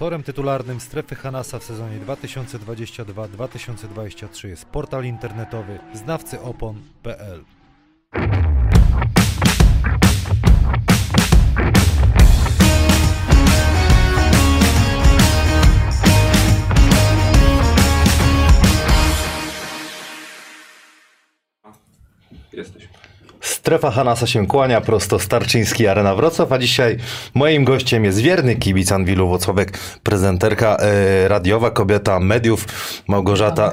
Sponsorem tytularnym Strefy Hanasa w sezonie 2022-2023 jest portal internetowy znawcyopon.pl. Strefa Hanasa się kłania, prosto Starczyński Arena Wrocław, a dzisiaj moim gościem jest wierny kibic Anwilu Włocławek, prezenterka e, radiowa, kobieta mediów, Małgorzata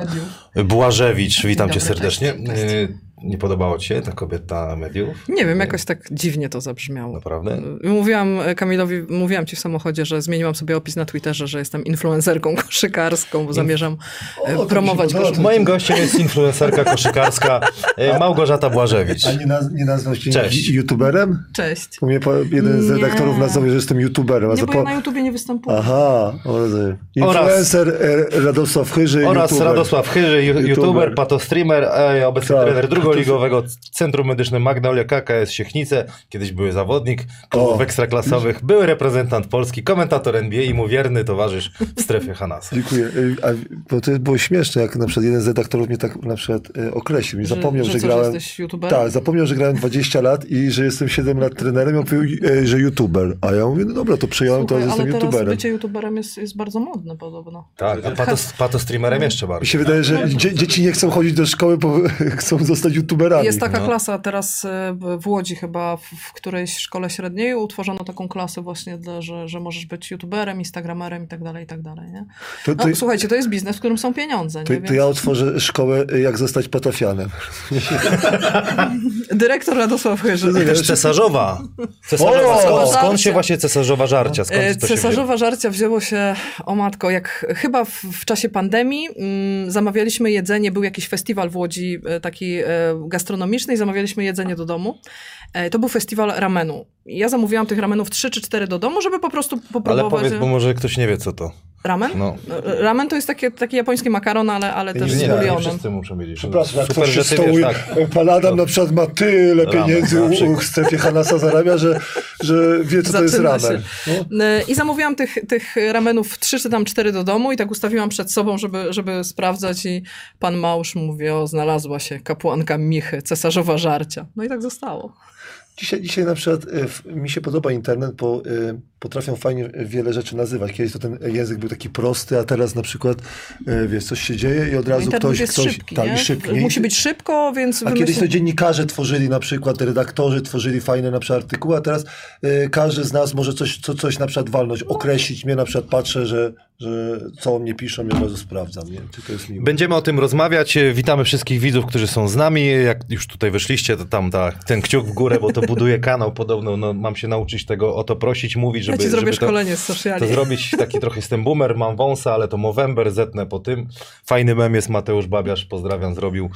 Błażewicz. Witam cię serdecznie. cześć, cześć. E, Nie podobało ci się ta kobieta mediów? Nie wiem, jakoś tak dziwnie to zabrzmiało. Naprawdę? Mówiłam e, Kamilowi, mówiłam ci w samochodzie, że zmieniłam sobie opis na Twitterze, że jestem influencerką koszykarską, bo zamierzam e, mi się promować koszykówkę. Moim gościem jest influencerka koszykarska e, Małgorzata Błażewicz. A nie, naz- nie nazwał się Cześć. youtuberem? Cześć. Bo mnie jeden z redaktorów nazwał, że jestem youtuberem. Nie, bo po... ja na YouTubie nie występuję. Aha, o, rozumiem. Oraz- Influencer e, Radosław Chyży, Oraz youtuber. Radosław Chyży, YouTuber. youtuber, patostreamer, e, obecny Tak. trener drugoligowego Centrum Medyczne Magnolia KKS Siechnice. Kiedyś były zawodnik klubów O. ekstraklasowych, były reprezentant Polski, komentator NBA i mu wierny towarzysz w strefie Hanasa. Dziękuję. E, A, bo to było śmieszne, jak na przykład jeden z redaktorów mnie tak na przykład e, określił. I Że- zapomniał, że że, co, że grałem... Tak, zapomniał, że grałem 20 lat i że jestem 7 lat trenerem. I on powiedział, e, że youtuber. A ja mówię, no dobra, to przyjąłem to, Słuchaj, że ale jestem teraz youtuberem. bycie youtuberem jest, jest bardzo modne podobno. Tak, a patos, patostreamerem jeszcze Mi bardziej. się wydaje, że dzie- dzieci nie chcą chodzić do szkoły, bo chcą zostać youtuberami. Jest taka no. klasa teraz e, w Łodzi chyba, w, którejś szkole średniej utworzono taką klasę właśnie, dla, że, że możesz być youtuberem, instagramerem i tak dalej, i tak dalej, nie? To, No, to, słuchajcie, to jest biznes, w którym są pieniądze, to, nie? to ja otworzę szkołę, jak zostać patafianem. Dyrektor Radosław Chyży. Też cesarzowa. cesarzowa. O! Skąd, skąd się właśnie cesarzowa żarcia? Skąd to się Cesarzowa żarcia wzięło się, o matko, jak chyba w, w czasie pandemii mm, zamawialiśmy jedzenie, był jakiś festiwal w Łodzi e, taki e, gastronomiczny i zamawialiśmy jedzenie do domu. E, to był festiwal ramenu. Ja zamówiłam tych ramenów 3 czy 4 do domu, żeby po prostu Ale popróbować. powiedz, bo może ktoś nie wie co to. Ramen? No. E, Ramen to jest takie, taki japoński makaron, ale, ale też Nie, z nie, nie bulionem. wszyscy muszą wiedzieć. Przepraszam, jak ktoś się stołuje, tak. pan Adam na przykład ma tyle Ramen, pieniędzy u, u w strefie Hanasa zarabia, że, że wie, co to jest Zaczyna ramen. No. E, I zamówiłam tych, tych ramenów trzy czy tam cztery do domu i tak ustawiłam przed sobą, żeby, żeby sprawdzać i pan Małż mówi, o znalazła się kapłanka Michy, cesarzowa żarcia. No i tak zostało. Dzisiaj, dzisiaj na przykład e, mi się podoba internet, bo e, potrafią fajnie wiele rzeczy nazywać. Kiedyś to ten język był taki prosty, a teraz na przykład e, wiesz, coś się dzieje i od razu Internet ktoś... jest ktoś szybki, tak, nie? i szybki. Musi być szybko, więc A kiedyś wymyśl- to dziennikarze tworzyli na przykład, redaktorzy tworzyli fajne na przykład artykuły, a teraz e, każdy z nas może coś, co, coś na przykład walnąć, określić mnie, na przykład patrzę, że, że co o mnie piszą i od razu sprawdzam, nie? Czy to jest miłe. Będziemy o tym rozmawiać. Witamy wszystkich widzów, którzy są z nami. Jak już tutaj wyszliście, to tam ta, ten kciuk w górę, bo to buduje kanał podobno. No, mam się nauczyć tego o to prosić, mówić, żeby, Ja ci zrobię żeby to, szkolenie z sociali. to zrobić. Taki trochę jestem boomer, mam wąsa, ale to Movember, zetnę po tym. Fajny mem jest Mateusz Babiarz, pozdrawiam, zrobił.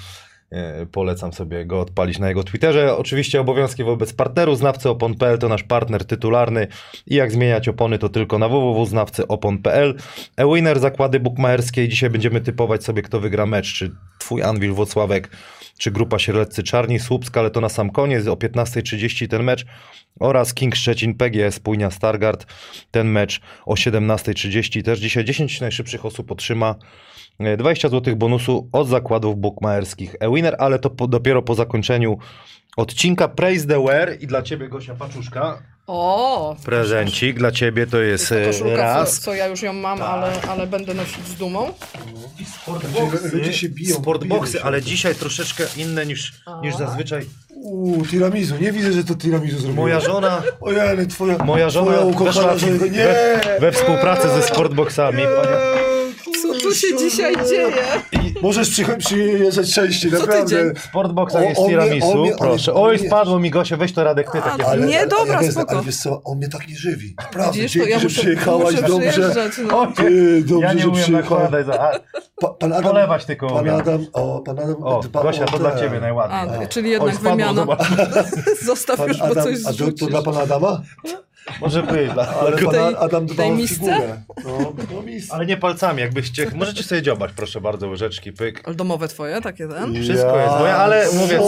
E, Polecam sobie go odpalić na jego Twitterze. Oczywiście obowiązki wobec partnerów znawcy opon.pl to nasz partner tytularny i jak zmieniać opony to tylko na www.znawcyopon.pl. E-Winner, zakłady bukmacherskie. Dzisiaj będziemy typować sobie kto wygra mecz, czy twój Anwil Włocławek, czy grupa Sierleccy Czarni Słupska, ale to na sam koniec. O 15.30 ten mecz oraz King Szczecin PGS Płynia Stargard. Ten mecz o 17.30 też dzisiaj 10 najszybszych osób otrzyma 20 zł bonusu od zakładów bukmacherskich e-winner, ale to po, dopiero po zakończeniu odcinka Praise the Wear i dla ciebie Gosia Paczuszka O! prezencik dla ciebie to jest To e, koszulka, co, raz co ja już ją mam, ale, ale będę nosić z dumą. Ludzie- ludzie się biją, sportboxy, ale dzisiaj troszeczkę inne niż, niż zazwyczaj. Uuu, tiramisu, nie widzę, że to tiramisu zrobiła. Moja żona, Ojej, twoja, moja żona twoja weszła ukochana w, żona. Nie! we, we współpracy ze sportboxami. Panie, Co tu się dzisiaj dzieje? Możesz przyjeżdżać częściej, naprawdę. O- jest o tiramisu, o mnie- proszę. o Oj, spadło mi Gosie, weź to Radek, ty takie... A, Nie, dobra, ale, wiesz, spoko. Ale wiesz co, on mnie tak nie żywi. Naprawdę, Widzisz, to dzięki, ja że muszę, przyjechałaś muszę dobrze. No. Ty, dobrze, ja nie że umiem nakładać za... Pa, pan Adam, Polewać tylko Pan. Adam, o, pan Adam O, dba Gosia, o to dla ciebie najładniej. A, O. czyli Oj, jednak spadło, wymiana. Zostaw już, bo coś a to, to zrzucisz. dla pana Adama? Może być. Ale dla, pan Adam dbał o figurę. No, no ale nie palcami, jakbyście... Możecie sobie dziobać, proszę bardzo, łyżeczki, pyk. Ale domowe twoje, takie ten? Wszystko jest moje, ale mówię.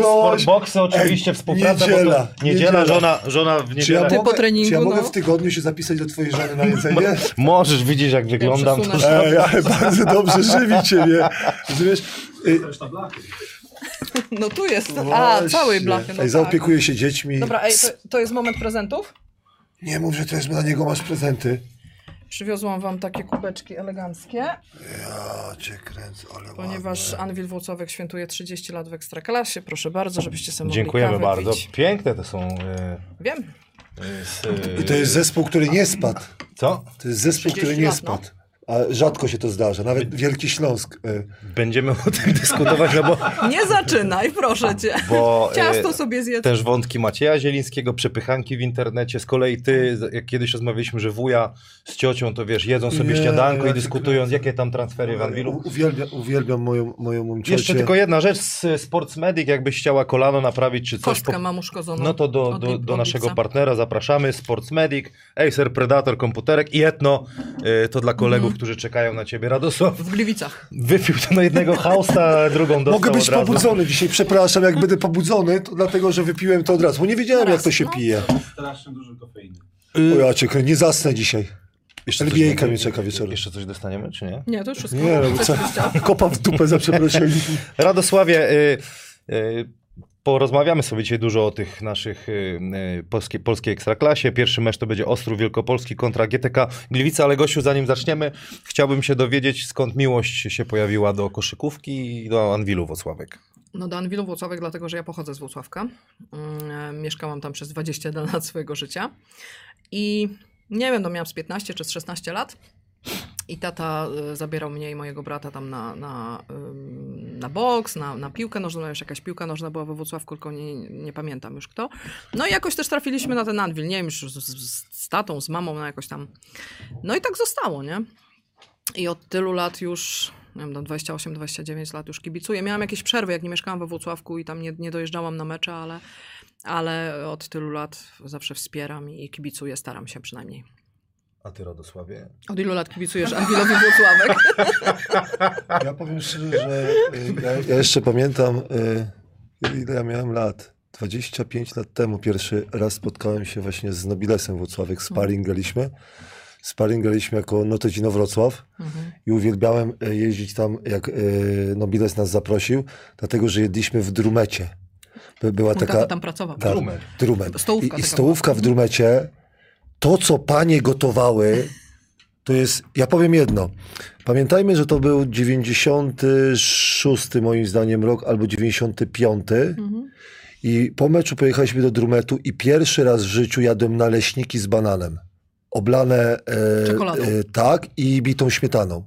Sportboxy oczywiście Ej, współpraca, bo niedziela, to niedziela, niedziela. żona, żona w Czy ja, niedzielę. Ty po mogę, treningu, czy ja mogę no. w tygodniu się zapisać do twojej żony na jedzenie? Możesz, widzieć jak wyglądam. przesunę To... Ej, ale bardzo dobrze żywi ciebie. Rozumiesz? Y, No tu jest. A, cały blachy. No Ej, tak. zaopiekuję się dziećmi. Dobra, ej, to, to jest moment prezentów? Nie mów, że też na niego masz prezenty. Przywiozłam wam takie kubeczki eleganckie, Ja cię kręcę, ale ponieważ ładne. Anwil Włocławek świętuje 30 lat w Ekstraklasie. Proszę bardzo, żebyście sobie mogli Dziękujemy kawę bardzo. Pić. Piękne to są. e, Wiem. z, e, I to jest zespół, który nie spadł. Co? To jest zespół, 30 który nie lat, no. spadł. A rzadko się to zdarza. Nawet Wielki Śląsk. y, Będziemy o tym dyskutować, no bo, Nie zaczynaj, proszę cię. bo e, Ciasto sobie zjedz. też wątki Macieja Zielińskiego, przepychanki w internecie. Z kolei ty, jak kiedyś rozmawialiśmy, że wuja z ciocią, to wiesz, jedzą sobie Nie, śniadanko ja i dyskutują, jakie tam transfery w Anwilu. U- Uwielbiam, uwielbiam moją, moją mamciocię. Jeszcze tylko jedna rzecz, z Sports Medic, jakbyś chciała kolano naprawić czy coś. Kostkę po- mam uszkodzoną. No to do, do, do naszego partnera zapraszamy, Sports Medic, Acer Predator, komputerek i Etno, to dla kolegów, Którzy czekają na ciebie. Radosław W Gliwicach. wypił to na jednego hausta, drugą dostał Mogę być od razu. pobudzony dzisiaj, przepraszam, jak będę pobudzony, to dlatego, że wypiłem to od razu, bo nie wiedziałem, Raz, jak to się no. pije. Strasznie dużo kofeiny. O ja cię krę- nie zasnę dzisiaj. Jeszcze będzie? mnie czeka wieczorem. Jeszcze coś dostaniemy, czy nie? Nie, to już wszystko. Nie, no, kopa w dupę za przeproszeniem. Radosławie, y, y, porozmawiamy sobie dzisiaj dużo o tych naszych y, y, polskiej, ekstraklasie. Pierwszy mecz to będzie Ostrów Wielkopolski kontra GTK Gliwice, ale Gosiu, zanim zaczniemy, chciałbym się dowiedzieć, skąd miłość się pojawiła do koszykówki i do Anwilu Wocławek. No do Anwilu Włocławek, dlatego że ja pochodzę z Włocławka. Mm, Mieszkałam tam przez 21 lat swojego życia. I nie wiem, no miałam z 15 czy z 16 lat. I tata y, zabierał mnie i mojego brata tam na, na, na boks, na, na piłkę nożną. Już jakaś piłka nożna była we Włocławku, tylko nie, nie pamiętam już kto. No i jakoś też trafiliśmy na ten Anwil. Nie wiem, już z, z, z tatą, z mamą, no jakoś tam. No i tak zostało, nie? I od tylu lat już, nie wiem, tam 28-29 lat już kibicuję. Miałam jakieś przerwy, jak nie mieszkałam we Włocławku i tam nie, nie dojeżdżałam na mecze, ale, ale od tylu lat zawsze wspieram i kibicuję, staram się przynajmniej. A ty Radosławie? Od ilu lat kibicujesz Anwilowi Włocławek? Ja powiem szczerze, że y, ja, ja jeszcze pamiętam, y, ile ja miałem lat. 25 lat temu pierwszy raz spotkałem się właśnie z Nobilesem Włocławek. Sparring graliśmy. Sparring graliśmy jako Notecino Wrocław Mhm. i uwielbiałem y, jeździć tam, jak y, Nobiles nas zaprosił, dlatego, że jedliśmy w Drumecie. By- Była Mój taka... tam pracował. Tak, Drumet. Drumet. Stołówka I, i stołówka w Drumecie, to co panie gotowały, to jest, ja powiem jedno. Pamiętajmy, że to był 96 moim zdaniem rok albo 95 Mhm. i po meczu pojechaliśmy do Drumetu i pierwszy raz w życiu jadłem naleśniki z bananem. Oblane e, e, tak i bitą śmietaną.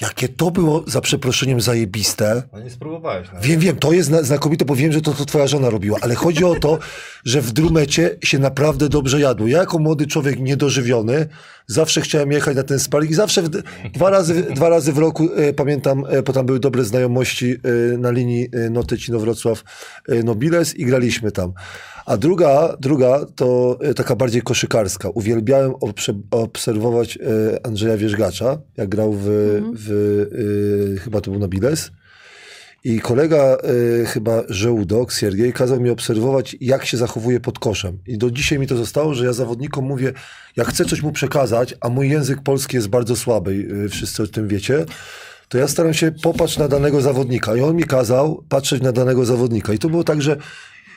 Jakie to było, za przeproszeniem, zajebiste. No nie spróbowałeś. nawet. Wiem, wiem, to jest zna- znakomite, bo wiem, że to, to twoja żona robiła, ale chodzi o to, że w Drumecie się naprawdę dobrze jadło. Ja jako młody człowiek niedożywiony zawsze chciałem jechać na ten sparing i zawsze w, dwa, razy, dwa razy w roku, e, pamiętam, e, bo tam były dobre znajomości e, na linii e, Notecino-Wrocław e, Nobiles i graliśmy tam. A druga, druga to e, taka bardziej koszykarska. Uwielbiałem obse- obserwować e, Andrzeja Wierzgacza, jak grał w, w e, chyba to był Nobiles. I kolega y, chyba Żołdok, Siergiej, kazał mi obserwować, jak się zachowuje pod koszem. I do dzisiaj mi to zostało, że ja zawodnikom mówię, jak chcę coś mu przekazać, a mój język polski jest bardzo słaby, y, wszyscy o tym wiecie, to ja staram się popatrzeć na danego zawodnika. I on mi kazał patrzeć na danego zawodnika. I to było tak, że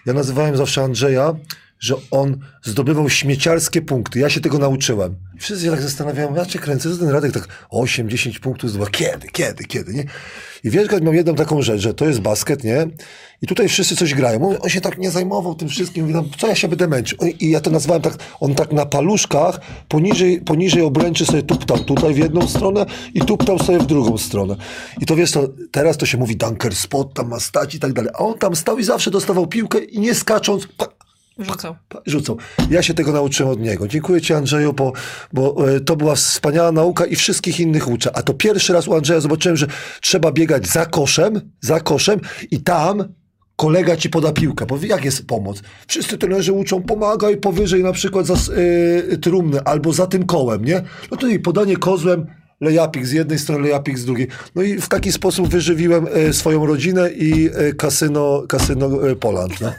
ja nazywałem zawsze Andrzeja, że on zdobywał śmieciarskie punkty. Ja się tego nauczyłem. Wszyscy się tak zastanawiają, ja cię kręcę, ten Radek tak 8-10 punktów zdobywa. Kiedy, kiedy, kiedy, nie? I wiesz, miał jedną taką rzecz, że to jest basket, nie? I tutaj wszyscy coś grają. On, się tak nie zajmował tym wszystkim. Mówi, no, co ja się będę męczył? I ja to nazwałem tak, on tak na paluszkach poniżej, poniżej obręczy sobie tuptał tutaj w jedną stronę i tuptał sobie w drugą stronę. I to wiesz, to, teraz to się mówi dunker spot, tam ma stać i tak dalej. A on tam stał i zawsze dostawał piłkę i nie skacząc, pak, Rzucał. rzucą. Ja się tego nauczyłem od niego. Dziękuję Ci, Andrzeju, bo, bo e, to była wspaniała nauka i wszystkich innych uczę. A to pierwszy raz u Andrzeja zobaczyłem, że trzeba biegać za koszem, za koszem i tam kolega ci poda piłkę, powie, jak jest pomoc? Wszyscy trenerzy uczą, pomagaj powyżej na przykład za y, trumny albo za tym kołem, nie? No to i podanie kozłem, lejapik z jednej strony, lejapik z drugiej. No i w taki sposób wyżywiłem y, swoją rodzinę i y, kasyno, kasyno y, Poland, no.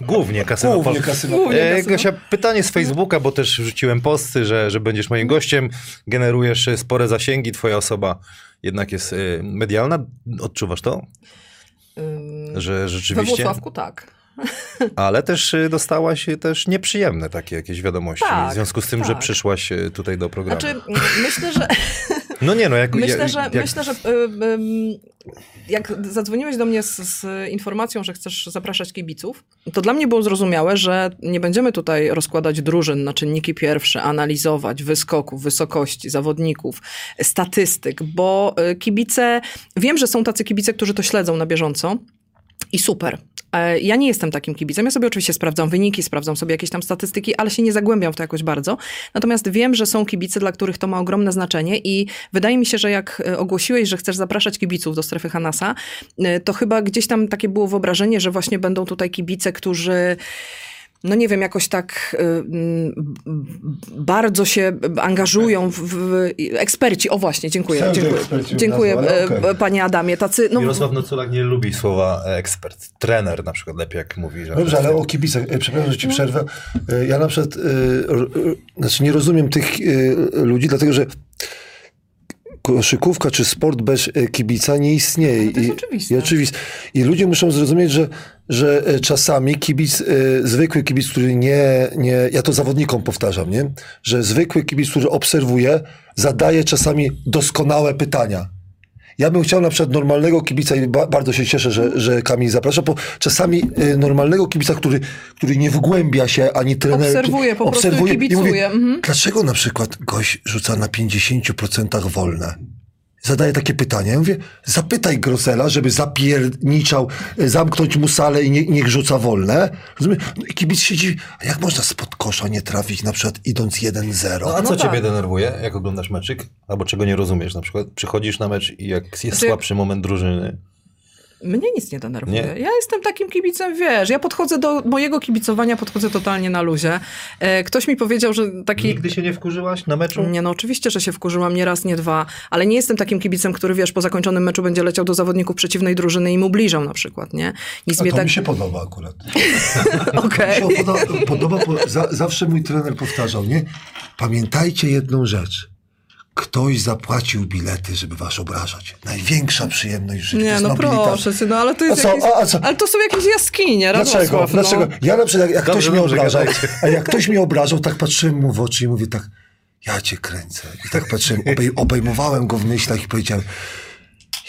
Głównie kasyno. Głównie kasyno Głównie E, kasyno. Gosia, pytanie z Facebooka, bo też wrzuciłem posty, że, że będziesz moim gościem, generujesz e, spore zasięgi, twoja osoba jednak jest e, medialna. Odczuwasz to? Że We rzeczywiście. Włocławku tak. Ale też e, dostałaś też nieprzyjemne takie jakieś wiadomości Tak, w związku z tym, że tak. przyszłaś e, tutaj do programu. Znaczy, myślę, że no nie no, jak, Myślę, jak, że, jak, myślę, że y, y, jak zadzwoniłeś do mnie z, z informacją, że chcesz zapraszać kibiców, to dla mnie było zrozumiałe, że nie będziemy tutaj rozkładać drużyn na czynniki pierwsze, analizować wyskoków, wysokości zawodników, statystyk, bo y, kibice, wiem, że są tacy kibice, którzy to śledzą na bieżąco. I super. E, Ja nie jestem takim kibicem. Ja sobie oczywiście sprawdzam wyniki, sprawdzam sobie jakieś tam statystyki, ale się nie zagłębiam w to jakoś bardzo. Natomiast wiem, że są kibice, dla których to ma ogromne znaczenie i wydaje mi się, że jak e, ogłosiłeś, że chcesz zapraszać kibiców do strefy Hanasa, e, to chyba gdzieś tam takie było wyobrażenie, że właśnie będą tutaj kibice, którzy no nie wiem, jakoś tak y, bardzo się angażują w, w eksperci. O właśnie, dziękuję. Dziękuję, dziękuję nazwał, ale e, okej. panie Adamie. Tacy, no, Mirosław Noculak nie lubi słowa e, ekspert. Trener na przykład lepiej jak mówi. Że Dobrze, ale o kibicach, e, przepraszam, że ci przerwę. Ja na przykład, r- r- znaczy nie rozumiem tych ludzi, dlatego że koszykówka czy sport bez e, kibica nie istnieje. No to jest I, oczywiste. I, oczywiste. I ludzie muszą zrozumieć, że, że e, czasami kibic, e, zwykły kibic, który nie, nie, ja to zawodnikom powtarzam, nie? że zwykły kibic, który obserwuje, zadaje czasami doskonałe pytania. Ja bym chciał na przykład normalnego kibica i ba bardzo się cieszę, że, że Kamil zaprasza, bo czasami y, normalnego kibica, który, który nie wgłębia się ani trener... Obserwuje, po prostu obserwuje i kibicuje, mówi, mhm. Dlaczego na przykład gość rzuca na 50% wolne? Zadaje takie pytania. Ja mówię, zapytaj Grosela, żeby zapierniczał, y, zamknąć mu salę i nie, niech rzuca wolne. Rozumiem? No i kibic siedzi, a jak można spod kosza nie trafić, na przykład idąc 1-0? No, a co No ciebie tak. denerwuje, jak oglądasz meczyk? Albo czego nie rozumiesz? Na przykład przychodzisz na mecz i jak jest Znaczy- słabszy moment drużyny, Mnie nic nie denerwuje. Nie? Ja jestem takim kibicem, wiesz, ja podchodzę do mojego kibicowania, podchodzę totalnie na luzie. E, ktoś mi powiedział, że taki... nigdy się nie wkurzyłaś na meczu? Nie, no oczywiście, że się wkurzyłam nie raz, nie dwa, ale nie jestem takim kibicem, który, wiesz, po zakończonym meczu będzie leciał do zawodników przeciwnej drużyny i im ubliżał na przykład, nie? Nic A mnie to tak... mi się podoba akurat. Okej. Się podoba, podoba bo za, zawsze mój trener powtarzał, nie? Pamiętajcie jedną rzecz. Ktoś zapłacił bilety, żeby was obrażać. Największa przyjemność w życiu. to Nie, no proszę cię, no ale to jest A co, jakieś... a- a co? Ale to są jakieś jaskinie, Dlaczego? Radosław, Dlaczego? No. Ja na przykład, jak, jak Dobrze, ktoś mnie obrażał, a jak ktoś mnie obrażał, tak patrzyłem mu w oczy i mówię tak, ja cię kręcę. I tak patrzyłem, obej, obejmowałem go w myślach i powiedziałem,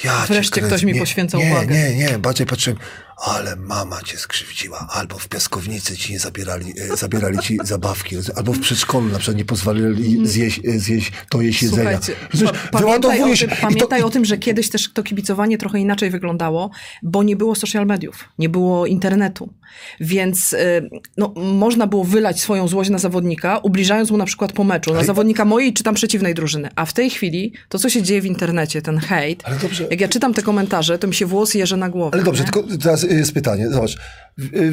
ja cię Wreszcie kręcę. ktoś mi nie, poświęca nie, uwagę. Nie, nie, bardziej patrzyłem, ale mama cię skrzywdziła, albo w piaskownicy ci nie zabierali, e, zabierali ci zabawki, albo w przedszkolu na przykład nie pozwalali zjeść, e, zjeść to jeść jedzenia. Pa- pamiętaj, o tym, i to- pamiętaj o tym, że kiedyś też to kibicowanie trochę inaczej wyglądało, bo nie było social mediów, nie było internetu. Więc y, no, można było wylać swoją złość na zawodnika, ubliżając mu na przykład po meczu, na Ale- zawodnika mojej czy tam przeciwnej drużyny. A w tej chwili to, co się dzieje w internecie, ten hejt, Ale dobrze. jak ja czytam te komentarze, to mi się włos jeże na głowę. Ale dobrze, nie? tylko teraz jest pytanie. Zobacz,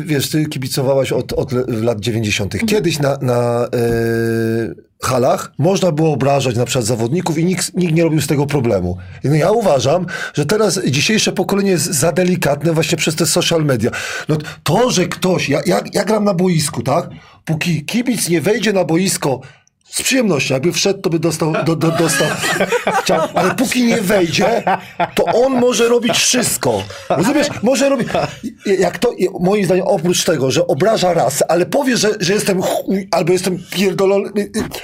wiesz, ty kibicowałaś od, od lat 90. Mhm. Kiedyś na, na y, halach można było obrażać na przykład zawodników i nikt, nikt nie robił z tego problemu. No ja uważam, że teraz dzisiejsze pokolenie jest za delikatne właśnie przez te social media. No to, że ktoś, ja, ja, ja gram na boisku, tak? Póki kibic nie wejdzie na boisko z przyjemnością, jakby wszedł, to by dostał, do, do, dostał chciał, ale póki nie wejdzie, to on może robić wszystko. Rozumiesz? Może robić, jak to, moim zdaniem, oprócz tego, że obraża rasę, ale powie, że, że jestem chuj, albo jestem pierdolony.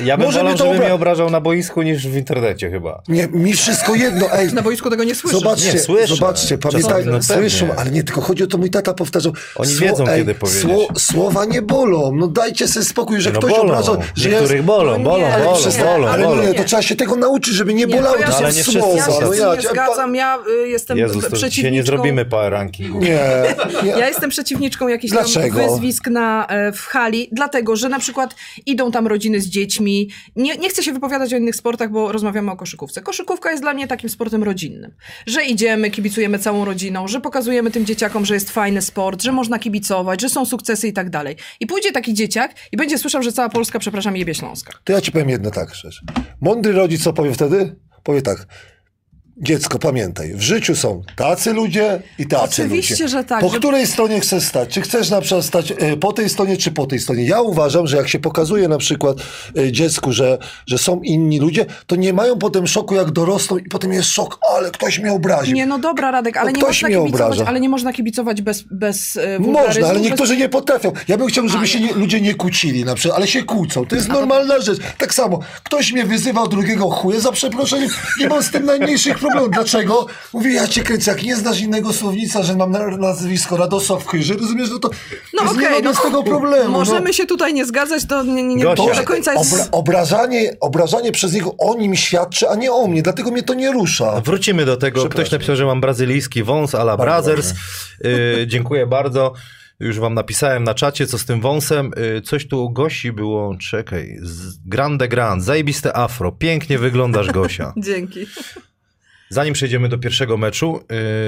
Ja bym może wolał, mnie to żeby obra- mnie obrażał na boisku niż w internecie chyba. Nie, mi wszystko jedno, ej. Na boisku tego nie słyszysz. Zobaczcie, Nie, słyszę. zobaczcie, pamiętaj, no słyszą, ale nie, tylko chodzi o to, mój tata powtarzał. Oni wiedzą, kiedy powiedzieć. słowa nie bolą, no dajcie sobie spokój, że No ktoś bolą. obrażał, że Niektórych jest, bolą. Bolą, nie, bolą, ale bolą, nie, bolą, Ale bolą. nie, to trzeba się tego nauczyć, żeby nie, Nie, bolały. to ja To się- są ale nie wszyscy słowa. Ja się są no ja, tym nie zgadzam, ja y, jestem Jezus, to przeciwniczką... dzisiaj nie zrobimy power rankingu. Nie, nie. Ja jestem przeciwniczką jakichś tam Dlaczego? wyzwisk na, e, w hali, dlatego, że na przykład idą tam rodziny z dziećmi. Nie, nie chcę się wypowiadać o innych sportach, bo rozmawiamy o koszykówce. Koszykówka jest dla mnie takim sportem rodzinnym. Że idziemy, kibicujemy całą rodziną, że pokazujemy tym dzieciakom, że jest fajny sport, że można kibicować, że są sukcesy i tak dalej. I pójdzie taki dzieciak i będzie słyszał, że cała Polska, przepraszam, jebie Śląska. To ja ci powiem jedno tak rzecz. Mądry rodzic co powie wtedy? Powie tak. Dziecko, pamiętaj, w życiu są tacy ludzie i tacy Oczywiście, ludzie. że tak, Po że- której stronie chcesz stać? Czy chcesz na przykład stać e, po tej stronie, czy po tej stronie? Ja uważam, że jak się pokazuje na przykład e, dziecku, że, że są inni ludzie, to nie mają potem szoku, jak dorosną i potem jest szok, ale ktoś mnie obraził. Nie, no dobra, Radek, ale No nie można kibicować, ale nie można kibicować bez, bez e, Można, ale bez- niektórzy nie potrafią. Ja bym chciał, żeby się nie, ludzie nie kłócili na przykład, ale się kłócą. To jest normalna rzecz. Tak samo, ktoś mnie wyzywał drugiego chuje, za przeproszeniem, nie mam z tym najmniejszych problemów. Dlaczego? Mówię, ja cię kręcę, jak nie znasz innego słownica, że mam na- nazwisko Radosław Chyży, rozumiesz, no to No jest okej, nie ma no z tego problemu. Możemy no. się tutaj nie zgadzać, to nie, nie, nie Gosia. do końca jest... Obra- obrażanie, obrażanie przez niego o nim świadczy, a nie o mnie, dlatego mnie to nie rusza. Wrócimy do tego. Ktoś napisał, że mam brazylijski wąs a la Brothers. Y, dziękuję bardzo. Już wam napisałem na czacie, co z tym wąsem. Y, coś tu u Gosi było, czekaj, Grande Grand, zajebiste afro, pięknie wyglądasz Gosia. Dzięki. Zanim przejdziemy do pierwszego meczu,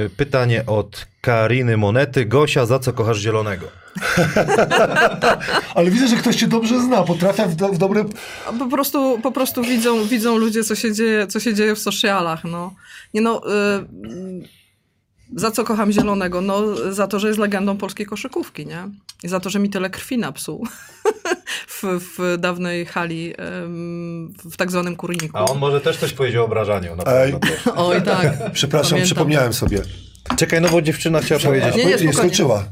y, pytanie od Kariny Monety. Gosia, za co kochasz zielonego? Ale widzę, że ktoś cię dobrze zna, potrafia w, do, w dobre... Po prostu, po prostu widzą, widzą ludzie, co się dzieje, co się dzieje w socialach, no. Nie no, y, za co kocham Zielonego? No, za to, że jest legendą polskiej koszykówki, nie? I za to, że mi tyle krwi napsuł w, dawnej hali, w tak zwanym kurniku. A on może też coś powiedział o obrażaniu. Na Ej. Oj, tak. Przepraszam, Pamiętam. przypomniałem sobie. Czekaj, no bo dziewczyna chciała powiedzieć. Nie, nie, spokojnie. skończyła.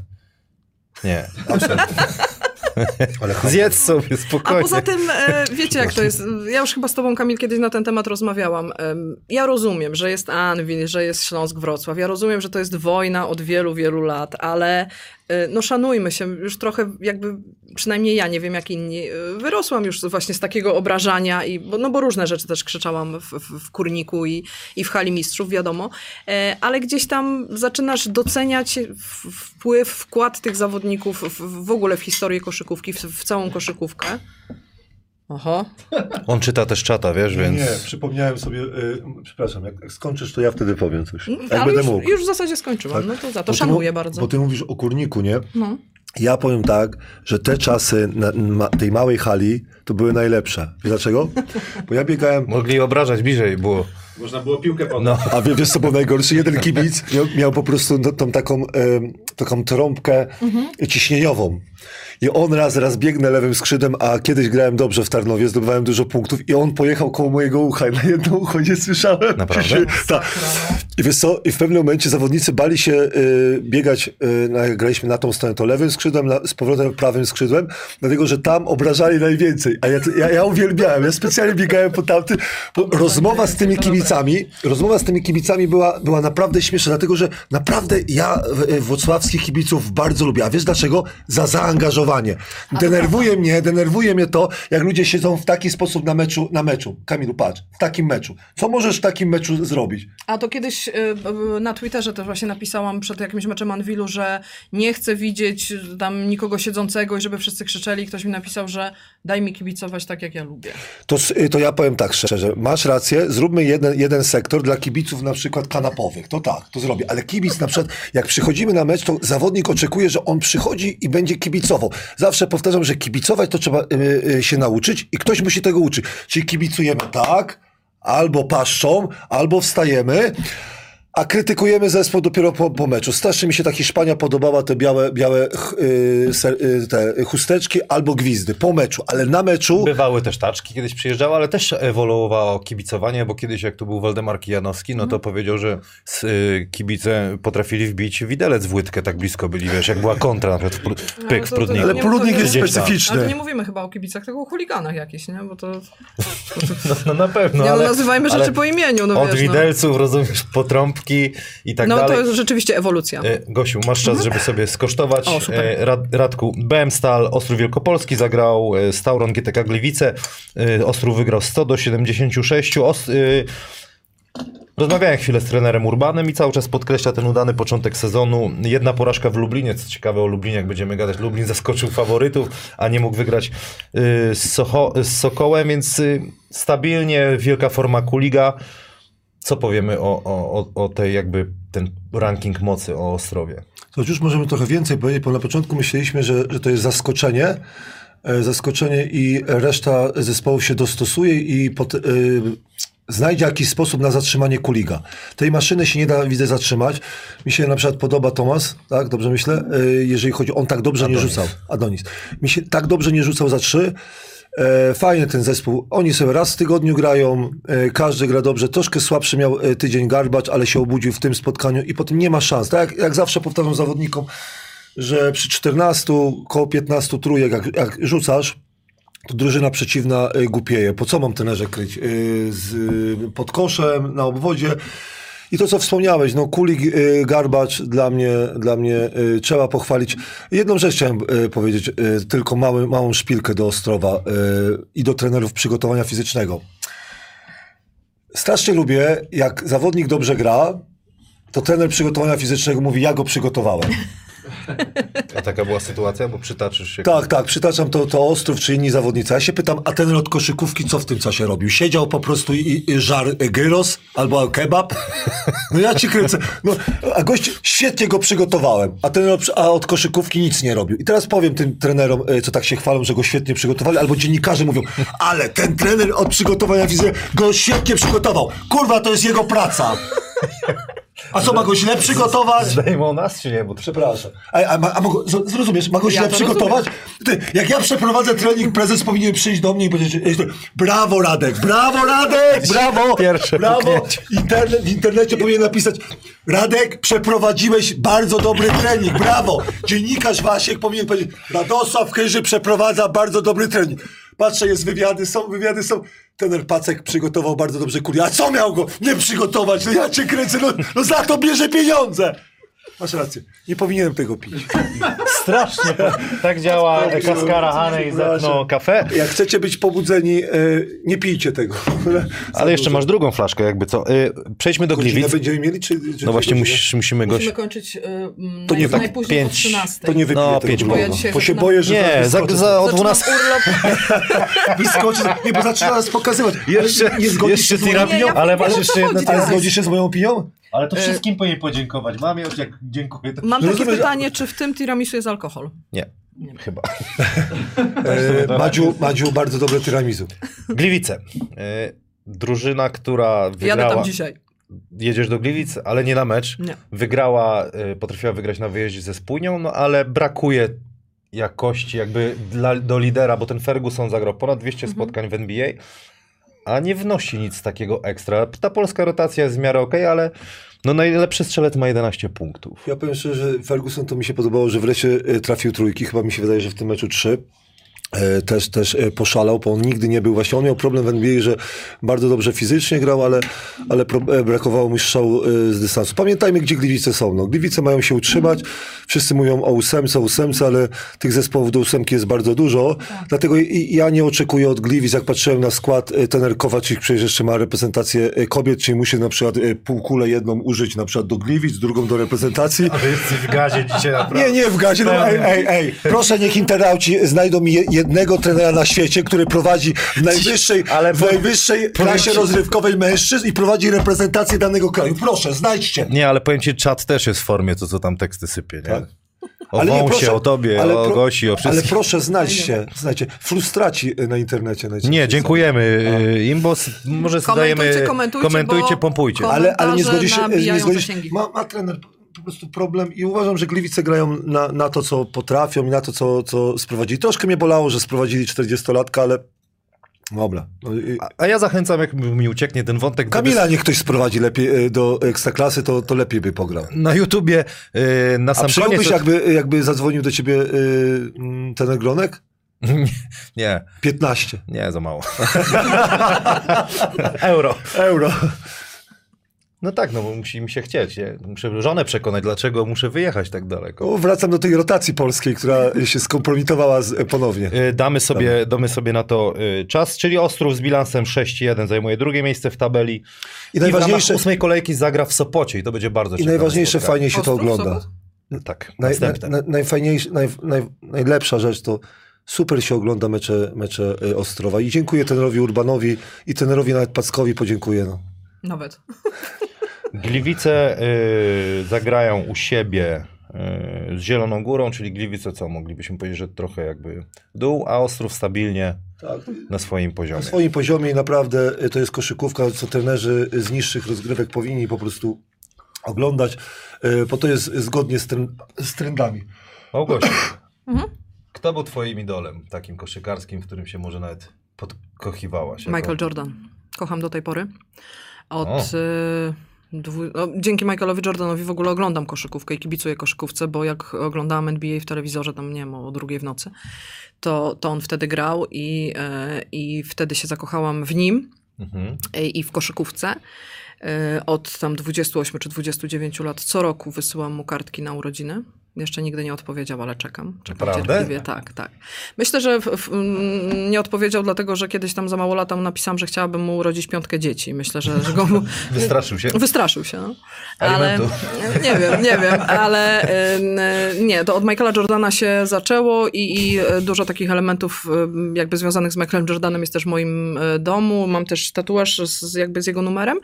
Nie. Ale Zjedz sobie A spokojnie. poza tym, e, wiecie jak to jest, ja już chyba z tobą Kamil kiedyś na ten temat rozmawiałam. Ja rozumiem, że jest Anwil, że jest Śląsk-Wrocław, ja rozumiem, że to jest wojna od wielu, wielu lat, ale no szanujmy się, już trochę jakby, przynajmniej ja, nie wiem jak inni, e, wyrosłam już właśnie z takiego obrażania, i, bo, no bo różne rzeczy też krzyczałam w, w, w Kurniku i, i w Hali Mistrzów, wiadomo, E, ale gdzieś tam zaczynasz doceniać wpływ, wkład tych zawodników w, w ogóle w historię koszykówki, w, w całą koszykówkę. Oho. On czyta też czata, wiesz, więc... Nie, przypomniałem sobie, y, przepraszam, jak, jak skończysz, to ja wtedy powiem coś. Jak Ale będę już, mógł. już w zasadzie skończyłam, Tak. no to za Bo to ty szanuję mu- bardzo. Bo ty mówisz o kurniku, nie? No. Ja powiem tak, że te czasy na, ma, tej małej hali to były najlepsze. Wiesz dlaczego? Bo ja biegałem, Mogli obrażać bliżej było. Można było piłkę podać. No. a wie- wiesz co było najgorsze? Jeden kibic miał, miał po prostu no, tą taką, taką trąbkę ciśnieniową. I on raz, raz biegnę lewym skrzydłem, a kiedyś grałem dobrze w Tarnowie, zdobywałem dużo punktów i on pojechał koło mojego ucha i na jedno ucho nie słyszałem. Naprawdę? Tak. I wiesz co, i w pewnym momencie zawodnicy bali się y, biegać, y, na, jak graliśmy na tą stronę, to lewym skrzydłem, na, z powrotem prawym skrzydłem, dlatego, że tam obrażali najwięcej. A ja, ja, ja uwielbiałem, ja specjalnie biegałem po tamtym, rozmowa z tymi kibicami, rozmowa z tymi kibicami była, była naprawdę śmieszna, dlatego, że naprawdę ja w- kibiców bardzo lubię. A wiesz dlaczego? Za zaangażowanie. Denerwuje mnie, denerwuje mnie to, jak ludzie siedzą w taki sposób na meczu, na meczu. Kamilu, patrz, w takim meczu. Co możesz w takim meczu zrobić? A to kiedyś y, y, na Twitterze też właśnie napisałam przed jakimś meczem Anwilu, że nie chcę widzieć tam nikogo siedzącego i żeby wszyscy krzyczeli. Ktoś mi napisał, że daj mi kibicować tak, jak ja lubię. To, s- to ja powiem tak szczerze, masz rację, zróbmy jeden, jeden sektor dla kibiców na przykład kanapowych, to tak, to zrobię, ale kibic na przykład, jak przychodzimy na mecz, to zawodnik oczekuje, że on przychodzi i będzie kibicował. Zawsze powtarzam, że kibicować to trzeba y, y, się nauczyć i ktoś musi tego uczyć. Czyli kibicujemy tak, albo paszczą, albo wstajemy, a krytykujemy zespół dopiero po, po meczu. Strasznie mi się ta Hiszpania podobała, te białe, białe ch- y, ser, y, te chusteczki albo gwizdy po meczu, ale na meczu... Bywały też taczki, kiedyś przyjeżdżały, ale też ewoluowało kibicowanie, bo kiedyś jak tu był Waldemar Kijanowski, no to powiedział, że s- y, kibice potrafili wbić widelec w łydkę, tak blisko byli, wiesz, jak była kontra na przykład w Pru- pyk w to- to- Prudniku. Ale Prudnik to jest specyficzny. Ale to nie mówimy chyba o kibicach, tylko o chuliganach jakichś, nie? Bo to... No, no na pewno, nie, no, ale, nazywajmy rzeczy ale po imieniu, no od wiesz, no. widelców, rozumiesz, po trąbki i tak No to dalej. jest rzeczywiście ewolucja. E, Gosiu, masz czas, żeby sobie skosztować. O. E, Rad, Radku, BM Stal, Ostrów Wielkopolski zagrał, e, Stauron GTK Gliwice, Ostrów wygrał 100 do 76. Os, Rozmawiałem chwilę z trenerem Urbanem i cały czas podkreśla ten udany początek sezonu. Jedna porażka w Lublinie, co ciekawe o Lublinie, jak będziemy gadać, Lublin zaskoczył faworytów, a nie mógł wygrać z, Socho, z Sokołem, więc stabilnie, wielka forma Kuliga. Co powiemy o, o, o- tej jakby ten ranking mocy o Ostrowie? To już możemy trochę więcej powiedzieć, bo na początku myśleliśmy, że, że to jest zaskoczenie. e, Zaskoczenie i reszta zespołów się dostosuje i pot, y, znajdzie jakiś sposób na zatrzymanie Kuliga. Tej maszyny się nie da, widzę, zatrzymać. Mi się na przykład podoba Tomas, tak, dobrze myślę, y, jeżeli chodzi, on tak dobrze nie Adonis. rzucał. Adonis. Mi się tak dobrze nie rzucał za trzy. E, fajny ten zespół. Oni sobie raz w tygodniu grają, e, każdy gra dobrze. Troszkę słabszy miał e, tydzień Garbacz, ale się obudził w tym spotkaniu i potem nie ma szans. Tak jak, jak zawsze powtarzam zawodnikom, że przy 14, koło 15 trójek, jak, jak rzucasz, to drużyna przeciwna głupieje. Po co mam trenerze kryć? Z, pod koszem, na obwodzie. I to, co wspomniałeś, no Kulik, y, Garbacz dla mnie, dla mnie y, trzeba pochwalić. Jedną rzecz chciałem y, powiedzieć, tylko mały, małą szpilkę do Ostrowa i do trenerów przygotowania fizycznego. Strasznie lubię, jak zawodnik dobrze gra, to trener przygotowania fizycznego mówi, ja go przygotowałem. A taka była sytuacja, bo przytaczysz się. Tak, tak, przytaczam to, to Ostrów czy inni zawodnicy. Ja się pytam, a ten od koszykówki co w tym czasie robił? Siedział po prostu i, i żar gyros albo kebab? No ja ci kręcę. No, a gość, świetnie go przygotowałem, a ten od, a od koszykówki nic nie robił. I teraz powiem tym trenerom, e, co tak się chwalą, że go świetnie przygotowali, albo dziennikarze mówią, ale ten trener od przygotowania widzę, go świetnie przygotował. Kurwa, to jest jego praca. A co, ma go źle przygotować? Zdejmą nas, czy nie? Bo Przepraszam. A, a, ma- a mogę, z- zrozumiesz, ma go źle Ja to przygotować? Ty, jak ja przeprowadzę trening, prezes powinien przyjść do mnie i powiedzieć, brawo Radek, brawo Radek, brawo, Pierwsze brawo. Internet, w internecie powinien napisać, Radek, przeprowadziłeś bardzo dobry trening, brawo. Dziennikarz Wasiek powinien powiedzieć, Radosław Chyży przeprowadza bardzo dobry trening. Patrzę, jest wywiady, są wywiady, są. Tener Pacek przygotował bardzo dobrze kulię. A co miał go nie przygotować? No ja cię kręcę, no, no za to bierze pieniądze. Masz rację, nie powinienem tego pić. strasznie. Tak działa kaskara Hane i Zetno kafe. Jak chcecie być pobudzeni, e, nie pijcie tego. Ale jeszcze masz drugą flaszkę, jakby co. Y, Przejdźmy do Gliwic. będziemy mieli, czy, czy No właśnie musisz, musimy go... Musimy kończyć y, mm, To naj, nie tak najpóźniej o pięć. 13. To nie wypiję No, pięć Bo ja Bo się boję, że Nie, za, za o Zaczynam 12... urlop. Wyskoczy, nie, bo zaczyna nas pokazywać. Jeszcze, nie zgodzi jeszcze Nie, ja ale masz jeszcze jedno Ale teraz. zgodzi się z moją opinią? Ale to wszystkim powinien podziękować. Mamie już jak dziękuję. To... Mam No takie pytanie, czy w tym tiramisu jest alkohol? Nie, chyba. E, Madziu, Madziu, bardzo dobre tiramisu. Gliwice. Y, Drużyna, która Jadę wygrała... tam dzisiaj. Jedziesz do Gliwic, ale nie na mecz. Nie. Wygrała, y, potrafiła wygrać na wyjeździe ze Spójnią, no ale brakuje jakości jakby dla, do lidera, bo ten Ferguson zagrał ponad 200 Mhm. spotkań w NBA, a nie wnosi nic takiego ekstra. Ta polska rotacja jest w miarę okej, ale no najlepszy strzelec ma 11 punktów. Ja powiem szczerze, że Ferguson to mi się podobało, że wreszcie e, trafił trójki. Chyba mi się wydaje, że w tym meczu trzy. E, Też, też e, poszalał, bo on nigdy nie był właśnie. On miał problem w NBA, że bardzo dobrze fizycznie grał, ale, ale e, brakowało mu strzału z dystansu. Pamiętajmy, gdzie Gliwice są. No, Gliwice mają się utrzymać. Wszyscy mówią o ósemce, ósemce, ale tych zespołów do ósemki jest bardzo dużo. Dlatego i, i ja nie oczekuję od Gliwic, jak patrzyłem na skład, tener Kowaczyk przecież jeszcze ma reprezentację kobiet, czyli musi na przykład półkulę jedną użyć na przykład do Gliwic, drugą do reprezentacji. A wy w gazie dzisiaj naprawdę. Nie, nie w gazie. No, ej, ej, ej. Proszę, niech internauci znajdą mi je- jednego trenera na świecie, który prowadzi w najwyższej, Ale w najwyższej klasie ci- rozrywkowej mężczyzn i prowadzi reprezentację danego kraju. Proszę, znajdźcie. Nie, ale powiem ci, czat też jest w formie, to co tam teksty sypie, nie? Tak. O Ale wąsie, proszę, o tobie, ale o Gosi, o Ale wszystkim. proszę, znajdźcie, znajdźcie. Frustraci na internecie najczęściej Nie, dziękujemy y, im, bo może Komentujcie, zdajemy... komentujcie, komentujcie pompujcie. Ale, ale nie zgodzi się, nie zgodzi się. Ma, ma trener po prostu problem i uważam, że Gliwice grają na, na to, co potrafią i na to, co, co sprowadzili. Troszkę mnie bolało, że sprowadzili 40-latka, ale dobra. No, i- A- A ja zachęcam, jak mi ucieknie ten wątek. gdyby Kamila niech ktoś sprowadzi lepiej e, do ekstraklasy, to, to lepiej by pograł. Na YouTubie y, na A sam przyjąłbyś, koniec... jakby, jakby zadzwonił do ciebie y, mm, ten Gronek? Nie, 15 nie, za mało. Euro. euro. No tak, no bo musi mi się chcieć. Nie? Muszę żonę przekonać, dlaczego muszę wyjechać tak daleko. O, wracam do tej rotacji polskiej, która się skompromitowała z, ponownie. Y, Damy sobie, damy sobie na to y, czas, czyli Ostrów z bilansem 6-1 zajmuje drugie miejsce w tabeli. I I najważniejsze, najważniejsze... ósmej kolejki zagra w Sopocie i to będzie bardzo i ciekawe najważniejsze spotkanie. fajnie się to Ostrów, ogląda. Sopot? Tak, Naj, następne. naj, naj, naj, najlepsza rzecz to super się ogląda mecze, mecze Ostrowa. I dziękuję trenerowi Urbanowi i trenerowi nawet Packowi podziękuję. No. Nawet. Gliwice y, zagrają u siebie y, z Zieloną Górą, czyli Gliwice co, moglibyśmy powiedzieć, że trochę jakby dół, a Ostrów stabilnie Tak. na swoim Na poziomie. swoim poziomie i naprawdę y, to jest koszykówka, co trenerzy z niższych rozgrywek powinni po prostu oglądać, y, bo to jest zgodnie z, trend, z trendami. Małgosiu, Mhm. kto był twoim idolem takim koszykarskim, w którym się może nawet podkochiwałaś? jako- Michael Jordan. Kocham do tej pory. Od... Dwu... no, dzięki Michaelowi Jordanowi w ogóle oglądam koszykówkę i kibicuję koszykówce, bo jak oglądałam NBA w telewizorze, tam nie wiem, o drugiej w nocy, to, to on wtedy grał i, e, i wtedy się zakochałam w nim Mhm. e, i w koszykówce. E, Od tam 28 czy 29 lat co roku wysyłam mu kartki na urodziny. Jeszcze nigdy nie odpowiedział, ale czekam. Czekam Naprawdę? cierpliwie. Tak, tak. Myślę, że w, w, mm, nie odpowiedział, dlatego że kiedyś tam za mało lata mu napisałam, że chciałabym mu urodzić piątkę dzieci. Myślę, że, że go Wystraszył się? Wystraszył się, no. Ale nie wiem, nie wiem, ale y, nie, to od Michaela Jordana się zaczęło i, i y, dużo takich elementów y, jakby związanych z Michaelem Jordanem jest też w moim y, domu. Mam też tatuaż z, jakby z jego numerem.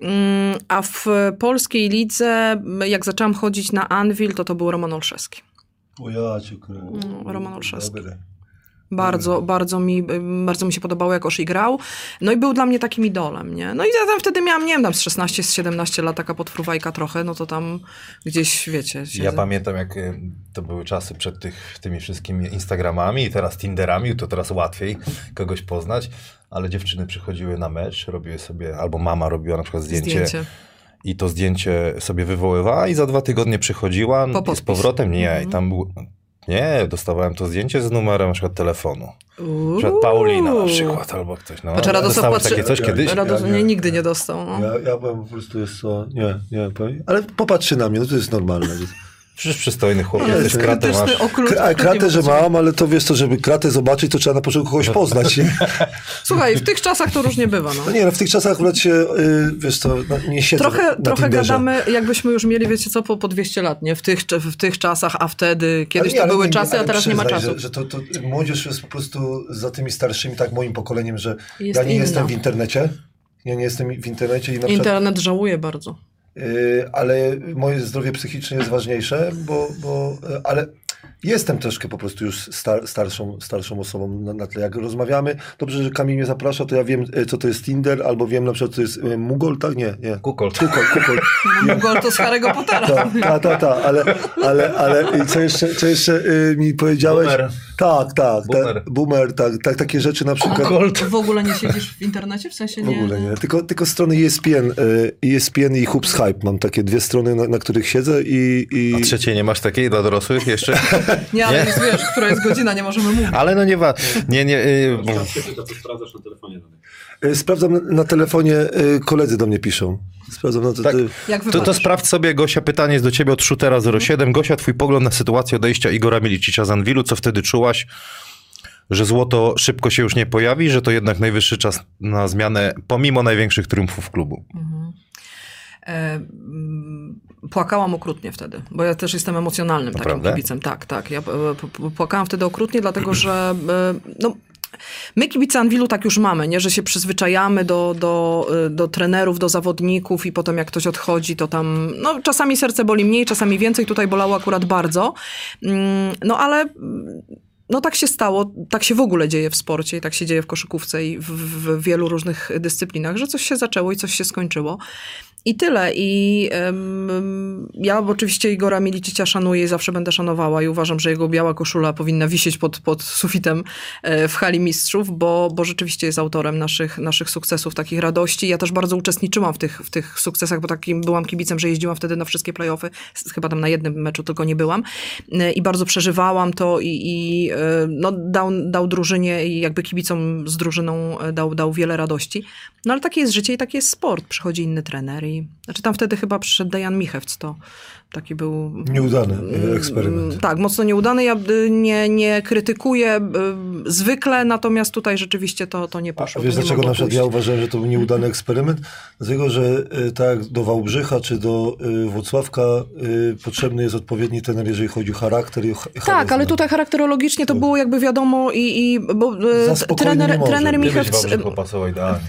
Mm, A w polskiej lidze, jak zaczęłam chodzić na Anvil, to to był Roman Olszewski. O ja cię No, Roman Olszewski. Bardzo, bardzo, mi, bardzo mi się podobało, jak Oshi grał. No i był dla mnie takim idolem, nie? No i ja tam wtedy miałam, nie wiem, tam z 16, z 17 lat, taka podfruwajka trochę, no to tam gdzieś, wiecie... Się... Ja pamiętam, jak y, to były czasy przed tych, tymi wszystkimi Instagramami i teraz Tinderami, to teraz łatwiej kogoś poznać, ale dziewczyny przychodziły na mecz, robiły sobie, albo mama robiła na przykład zdjęcie, Zdjęcie. i to zdjęcie sobie wywoływała i za dwa tygodnie przychodziła Po i z powrotem, nie, Mhm. i tam był, nie, dostawałem to zdjęcie z numerem na przykład telefonu. Na Uuu. przykład Paulina na przykład, albo ktoś, no. Patrz, Radosław Dostałeś patrzy- takie coś kiedyś? Rados Ja nie. nie, nigdy nie dostał. No. Ja, ja byłem po prostu jest to. Nie, nie. Ale popatrzy na mnie, no to jest normalne. Przecież przystojny chłopiec, Ale z kratę masz. okrut- Kra- Kratę, że mam, ale to wiesz to, żeby kratę zobaczyć, to trzeba na początku kogoś poznać. Nie? Słuchaj, w tych czasach to różnie bywa, No no. nie, no w tych czasach akurat się, y, wiesz to, no, nie siedzę Trochę, na trochę Tinderze. gadamy, jakbyśmy już mieli, wiecie co, po, po 200 lat, nie? W tych, w tych czasach, a wtedy, kiedyś nie, to były nie, czasy, a teraz nie ma czasu. Że, że to, to młodzież jest po prostu za tymi starszymi, tak moim pokoleniem, że Jest ja nie inna. jestem w internecie. Ja nie jestem w internecie i na przykład, Internet żałuje bardzo. Y, ale moje zdrowie psychiczne jest ważniejsze, bo, bo y, ale jestem troszkę po prostu już star, starszą, starszą osobą na, na tle. Jak rozmawiamy, dobrze, że Kamil mnie zaprasza, to ja wiem, y, co to jest Tinder, albo wiem na przykład, co to jest y, Mugol, tak? Nie, nie. Kukol. Kukol, kukol. Google to z Harry'ego Pottera. Tak, tak, tak, ta, ale, ale, ale i co jeszcze, co jeszcze y, mi powiedziałeś? Boomer. Tak, tak. Boomer. Ta, boomer, tak, tak, takie rzeczy na przykład. W ogóle nie siedzisz w internecie? W sensie W nie? ogóle nie. Tylko, tylko strony ESPN, ESPN i Hoops Hype. Mam takie dwie strony, na, na których siedzę i... i... A trzeciej nie masz takiej dla dorosłych jeszcze? Nie, ale Nie? wiesz, która jest godzina, nie możemy mówić. Ale no nie wa... Nie, nie... y, to sprawdzasz na telefonie. Y, Sprawdzam na, telefonie, y, koledzy do mnie piszą. Sprawdzam na to. Tak. y, Jak To, to sprawdź sobie, Gosia, pytanie jest do ciebie od Shootera 07. Gosia, twój pogląd na sytuację odejścia Igora Milicicza z Anwilu. Co wtedy czułaś? Że złoto szybko się już nie pojawi, że to jednak najwyższy czas na zmianę, pomimo największych triumfów klubu. E, mm, płakałam okrutnie wtedy, bo ja też jestem emocjonalnym takim Naprawdę? kibicem. Tak, tak. Ja e, płakałam wtedy okrutnie, dlatego że e, no, my kibice Anwilu tak już mamy, nie? że się przyzwyczajamy do, do, e, do trenerów, do zawodników i potem jak ktoś odchodzi, to tam no, czasami serce boli mniej, czasami więcej. Tutaj bolało akurat bardzo. Mm, No ale no tak się stało, tak się w ogóle dzieje w sporcie i tak się dzieje w koszykówce i w, w wielu różnych dyscyplinach, że coś się zaczęło i coś się skończyło. I tyle. I em, ja oczywiście Igora Milicicia szanuję i zawsze będę szanowała i uważam, że jego biała koszula powinna wisieć pod, pod sufitem e, w hali mistrzów, bo, bo rzeczywiście jest autorem naszych, naszych sukcesów, takich radości. Ja też bardzo uczestniczyłam w tych, w tych sukcesach, bo takim byłam kibicem, że jeździłam wtedy na wszystkie playoffy. Chyba tam na jednym meczu tylko nie byłam. E, I bardzo przeżywałam to i, i e, no, dał, dał drużynie i jakby kibicom z drużyną dał, dał wiele radości. No ale takie jest życie i taki jest sport. Przychodzi inny trener i znaczy tam wtedy chyba przyszedł Dejan Michewc, to taki był... Nieudany e, eksperyment. Mm, Tak, mocno nieudany. Ja y, nie, nie krytykuję y, zwykle, natomiast tutaj rzeczywiście to, to nie A poszło. wiesz to nie dlaczego na przykład ja uważałem, że to był nieudany eksperyment? Dlatego, że y, tak do Wałbrzycha czy do y, Włocławka potrzebny jest odpowiedni tener, jeżeli chodzi o charakter i o Tak, ale tutaj charakterologicznie to było jakby wiadomo i, i bo trener, może. trener Michewc...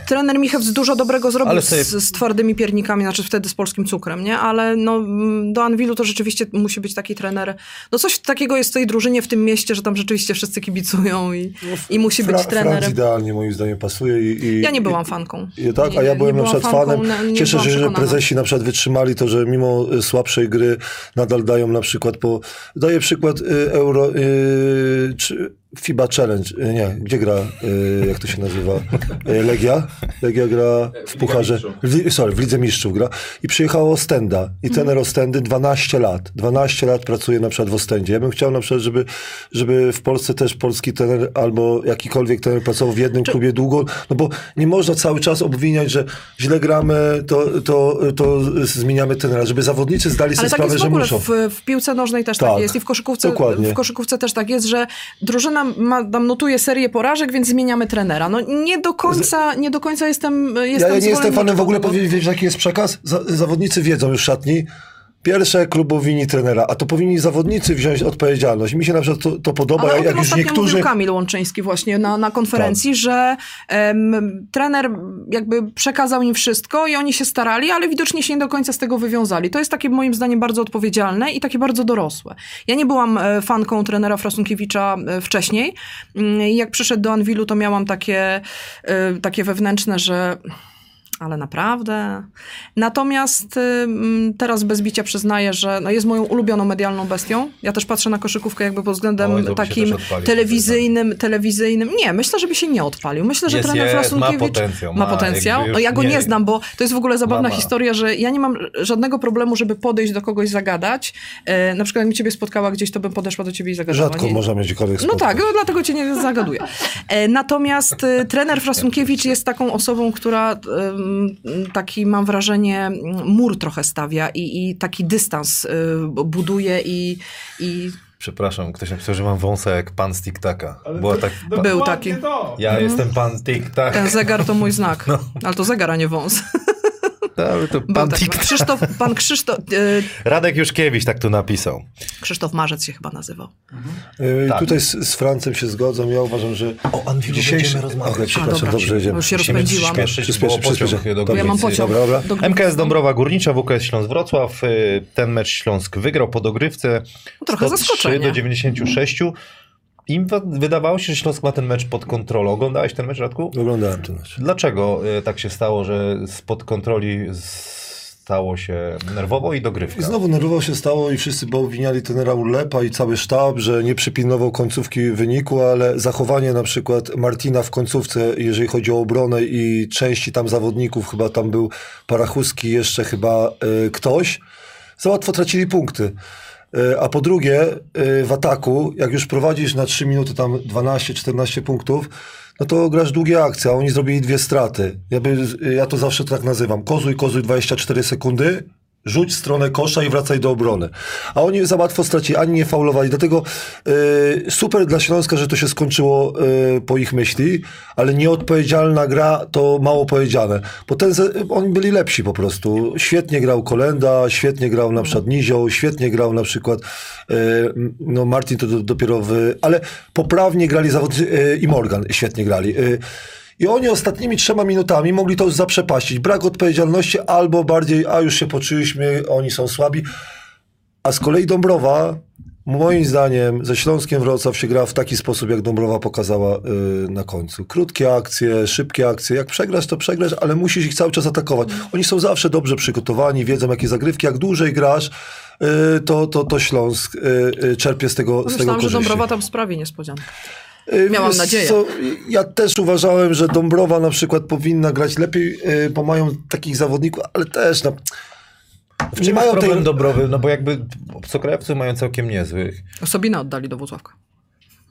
Trener Michewc dużo dobrego zrobił sobie- z, z twardymi piernikami, znaczy wtedy z polskim cukrem, nie? Ale no, mm, do Anwilu to rzeczywiście musi być taki trener. No coś takiego jest w tej drużynie, w tym mieście, że tam rzeczywiście wszyscy kibicują i, i musi być trenerem. Franc idealnie moim zdaniem pasuje. I, i, Ja nie i- byłam fanką. I, tak, Nie- a ja byłem na przykład fanką, fanem. na- Cieszę się, że prezesi na przykład wytrzymali to, że mimo y, słabszej gry nadal dają na przykład po... Daję przykład y, Euro... Y, czy FIBA Challenge. Y, nie, gdzie gra? Y, jak to się nazywa? Y, Legia? Legia gra w Pucharze. Mistrzów. W, sorry, w Lidze Mistrzów gra. I przyjechało Ostenda. I Mhm. trener Ostendy 12 lat. 12 lat pracuje na przykład w Ostendzie. Ja bym chciał na przykład, żeby, żeby w Polsce też polski trener albo jakikolwiek trener pracował w jednym klubie długo, no bo nie można cały czas obwiniać, że źle gramy, to, to, to zmieniamy trenera, żeby zawodnicy zdali sobie Ale tak sprawę, jest w że ogóle muszą. w, w piłce nożnej też tak, Tak, jest i w koszykówce, dokładnie. w koszykówce też tak jest, że drużyna ma, tam notuje serię porażek, więc zmieniamy trenera. No nie do końca, nie do końca jestem, jestem Ja, ja nie jestem fanem w ogóle, tego. powie- wiesz jaki jest przekaz? Za, zawodnicy wiedzą już szatni, Pierwsze klubowi trenera, a to powinni zawodnicy wziąć odpowiedzialność. Mi się na przykład to, to podoba, Ale jak, jak już niektórzy... Tak. mówił Kamil Łączyński właśnie na, na konferencji, że em, trener jakby przekazał im wszystko i oni się starali, ale widocznie się nie do końca z tego wywiązali. To jest takie moim zdaniem bardzo odpowiedzialne i takie bardzo dorosłe. Ja nie byłam e, fanką trenera Frasunkiewicza e, wcześniej. Mm, Jak przyszedł do Anwilu, to miałam takie, e, takie wewnętrzne, że ale naprawdę. Natomiast teraz bez bicia przyznaję, że no jest moją ulubioną medialną bestią. Ja też patrzę na koszykówkę jakby pod względem Oj, takim telewizyjnym, telewizyjnym. Nie, myślę, żeby się nie odpalił. Myślę, że Jest, trener jest, ma Frasunkiewicz potencjał, ma ma, potencjał. No ja go nie- nie znam, bo to jest w ogóle zabawna Ma, ma. historia, że ja nie mam żadnego problemu, żeby podejść do kogoś zagadać. E, na przykład jak mi ciebie spotkała gdzieś, to bym podeszła do ciebie i zagadała. Rzadko Nie- można mieć gdziekolwiek no tak, no dlatego cię nie zagaduję. E, Natomiast e, trener Frasunkiewicz jest taką osobą, która em, taki, mam wrażenie, mur trochę stawia i, i taki dystans e, buduje i, i Przepraszam, ktoś napisał, że mam wąsa jak pan z TikTaka. Była tak... Był taki. To. Ja jestem pan TikTak. ten zegar to mój znak. Ale to zegar, a nie wąs. Ale to pan. TikTak. Krzysztof, pan Krzysztof, e, Radek Juszkiewicz tak tu napisał. Krzysztof Marzec się chyba nazywał. Yy, Tak. Tutaj z, z Francem się zgodzą. Ja uważam, że O Anwilu będziemy rozmawiać. Okej, przepraszam, dobra. dobrze, jedziemy. Już się rozpędziłam. pociąg przyspieszy. do. Ja mam pociąg. Dobra, dobra. MKS Dąbrowa Górnicza, WKS Śląsk Wrocław. y, Ten mecz Śląsk wygrał po dogrywce. No trochę 103 zaskoczenie. do 96. Im wa- wydawało się, że Śląsk ma ten mecz pod kontrolą. Oglądałeś ten mecz, Radku? Oglądałem ten mecz. Dlaczego y, tak się stało, że spod kontroli stało się nerwowo i dogrywka? I znowu nerwowo się stało i wszyscy obwiniali trenera Urlepa i cały sztab, że nie przypilnował końcówki wyniku, ale zachowanie na przykład Martina w końcówce, jeżeli chodzi o obronę i części tam zawodników, chyba tam był Parachuski, jeszcze chyba y, ktoś, za łatwo tracili punkty. Y, A po drugie, y, w ataku, jak już prowadzisz na 3 minuty tam 12-14 punktów, no to grasz długie akcje, a oni zrobili dwie straty. Ja, by, ja to zawsze tak nazywam. Kozuj, kozuj 24 sekundy, rzuć stronę kosza i wracaj do obrony. A oni za łatwo stracili, ani nie faulowali. Dlatego y, super dla Śląska, że to się skończyło y, po ich myśli, ale nieodpowiedzialna gra to mało powiedziane. Bo ten, oni byli lepsi po prostu. Świetnie grał Kolenda, świetnie grał na przykład Nizioł, świetnie grał na przykład y, no Martin to do, dopiero w... Ale poprawnie grali zawodnicy i Morgan świetnie grali. I oni ostatnimi trzema minutami mogli to zaprzepaścić. Brak odpowiedzialności albo bardziej, a już się poczuliśmy, oni są słabi. A z kolei Dąbrowa, moim zdaniem, ze Śląskiem Wrocław się gra w taki sposób, jak Dąbrowa pokazała y, na końcu. Krótkie akcje, szybkie akcje. Jak przegrasz, to przegrasz, ale musisz ich cały czas atakować. Oni są zawsze dobrze przygotowani, wiedzą jakie zagrywki. Jak dłużej grasz, y, to, to, to Śląsk y, czerpie z tego, z tego Myślałam, że korzyści. Dąbrowa tam sprawi niespodziankę. Y, Miałam nadzieję. Co, ja też uważałem, że Dąbrowa na przykład powinna grać lepiej, y, bo mają takich zawodników, ale też no, Nie nie mają mają problem tej... dobrowy, no bo jakby obcokrajowcy mają całkiem niezłych. Osobina oddali do Włocławka.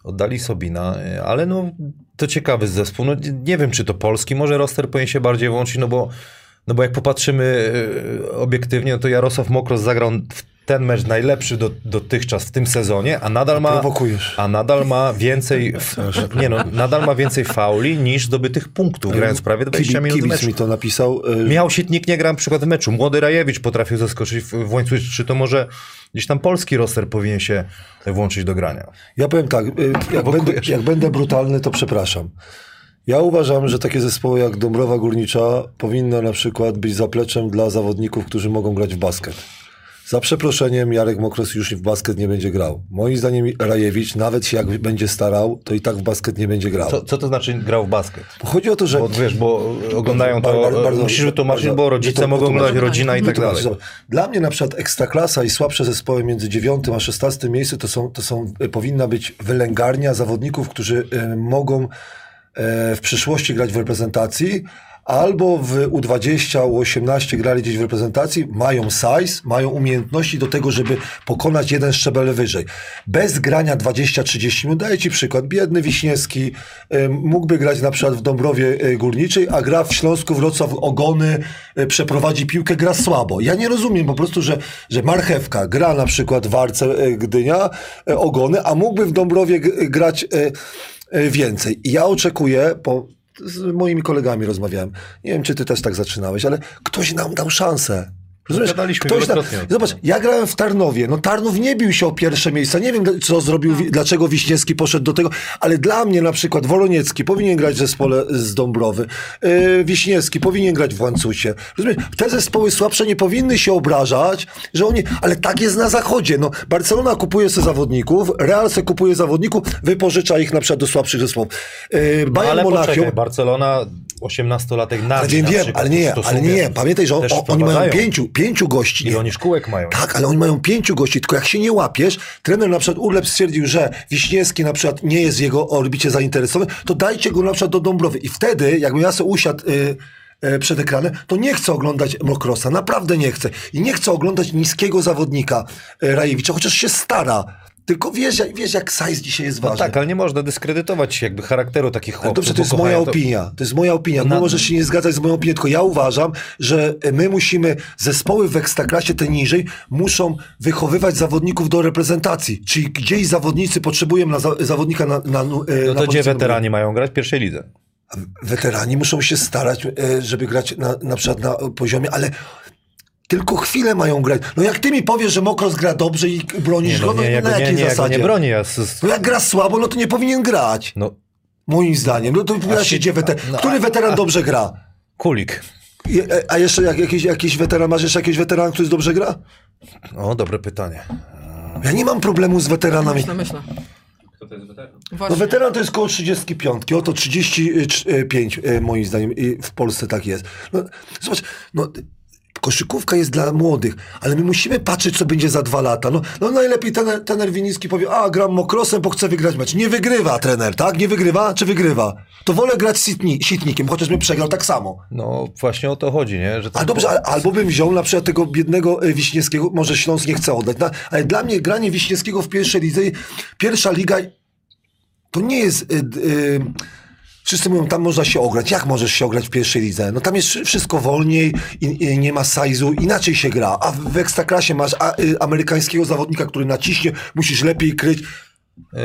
Oddali Sobina, ale no to ciekawy zespół. No, nie- nie wiem, czy to polski, może roster powinien się bardziej włączyć, no bo No bo jak popatrzymy e, obiektywnie, no to Jarosław Mokros zagrał w ten mecz najlepszy do, dotychczas w tym sezonie, a nadal ma, Prowokujesz. a nadal ma więcej, nie no, nadal ma więcej fauli niż zdobytych punktów, grając prawie 20 Kibi- minut Kibic mi to napisał. y, Miał Sietnik nie gra na przykład w meczu. Młody Rajewicz potrafił zaskoczyć w, w łańcuchu. Czy to może gdzieś tam polski roster powinien się włączyć do grania? Ja powiem tak, y, jak będę, jak będę brutalny, to przepraszam. Ja uważam, że takie zespoły jak Dąbrowa Górnicza powinny na przykład być zapleczem dla zawodników, którzy mogą grać w basket. Za przeproszeniem Jarek Mokros już w basket nie będzie grał. Moim zdaniem Rajewicz, nawet się jak będzie starał, to i tak w basket nie będzie grał. Co, co to znaczy grał w basket? Chodzi o to, że... Bo wiesz, bo oglądają to, Bardzo- bardzo- musisz wytłumaczyć, bardzo- bo rodzice to- mogą oglądać, rodzina i tak dalej. Dla mnie na przykład ekstraklasa i słabsze zespoły między 9 a 16 miejscu to są, to są y, powinna być wylęgarnia zawodników, którzy y, mogą e, w przyszłości grać w reprezentacji, albo w U20, U18 grali gdzieś w reprezentacji, mają size, mają umiejętności do tego, żeby pokonać jeden szczebel wyżej. Bez grania 20-30 minut, daję Ci przykład, biedny Wiśniewski mógłby grać na przykład w Dąbrowie y, Górniczej, a gra w Śląsku Wrocław Ogony, y, przeprowadzi piłkę, gra słabo. Ja nie rozumiem po prostu, że, że Marchewka gra na przykład w Arce y, Gdynia, Ogony, a mógłby w Dąbrowie grać więcej. I ja oczekuję, po, z moimi kolegami rozmawiałem, nie wiem, czy ty też tak zaczynałeś, ale ktoś nam dał szansę. Rozumiesz? Gadaliśmy Ktoś tam, zobacz, ja grałem w Tarnowie. No Tarnów nie bił się o pierwsze miejsca. Nie wiem, co zrobił, wi- dlaczego Wiśniewski poszedł do tego, ale dla mnie na przykład Woloniecki powinien grać w zespole z Dąbrowy. Yy, Wiśniewski powinien grać w Łańcucie. Rozumiesz? Te zespoły słabsze nie powinny się obrażać, że oni, ale tak jest na zachodzie. No, Barcelona kupuje sobie zawodników, Real se kupuje zawodników, wypożycza ich na przykład do słabszych zespołów. Yy, No, Bayern ale Monachium, poczekaj, Barcelona 18-latek na ale wiem, na wiem, ale nie, ale nie, pamiętaj, że on, oni mają pięciu, pięciu gości. Ile Nie. oni szkółek mają? Tak, ale oni mają pięciu gości, tylko jak się nie łapiesz, trener na przykład Urlep stwierdził, że Wiśniewski na przykład nie jest w jego orbicie zainteresowany, to dajcie go na przykład do Dąbrowy. I wtedy, jakbym ja sobie usiadł y, y, przed ekranem, to nie chcę oglądać Mokrosa, naprawdę nie chcę. I nie chcę oglądać niskiego zawodnika y, Rajewicza, chociaż się stara. Tylko wiesz, jak- wiesz jak size dzisiaj jest No ważny. tak, ale nie można dyskredytować jakby charakteru takich chłopców. Dobrze, to jest moja to- opinia. To jest moja opinia. Na- No możesz się nie zgadzać z moją opinią, tylko ja uważam, że my musimy, zespoły w ekstraklasie te niżej muszą wychowywać zawodników do reprezentacji. Czyli gdzieś zawodnicy potrzebują na za, zawodnika na, na, na No na to gdzie pozycji weterani mają grać? W pierwszej lidze. Weterani muszą się starać, e, żeby grać na, na przykład na poziomie, ale tylko chwilę mają grać. No jak ty mi powiesz, że Mokros gra dobrze i bronisz Nie, go, no, no, nie, ja na go nie, jakiej nie, ja go zasadzie? nie bronię. Ja z, No jak gra słabo, no to nie powinien grać. no, Moim zdaniem. No to wypowiada się, gdzie weteran. no, Który a- weteran dobrze gra? kulik. I- e, A jeszcze jak, jakiś, jakiś weteran, masz jeszcze jakiś weteran, który dobrze gra? O, dobre pytanie. Ja nie mam problemu z weteranami. Myślę, myślę. Kto to jest weteran? No weteran to jest koło 35, oto 35 e, moim zdaniem i w Polsce tak jest. No, zobacz, no, koszykówka jest dla młodych, ale my musimy patrzeć, co będzie za dwa lata. No, no najlepiej trener, trener Winiski powie, a gram mokrosem, bo chcę wygrać mecz. Nie wygrywa trener, tak? Nie wygrywa, czy wygrywa? To wolę grać sitni, sitnikiem, chociaż bym przegrał tak samo. No właśnie o to chodzi, nie? Że A dobrze, a- albo bym wziął na przykład tego biednego e, Wiśniewskiego, może Śląsk nie chce oddać, na, ale dla mnie granie Wiśniewskiego w pierwszej lidze, pierwsza liga to nie jest... Y, y, Wszyscy mówią, tam można się ograć. Jak możesz się ograć w pierwszej lidze? No tam jest wszy- wszystko wolniej, i, i nie ma sajzu, inaczej się gra. A w, ekstraklasie masz a, y, amerykańskiego zawodnika, który naciśnie, musisz lepiej kryć. Yy,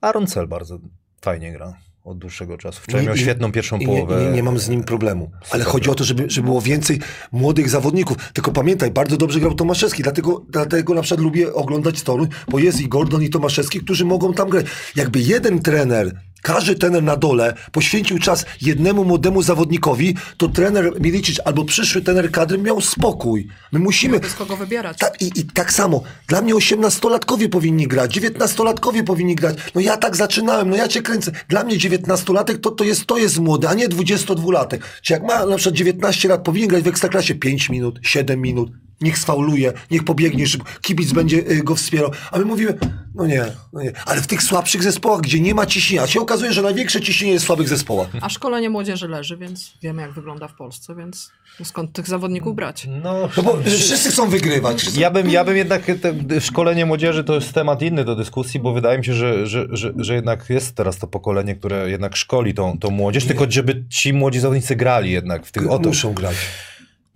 Aaron Cell bardzo fajnie gra od dłuższego czasu. Wczoraj I- miał świetną pierwszą nie, połowę. nie, nie mam z nim problemu. Ale Super chodzi o to, żeby, żeby było więcej młodych zawodników. Tylko pamiętaj, bardzo dobrze grał Tomaszewski, dlatego, dlatego na przykład lubię oglądać Toruń, bo jest i Gordon i Tomaszewski, którzy mogą tam grać. Jakby jeden trener, każdy trener na dole poświęcił czas jednemu młodemu zawodnikowi, to trener Milicic albo przyszły trener kadry miał spokój. My musimy... Bez kogo wybierać. Ta, i, I tak samo, dla mnie 18-latkowie powinni grać, 19-latkowie powinni grać. No ja tak zaczynałem, no ja cię kręcę. Dla mnie 19-latek to, to, jest, to jest młody, a nie 22-latek. Czy jak ma na przykład 19 lat, powinien grać w ekstraklasie 5 minut, 7 minut. Niech sfauluje, niech pobiegnie szybko, kibic będzie y, go wspierał. A my mówimy, no nie, no nie. Ale w tych słabszych zespołach, gdzie nie ma ciśnienia, się okazuje, że największe ciśnienie jest w słabych zespołach. A szkolenie młodzieży leży, więc wiemy, jak wygląda w Polsce, więc skąd tych zawodników brać? No, No bo wszyscy chcą wygrywać. Ja bym, ja bym jednak, te, szkolenie młodzieży to jest temat inny do dyskusji, bo wydaje mi się, że, że, że, że jednak jest teraz to pokolenie, które jednak szkoli tą, tą młodzież, tylko żeby ci młodzi zawodnicy grali jednak w tych o to. Muszą grać.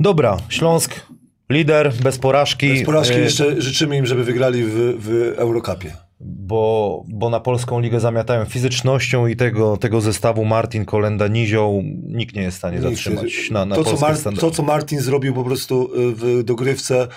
Dobra, Śląsk, lider, bez porażki. Z porażki e, jeszcze życzymy im, żeby wygrali w, w Eurocupie. bo, bo na polską ligę zamiatają fizycznością i tego, tego zestawu Martin, Kolenda, Nizioł nikt nie jest w stanie zatrzymać na, na to, co Mar- to, co Martin zrobił po prostu y, w dogrywce,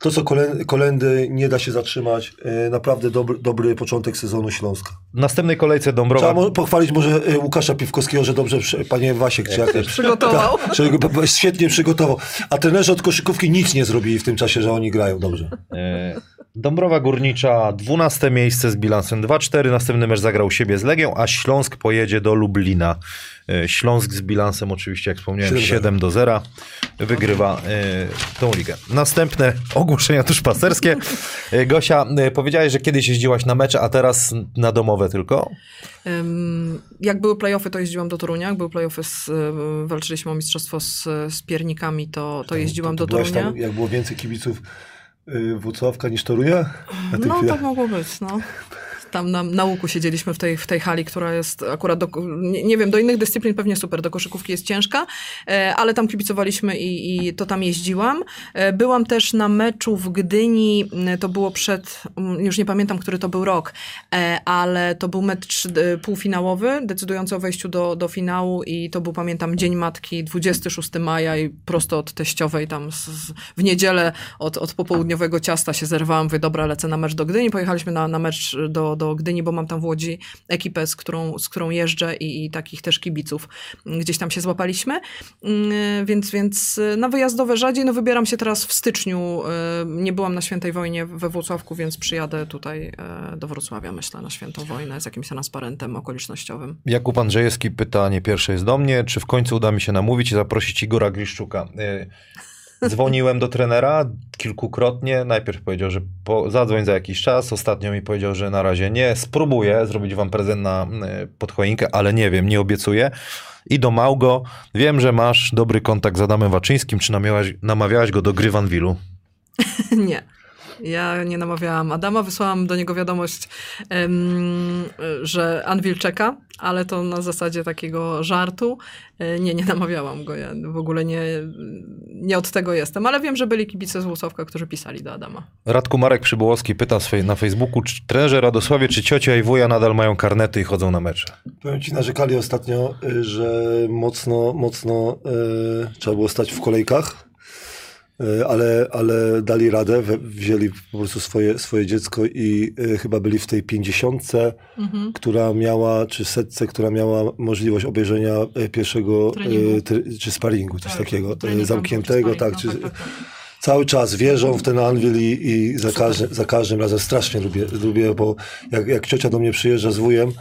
to, co kolendy nie da się zatrzymać. y, Naprawdę dobry, dobry początek sezonu Śląska. W następnej kolejce Dąbrowa... Trzeba pochwalić może y, Łukasza Piwkowskiego, że dobrze, panie Wasiek, czy jak też. Przygotował. Że go p- p- świetnie przygotował. A trenerzy od koszykówki nic nie zrobili w tym czasie, że oni grają dobrze. E, Dąbrowa Górnicza, 12 miejsce z bilansem 2-4. Następny mecz zagrał u siebie z Legią, a Śląsk pojedzie do Lublina. E, Śląsk z bilansem oczywiście, jak wspomniałem, 7-0. 7 do 0. Wygrywa e, tą ligę. Następne ogłoszenia duszpasterskie. E, Gosia, powiedziałeś, że kiedyś jeździłaś na mecze, a teraz na domowe tylko. Jak były playoffy, to jeździłam do Torunia. Jak były playoffy, z, walczyliśmy o mistrzostwo z, z piernikami, to, to jeździłam do byłaś Torunia. tam, jak było więcej kibiców y, Włocławka niż Torunia? No, chwilach? tak mogło być, no. Tam na, na łuku siedzieliśmy w tej, w tej hali, która jest akurat, do, nie, nie wiem, do innych dyscyplin pewnie super, do koszykówki jest ciężka, e, ale tam kibicowaliśmy i, i to tam jeździłam. E, byłam też na meczu w Gdyni, to było przed, już nie pamiętam, który to był rok, e, ale to był mecz półfinałowy, decydujący o wejściu do, do finału i to był, pamiętam, Dzień Matki, 26 maja i prosto od teściowej tam z, z, w niedzielę od, od popołudniowego ciasta się zerwałam, mówię, dobra, lecę na mecz do Gdyni, pojechaliśmy na, na mecz do, do Gdyni, bo mam tam w Łodzi ekipę, z którą, z którą jeżdżę i, i takich też kibiców gdzieś tam się złapaliśmy, Mm, więc, więc y, na wyjazdowe rzadziej, no wybieram się teraz w styczniu, y, nie byłam na Świętej Wojnie we Włocławku, więc przyjadę tutaj e, do Wrocławia, myślę, na Świętą Wojnę z jakimś transparentem okolicznościowym. Jakub Andrzejewski pytanie pierwsze jest do mnie. Czy w końcu uda mi się namówić i zaprosić Igora Gliszczuka? Dzwoniłem do trenera kilkukrotnie. Najpierw powiedział, że po, zadzwoń za jakiś czas. Ostatnio mi powiedział, że na razie nie. Spróbuję zrobić wam prezent na e, pod choinkę, ale nie wiem, nie obiecuję. I do Małgo. Wiem, że masz dobry kontakt z Adamem Waczyńskim. Czy namawiałaś, namawiałaś go do gry w Anwilu? Nie. Ja nie namawiałam Adama, wysłałam do niego wiadomość, że Anvil czeka, ale to na zasadzie takiego żartu. E, Nie, nie namawiałam go, ja w ogóle nie, nie od tego jestem, ale wiem, że byli kibice z Włocławka, którzy pisali do Adama. Radku Marek Przybołowski pyta na Facebooku, czy trenerze Radosławie, czy ciocia i wuja nadal mają karnety i chodzą na mecze? Powiem ci, narzekali ostatnio, y, że mocno, mocno y, trzeba było stać w kolejkach, ale, ale dali radę, wzięli po prostu swoje, swoje dziecko i y, chyba byli w tej pięćdziesiątce, Mhm. która miała, czy setce, która miała możliwość obejrzenia y, pierwszego, Treningu. czy sparingu, coś Tak, takiego, zamkniętego, tak, czy, tak, tak, tak. Cały czas wierzą w ten Anvil i, i za, każdy, za każdym razem strasznie lubię, lubię bo jak, jak ciocia do mnie przyjeżdża z wujem,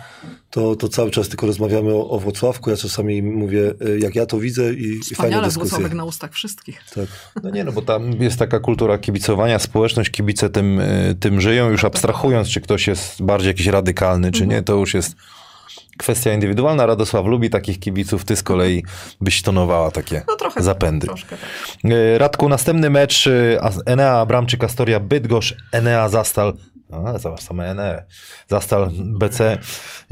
to, to cały czas tylko rozmawiamy o, o Włocławku. Ja czasami mówię, y, jak ja to widzę i, i fajne Wspaniale, dyskusje. Włocławek na ustach wszystkich. Tak. No nie, no bo tam jest taka kultura kibicowania, społeczność, kibice tym, y, tym żyją, już abstrahując, czy ktoś jest bardziej jakiś radykalny, czy nie, to już jest kwestia indywidualna. Radosław lubi takich kibiców, ty z kolei byś tonowała takie No trochę. zapędy. Troszkę tak. Y, Radku, następny mecz As- Enea Abramczyk, Astoria Bydgoszcz, Enea Zastal, a, zobacz, same Enea, Zastal BC,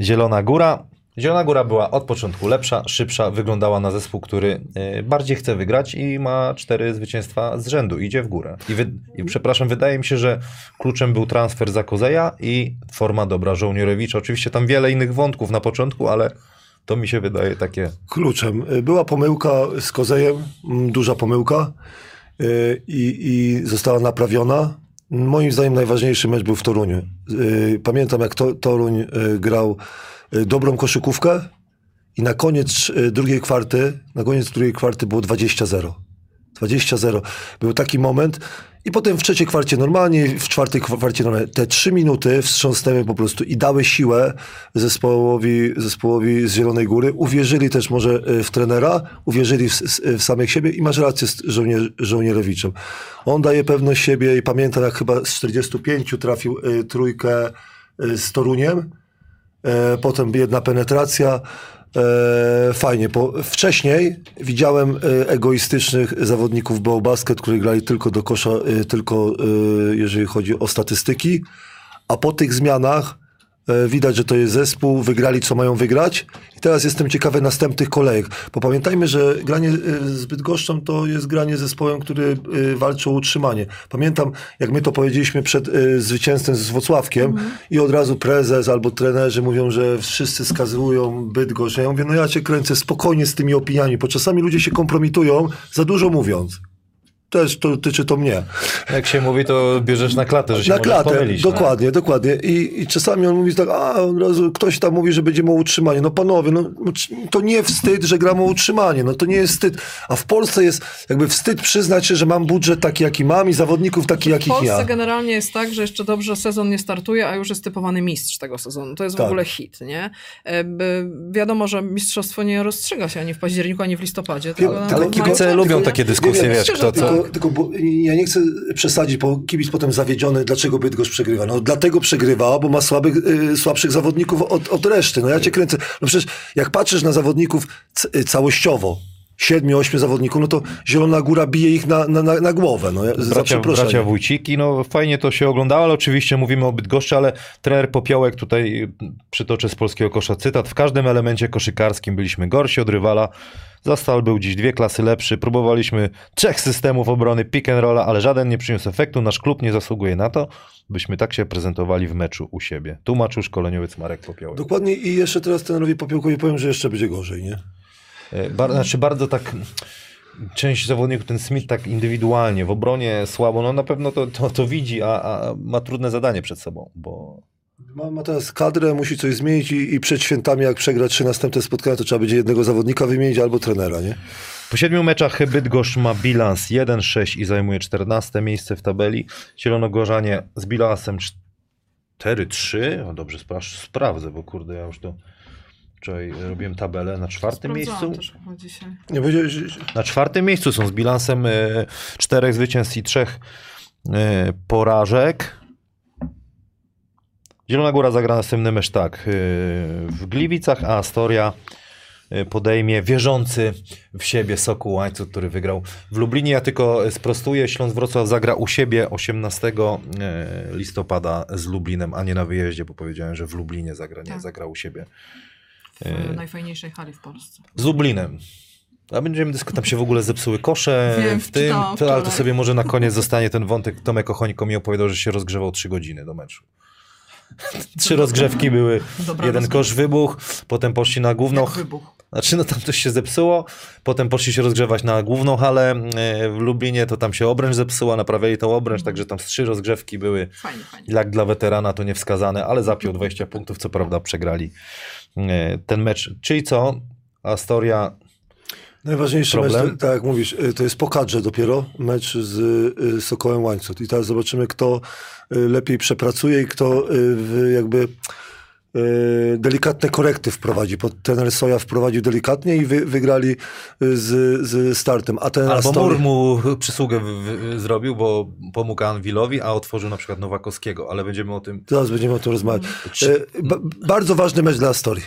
Zielona Góra. Zielona Góra była od początku lepsza, szybsza, wyglądała na zespół, który y, bardziej chce wygrać i ma cztery zwycięstwa z rzędu, idzie w górę. I, wy, i przepraszam, wydaje mi się, że kluczem był transfer Zakozeja i forma dobra Żołnierewicza. Oczywiście tam wiele innych wątków na początku, ale to mi się wydaje takie Kluczem. Y, Była pomyłka z Kozejem, duża pomyłka y, i, i została naprawiona. Moim zdaniem najważniejszy mecz był w Toruniu. Pamiętam, jak to, Toruń grał dobrą koszykówkę i na koniec y, drugiej kwarty, na koniec drugiej kwarty było 20-0. 20-0. Był taki moment i potem w trzeciej kwarcie normalnie, w czwartej kwarcie normalnie. Te trzy minuty wstrząsnęły po prostu i dały siłę zespołowi, zespołowi z Zielonej Góry. Uwierzyli też może y, w trenera, uwierzyli w, w samych siebie i masz rację z żołnier. On daje pewność siebie i pamiętam jak chyba z 45 trafił y, trójkę y, z Toruniem. E, potem jedna penetracja. E, fajnie. Po, wcześniej widziałem e, egoistycznych zawodników Bo Basket, którzy grali tylko do kosza, tylko jeżeli chodzi o statystyki, a po tych zmianach widać, że to jest zespół, wygrali co mają wygrać i teraz jestem ciekawy następnych kolejek, bo pamiętajmy, że granie e, z Bydgoszczą to jest granie z zespołem, który e, walczy o utrzymanie. Pamiętam, jak my to powiedzieliśmy przed e, zwycięstwem z Włocławkiem i od razu prezes albo trenerzy mówią, że wszyscy skazują Bydgoszcz. Ja mówię, no ja cię kręcę spokojnie z tymi opiniami, bo czasami ludzie się kompromitują, za dużo mówiąc. Też to tyczy to mnie. Jak się mówi, to bierzesz na klatę, że się Na klatę, pomylić. no. dokładnie, dokładnie. I, I czasami on mówi tak, a od razu ktoś tam mówi, że będziemy o utrzymanie. No panowie, no, to nie wstyd, że gramy o utrzymanie. No to nie jest wstyd. A w Polsce jest jakby wstyd przyznać się, że mam budżet taki, jaki mam i zawodników takich, W jakich Polsce ja. generalnie jest tak, że jeszcze dobrze sezon nie startuje, a już jest typowany mistrz tego sezonu. To jest w Tak. ogóle hit, nie? E, Wiadomo, że mistrzostwo nie rozstrzyga się ani w październiku, ani w listopadzie. na- Ale na kibice lubią takie dyskusje, wiesz, kto co. Tylko, bo ja nie chcę przesadzić, bo kibic potem zawiedziony, dlaczego Bydgoszcz przegrywa. No dlatego przegrywa, bo ma słabych, y, słabszych zawodników od, od reszty. No ja cię kręcę. No przecież jak patrzysz na zawodników y, całościowo, siedmiu, ośmiu zawodników, no to Zielona Góra bije ich na, na, na, na głowę. No, Bracia, bracia Wójciki, no fajnie to się oglądało, ale oczywiście mówimy o Bydgoszczy, ale trener Popiołek, tutaj y, przytoczę z polskiego kosza cytat, w każdym elemencie koszykarskim byliśmy gorsi od rywala, Zastal był dziś dwie klasy lepszy, próbowaliśmy trzech systemów obrony pick and rolla, ale żaden nie przyniósł efektu, nasz klub nie zasługuje na to, byśmy tak się prezentowali w meczu u siebie. Tłumaczył szkoleniowiec Marek Popiołek. Dokładnie i jeszcze teraz trenerowi Popiołkowi powiem, że jeszcze będzie gorzej, nie? E, Bar, znaczy bardzo tak. Część zawodników, ten Smith tak indywidualnie, w obronie słabo, no na pewno to, to, to widzi, a, a ma trudne zadanie przed sobą, bo Ma, ma teraz kadrę, musi coś zmienić i, i przed świętami, jak przegra trzy następne spotkania, to trzeba będzie jednego zawodnika wymienić albo trenera, nie? po siedmiu meczach Bydgoszcz ma bilans 1-6 i zajmuje 14 miejsce w tabeli. Zielonogorzanie z bilansem 4-3, o dobrze spra- sprawdzę, bo kurde, ja już to wczoraj robiłem tabelę na czwartym miejscu. też chyba dzisiaj. Nie Na czwartym miejscu są z bilansem e, czterech zwycięstw i trzech e, porażek. Zielona Góra zagra następny mecz tak. e, w Gliwicach, a Astoria podejmie wierzący w siebie Sokół Łańcuch, który wygrał w Lublinie. Ja tylko sprostuję, Śląsk Wrocław zagra u siebie 18 e, listopada z Lublinem, a nie na wyjeździe, bo powiedziałem, że w Lublinie zagra, nie Tak. zagra u siebie. W E. najfajniejszej hali w Polsce. Z Lublinem. A będziemy dyskutować, tam się w ogóle zepsuły kosze Wiem, w tym, to, ale to wczoraj. sobie może na koniec zostanie ten wątek. Tomek Ochońko mi opowiadał, że się rozgrzewał 3 godziny do meczu. Trzy rozgrzewki były, Dobra jeden rozmowa. kosz wybuch, potem poszli na główną, wybuch. znaczy no tam coś się zepsuło, potem poszli się rozgrzewać na główną halę e, w Lublinie, to tam się obręcz zepsuła, naprawiali tą obręcz, także tam trzy rozgrzewki były Fajnie, fajnie. jak dla weterana to niewskazane, ale zapiął 20 punktów, co prawda przegrali ten mecz. Czyli co? Astoria Najważniejszy Problem? mecz, tak jak mówisz, y, to jest po kadrze dopiero, mecz z y, Sokołem Łańcut. I teraz zobaczymy, kto lepiej przepracuje i kto w- jakby delikatne korekty wprowadzi. Bo trener Soja wprowadził delikatnie i wy, wygrali y, z, z startem. A ten Albo Astoria- Mur mu przysługę w, w, zrobił, bo pomógł Anwilowi, a otworzył na przykład Nowakowskiego, ale będziemy o tym. Zaraz będziemy o tym rozmawiać. Y, ba, bardzo ważny mecz dla Astorii.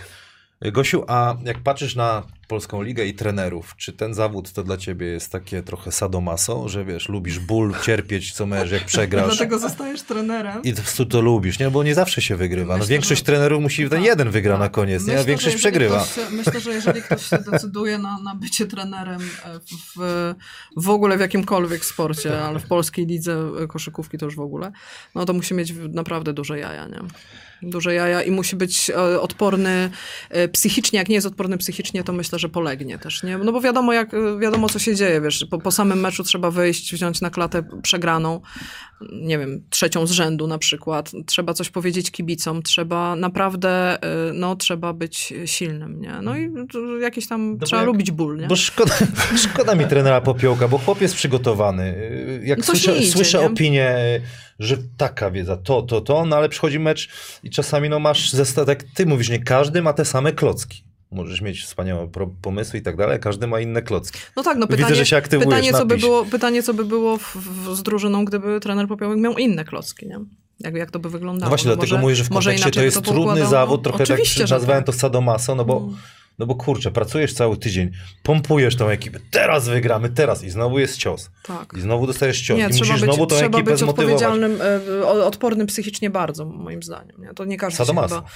Gosiu, a jak patrzysz na polską ligę i trenerów, czy ten zawód to dla ciebie jest takie trochę sadomaso, że wiesz, lubisz ból, cierpieć co mecz, jak przegrasz Dlatego zostajesz trenerem. i prostu to lubisz, nie? Bo nie zawsze się wygrywa. No Myślę, większość że- trenerów musi ten Tak, jeden wygra tak. na koniec, nie? A większość przegrywa. Ktoś, myślę, że jeżeli ktoś się decyduje na, na bycie trenerem e, w, w, ogóle w jakimkolwiek sporcie, ale w polskiej lidze e, koszykówki to już w ogóle, no to musi mieć naprawdę duże jaja, nie? Duże jaja i musi być e, odporny e, psychicznie. Jak nie jest odporny psychicznie, to myślę, że polegnie też, nie? No bo wiadomo, jak, wiadomo co się dzieje, wiesz, po, po samym meczu trzeba wyjść, wziąć na klatę przegraną, nie wiem, trzecią z rzędu na przykład. Trzeba coś powiedzieć kibicom, trzeba naprawdę, y, no trzeba być silnym, nie? No i to jakieś tam, trzeba jak- lubić ból, nie? Bo szkoda, szkoda mi trenera Popiołka, bo chłop jest przygotowany. Jak No słyszę, idzie, słyszę opinię, że taka wiedza, to, to, to, no ale przychodzi mecz i czasami no masz zestatek, ty mówisz, nie każdy ma te same klocki. Możesz mieć wspaniałe pomysły i tak dalej, każdy ma inne klocki. No tak, no Widzę, pytanie, że się aktywujesz, pytanie, co by było, pytanie, co by było w, w, z drużyną, gdyby trener Popiołek miał inne klocki, nie? Jak, jak to by wyglądało? No właśnie, dlatego może, mówię, że w kontekście to jest trudny poukładało. zawód, trochę Oczywiście, tak nazwałem tak. to sadomaso, no bo, no bo kurczę, pracujesz cały tydzień, pompujesz tą ekipę, teraz wygramy, teraz i znowu jest cios. Tak. I znowu dostajesz cios. Nie, I musisz być, znowu tą ekipę być zmotywować. odpowiedzialnym, e, odpornym psychicznie bardzo, moim zdaniem. Nie? To nie każdy Sadomaso. się chyba...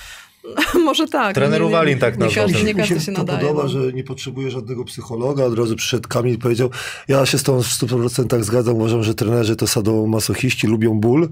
Może tak. Trener Uwalin tak nazwał. Mi każdy się się to nadaje. podoba, no. że nie potrzebuje żadnego psychologa. Od razu przyszedł Kamil i powiedział, ja się z tą w 100% zgadzam. Uważam, że trenerzy to sadomasochiści, lubią ból.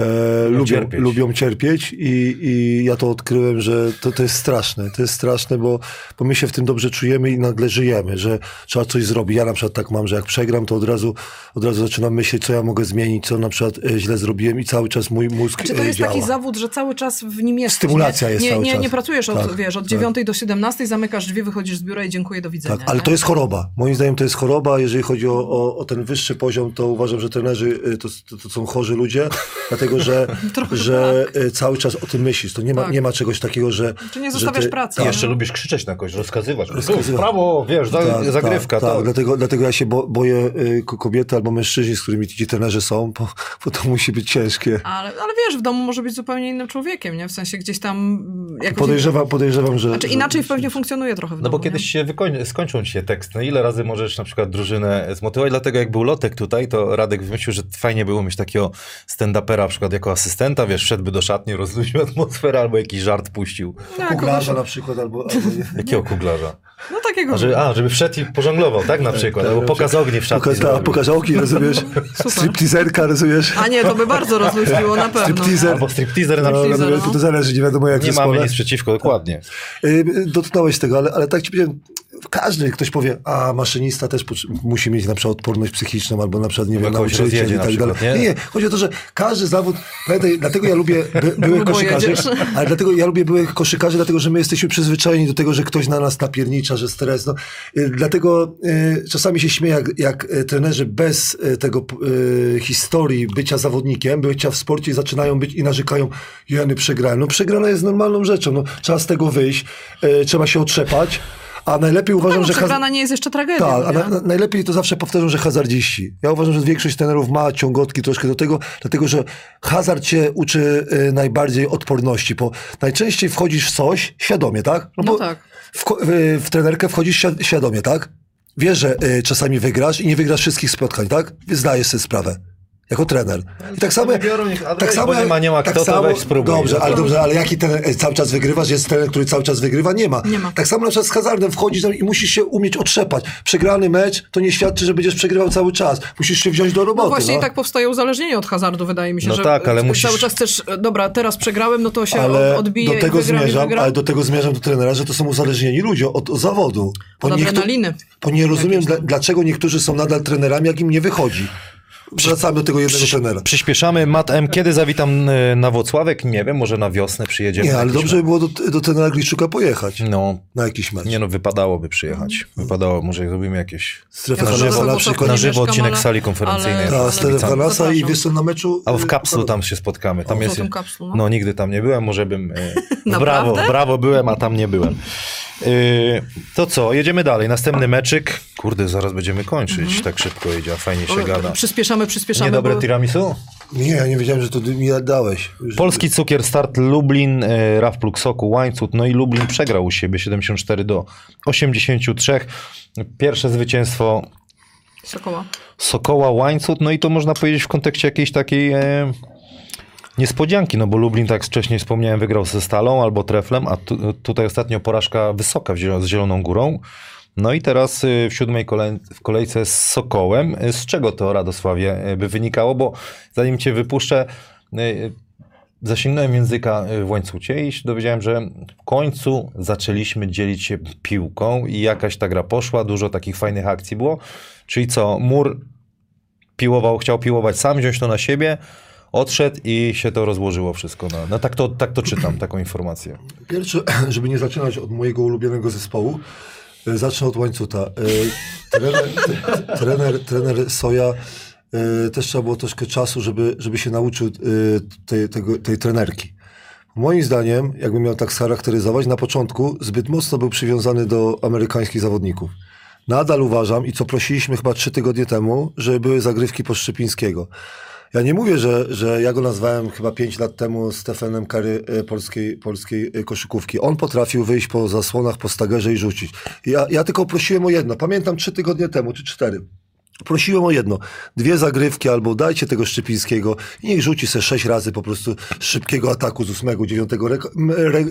E, lubią, cierpieć. lubią cierpieć i, i ja to odkryłem, że to, to jest straszne. To jest straszne, bo, bo my się w tym dobrze czujemy i nagle żyjemy, że trzeba coś zrobić. Ja na przykład tak mam, że jak przegram, to od razu, od razu zaczynam myśleć, co ja mogę zmienić, co na przykład e, źle zrobiłem i cały czas mój mózg Czy to e, jest działa. taki zawód, że cały czas w nim jesteś? Stymulacja nie? jest nie, cały nie, czas. Nie pracujesz od, Tak, wiesz, od tak. 9 do 17, zamykasz drzwi, wychodzisz z biura i dziękuję, do widzenia. Tak, ale nie? to jest choroba. Moim zdaniem to jest choroba. Jeżeli chodzi o, o, o ten wyższy poziom, to uważam, że trenerzy y, to, to, to są chorzy ludzie, dlatego że, Trochę że y, cały czas o tym myślisz. To nie ma, Tak. nie ma czegoś takiego, że. Czy nie że zostawiasz ty- pracy, I nie? jeszcze lubisz krzyczeć na kogoś, rozkazywać. Rozkazywać. Prawo, wiesz, Tak, zagrywka. Tak, tak. Dlatego, dlatego ja się bo, boję ko- kobiety albo mężczyźni, z którymi ci trenerzy są, bo, bo to musi być ciężkie. Ale, ale wiesz, w domu może być zupełnie innym człowiekiem, nie? W sensie gdzieś tam... mm, Jakoś... Podejrzewam, podejrzewam, że. Znaczy że- inaczej pewnie funkcjonuje trochę w No domu, bo kiedyś nie? się wykoń- skończą ci się teksty. No ile razy możesz na przykład drużynę zmotywować? Dlatego jak był Lotek tutaj, to Radek wymyślił, że fajnie było mieć takiego stand-upera na przykład jako asystenta, wiesz, szedłby do szatni, rozluźnił atmosferę albo jakiś żart puścił. No, Kuglarza na przykład, albo. albo. Jakiego kuglarza? No takiego. A, żeby, a, żeby wszedł i pożonglował, tak na przykład? Albo pokaz ogni w szatni. Pokaz, tak, zrobił. pokaż oki, rozumiesz? Stripteaserka, rozumiesz? A nie, to by bardzo rozluźniło, na pewno. Stripteaser. Albo stripteaser na przykład. No, no. to zależy, nie wiadomo jak Nie zespole. mamy nic przeciwko, dokładnie. Y, Dotknąłeś tego, ale, ale tak ci powiedziałem, każdy, ktoś powie, a maszynista też musi mieć na przykład odporność psychiczną, albo na przykład, nie wiem, nauczyciel i tak dalej. nie? Nie, nie, chodzi o to, że każdy zawód, pamiętaj, dlatego ja lubię by, byłych koszykarzy, jedziesz. ale dlatego ja lubię byłych koszykarzy, dlatego, że my jesteśmy przyzwyczajeni do tego, że ktoś na nas napiernicza, że stres, no. Y, Dlatego y, czasami się śmieję, jak, jak y, trenerzy bez y, tego y, historii bycia zawodnikiem, bycia w sporcie zaczynają być i narzekają, jeny przegrałem. No przegrana jest normalną rzeczą, no, trzeba z tego wyjść, y, trzeba się otrzepać, a najlepiej uważam, Tak, no, że... przegrana nie jest jeszcze tragedią, tak, a nie? na, na, najlepiej to zawsze powtarzam, że hazardziści. Ja uważam, że większość trenerów ma ciągotki troszkę do tego, dlatego że hazard cię uczy y, najbardziej odporności, bo najczęściej wchodzisz w coś świadomie, tak? No bo tak. W, ko- w, trenerkę wchodzisz świ- świadomie, tak? Wiesz, że y, czasami wygrasz i nie wygrasz wszystkich spotkań, tak? Zdajesz sobie sprawę. Jako trener. I tak samo. a tak samo bo nie ma- nie ma tak kto, to samo, spróbuj. Dobrze, No ale dobrze, ale jaki ten e, cały czas wygrywasz? Jest trener, który cały czas wygrywa? Nie ma. Nie ma. Tak samo na przykład z hazardem wchodzisz tam i musisz się umieć otrzepać. Przegrany mecz to nie świadczy, że będziesz przegrywał cały czas. Musisz się wziąć do roboty. No właśnie i tak powstaje uzależnienie od hazardu, wydaje mi się, No że tak, ale cały musisz- czas chcesz, dobra, teraz przegrałem, no to się ale od, odbije do tego i wygram, i zmierzam, ale do tego zmierzam do trenera, że to są uzależnieni ludzie od, od zawodu. Od niektórzy- adrenaliny. Bo nie rozumiem, dla, dlaczego niektórzy są nadal trenerami, jak im nie wychodzi. Wracamy do tego jednego trenera. Przyspieszamy. Matt M. Kiedy zawitam y, na Włocławek? Nie wiem, może na wiosnę przyjedziemy. Nie, ale dobrze by było do, do trenera Gliszczuka pojechać. No, na jakiś mecz. nie no, wypadałoby przyjechać. Wypadało, może zrobimy jakieś... Strefę na Hanasa żywo- na przykład. Na żywo odcinek ale- sali konferencyjnej. ale- Ta, ale Strefę. Hanasa i wiesz co, na meczu... Albo w kapslu tam się spotkamy. Tam O, jest... kapslu, no. No nigdy tam nie byłem, może bym... W Naprawdę? brawo, brawo byłem, a tam nie byłem. Y, to co, jedziemy dalej. Następny meczyk. Kurde, zaraz będziemy kończyć. Tak szybko jedzie, a fajnie się gada. Przyspieszamy, przyspieszamy. Niedobre bo... tiramisu? Nie, ja nie wiedziałem, że to mi dałeś. Polski cukier start Lublin, e, Raf Soku, Łańcut, no i Lublin przegrał u siebie 74 do 83. Pierwsze zwycięstwo Sokoła. Sokoła, Łańcut, no i to można powiedzieć w kontekście jakiejś takiej e, niespodzianki, no bo Lublin, tak jak wcześniej wspomniałem, wygrał ze Stalą albo Treflem, a tu, tutaj ostatnio porażka wysoka z Zieloną Górą. No i teraz y, w siódmej w kolejce z Sokołem. Y, Z czego to, Radosławie, y, by wynikało? Bo zanim cię wypuszczę, zasięgnąłem języka w łańcucie i się dowiedziałem, że w końcu zaczęliśmy dzielić się piłką i jakaś ta gra poszła, dużo takich fajnych akcji było. Czyli co, mur piłował, chciał piłować sam, wziąć to na siebie, odszedł i się to rozłożyło wszystko. No tak to, tak to czytam, taką informację. Pierwsze, żeby nie zaczynać od mojego ulubionego zespołu, zacznę od łańcuta. E, Trener, trener, trener Soja e, też trzeba było troszkę czasu, żeby, żeby się nauczył e, tej, tego, tej trenerki. Moim zdaniem, jakbym miał tak scharakteryzować, na początku zbyt mocno był przywiązany do amerykańskich zawodników. Nadal uważam, i co prosiliśmy chyba trzy tygodnie temu, że były zagrywki Poszczypińskiego. Ja nie mówię, że, że ja go nazwałem chyba pięć lat temu Stefanem Kary e, polskiej, polskiej e, koszykówki. On potrafił wyjść po zasłonach, po stagerze i rzucić. Ja, ja tylko prosiłem o jedno. Pamiętam trzy tygodnie temu, czy cztery. Prosiłem o jedno. Dwie zagrywki albo dajcie tego Szczypińskiego i niech rzuci se sześć razy po prostu szybkiego ataku z ósmego, dziewiątego m- re, e, e,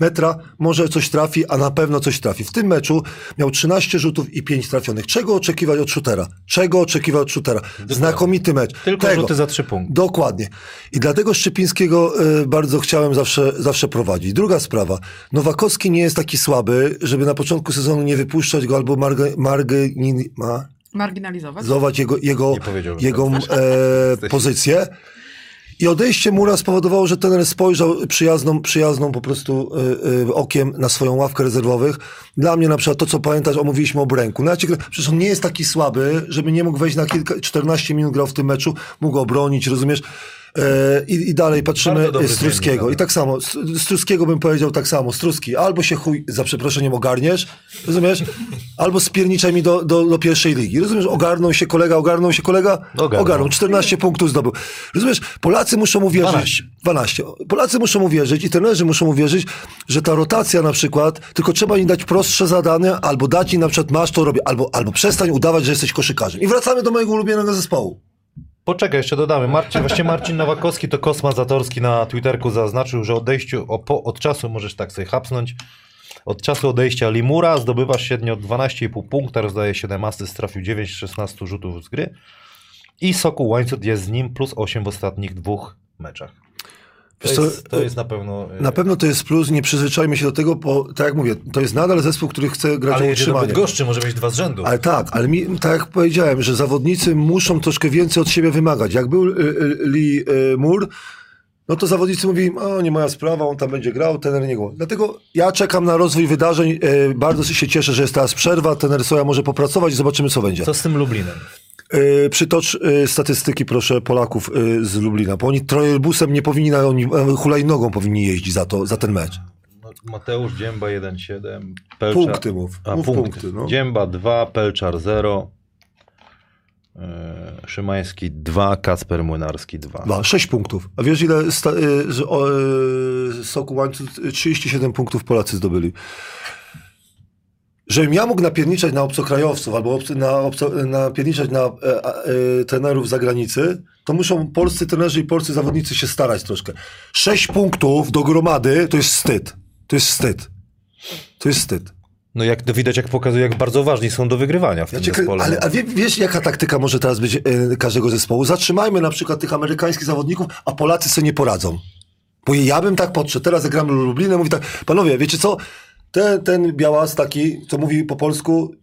metra. Może coś trafi, a na pewno coś trafi. W tym meczu miał 13 rzutów i 5 trafionych. Czego oczekiwać od shootera? Czego oczekiwać od shootera? Znakomity mecz. Tylko Tego. rzuty za trzy punkty. Dokładnie. I dlatego Szczypińskiego e, bardzo chciałem zawsze, zawsze prowadzić. Druga sprawa. Nowakowski nie jest taki słaby, żeby na początku sezonu nie wypuszczać go albo marge, marge, ma, Marginalizować. zować jego, jego, jego e, pozycję. I odejście Mura spowodowało, że trener spojrzał przyjazną, przyjazną po prostu e, e, okiem na swoją ławkę rezerwowych. Dla mnie na przykład to, co pamiętasz, omówiliśmy o Bręku. No ja przecież on nie jest taki słaby, żeby nie mógł wejść na kilka, 14 minut grał w tym meczu, mógł go obronić, rozumiesz? E, i, I dalej patrzymy Struskiego. trening, I tak samo, Z- Struskiego bym powiedział tak samo. Struski, albo się chuj, za przeproszeniem, ogarniesz, rozumiesz? Albo spierniczaj mi do, do, do pierwszej ligi. Rozumiesz? Ogarnął się kolega, ogarnął się kolega? Ogarnął. ogarnął. 14 punktów zdobył. Rozumiesz? Polacy muszą uwierzyć. 12. 12. Polacy muszą uwierzyć i trenerzy muszą uwierzyć, że ta rotacja na przykład, tylko trzeba im dać prostsze zadanie, albo dać im na przykład masz to robię, albo, albo przestań udawać, że jesteś koszykarzem. I wracamy do mojego ulubionego zespołu. Poczekaj, jeszcze dodamy. Marcin, właśnie Marcin Nowakowski to Kosma Zatorski na Twitterku zaznaczył, że odejściu, o, po, od czasu możesz tak sobie hapsnąć, od czasu odejścia Limura zdobywa średnio 12,5 punkta, rozdaje 7 asyst, trafił 9 z 16 rzutów z gry i Sokół Łańcut jest z nim plus 8 w ostatnich dwóch meczach. To jest, to jest na pewno... e, Na pewno to jest plus, nie przyzwyczajmy się do tego, bo tak jak mówię, to jest nadal zespół, który chce grać Ale o utrzymanie. Bydgoszczy, może mieć dwa z rzędu. Ale tak, ale mi, tak jak powiedziałem, że zawodnicy muszą troszkę więcej od siebie wymagać. Jak był y, y, Lee y, Moore, no to zawodnicy mówili, o nie moja sprawa, on tam będzie grał, tener nie go. Dlatego ja czekam na rozwój wydarzeń, y, bardzo się cieszę, że jest teraz przerwa, tener Soja może popracować i zobaczymy co będzie. Co z tym Lublinem? Y, przytocz y, statystyki proszę Polaków y, z Lublina, bo oni trolejbusem nie powinni, oni e, hulajnogą powinni jeździć za to, za ten mecz. Mateusz Dzięba 1,7, Pelczar... Punkty mów, A, mów punkty. punkty. no. Dzięba 2, Pelczar 0, e, Szymański 2, Kacper Młynarski 2. Dwa, sześć punktów. A wiesz ile sta, y, y, Soku Łańcuch 37 punktów Polacy zdobyli. Żebym ja mógł napierniczać na obcokrajowców albo obcy, na obco, napierniczać na e, e, trenerów z zagranicy, to muszą polscy trenerzy i polscy zawodnicy się starać troszkę. Sześć punktów do gromady to jest wstyd. To jest wstyd. To jest wstyd. No jak to widać, jak pokazuje, jak bardzo ważni są do wygrywania w Ja tym cię, zespole. ale a wie, wiesz, jaka taktyka może teraz być e, każdego zespołu? Zatrzymajmy na przykład tych amerykańskich zawodników, a Polacy sobie nie poradzą. Bo ja bym tak podszedł. Teraz zagramy Lublinem, mówi tak, panowie, wiecie co? Ten, ten białas taki, co mówi po polsku,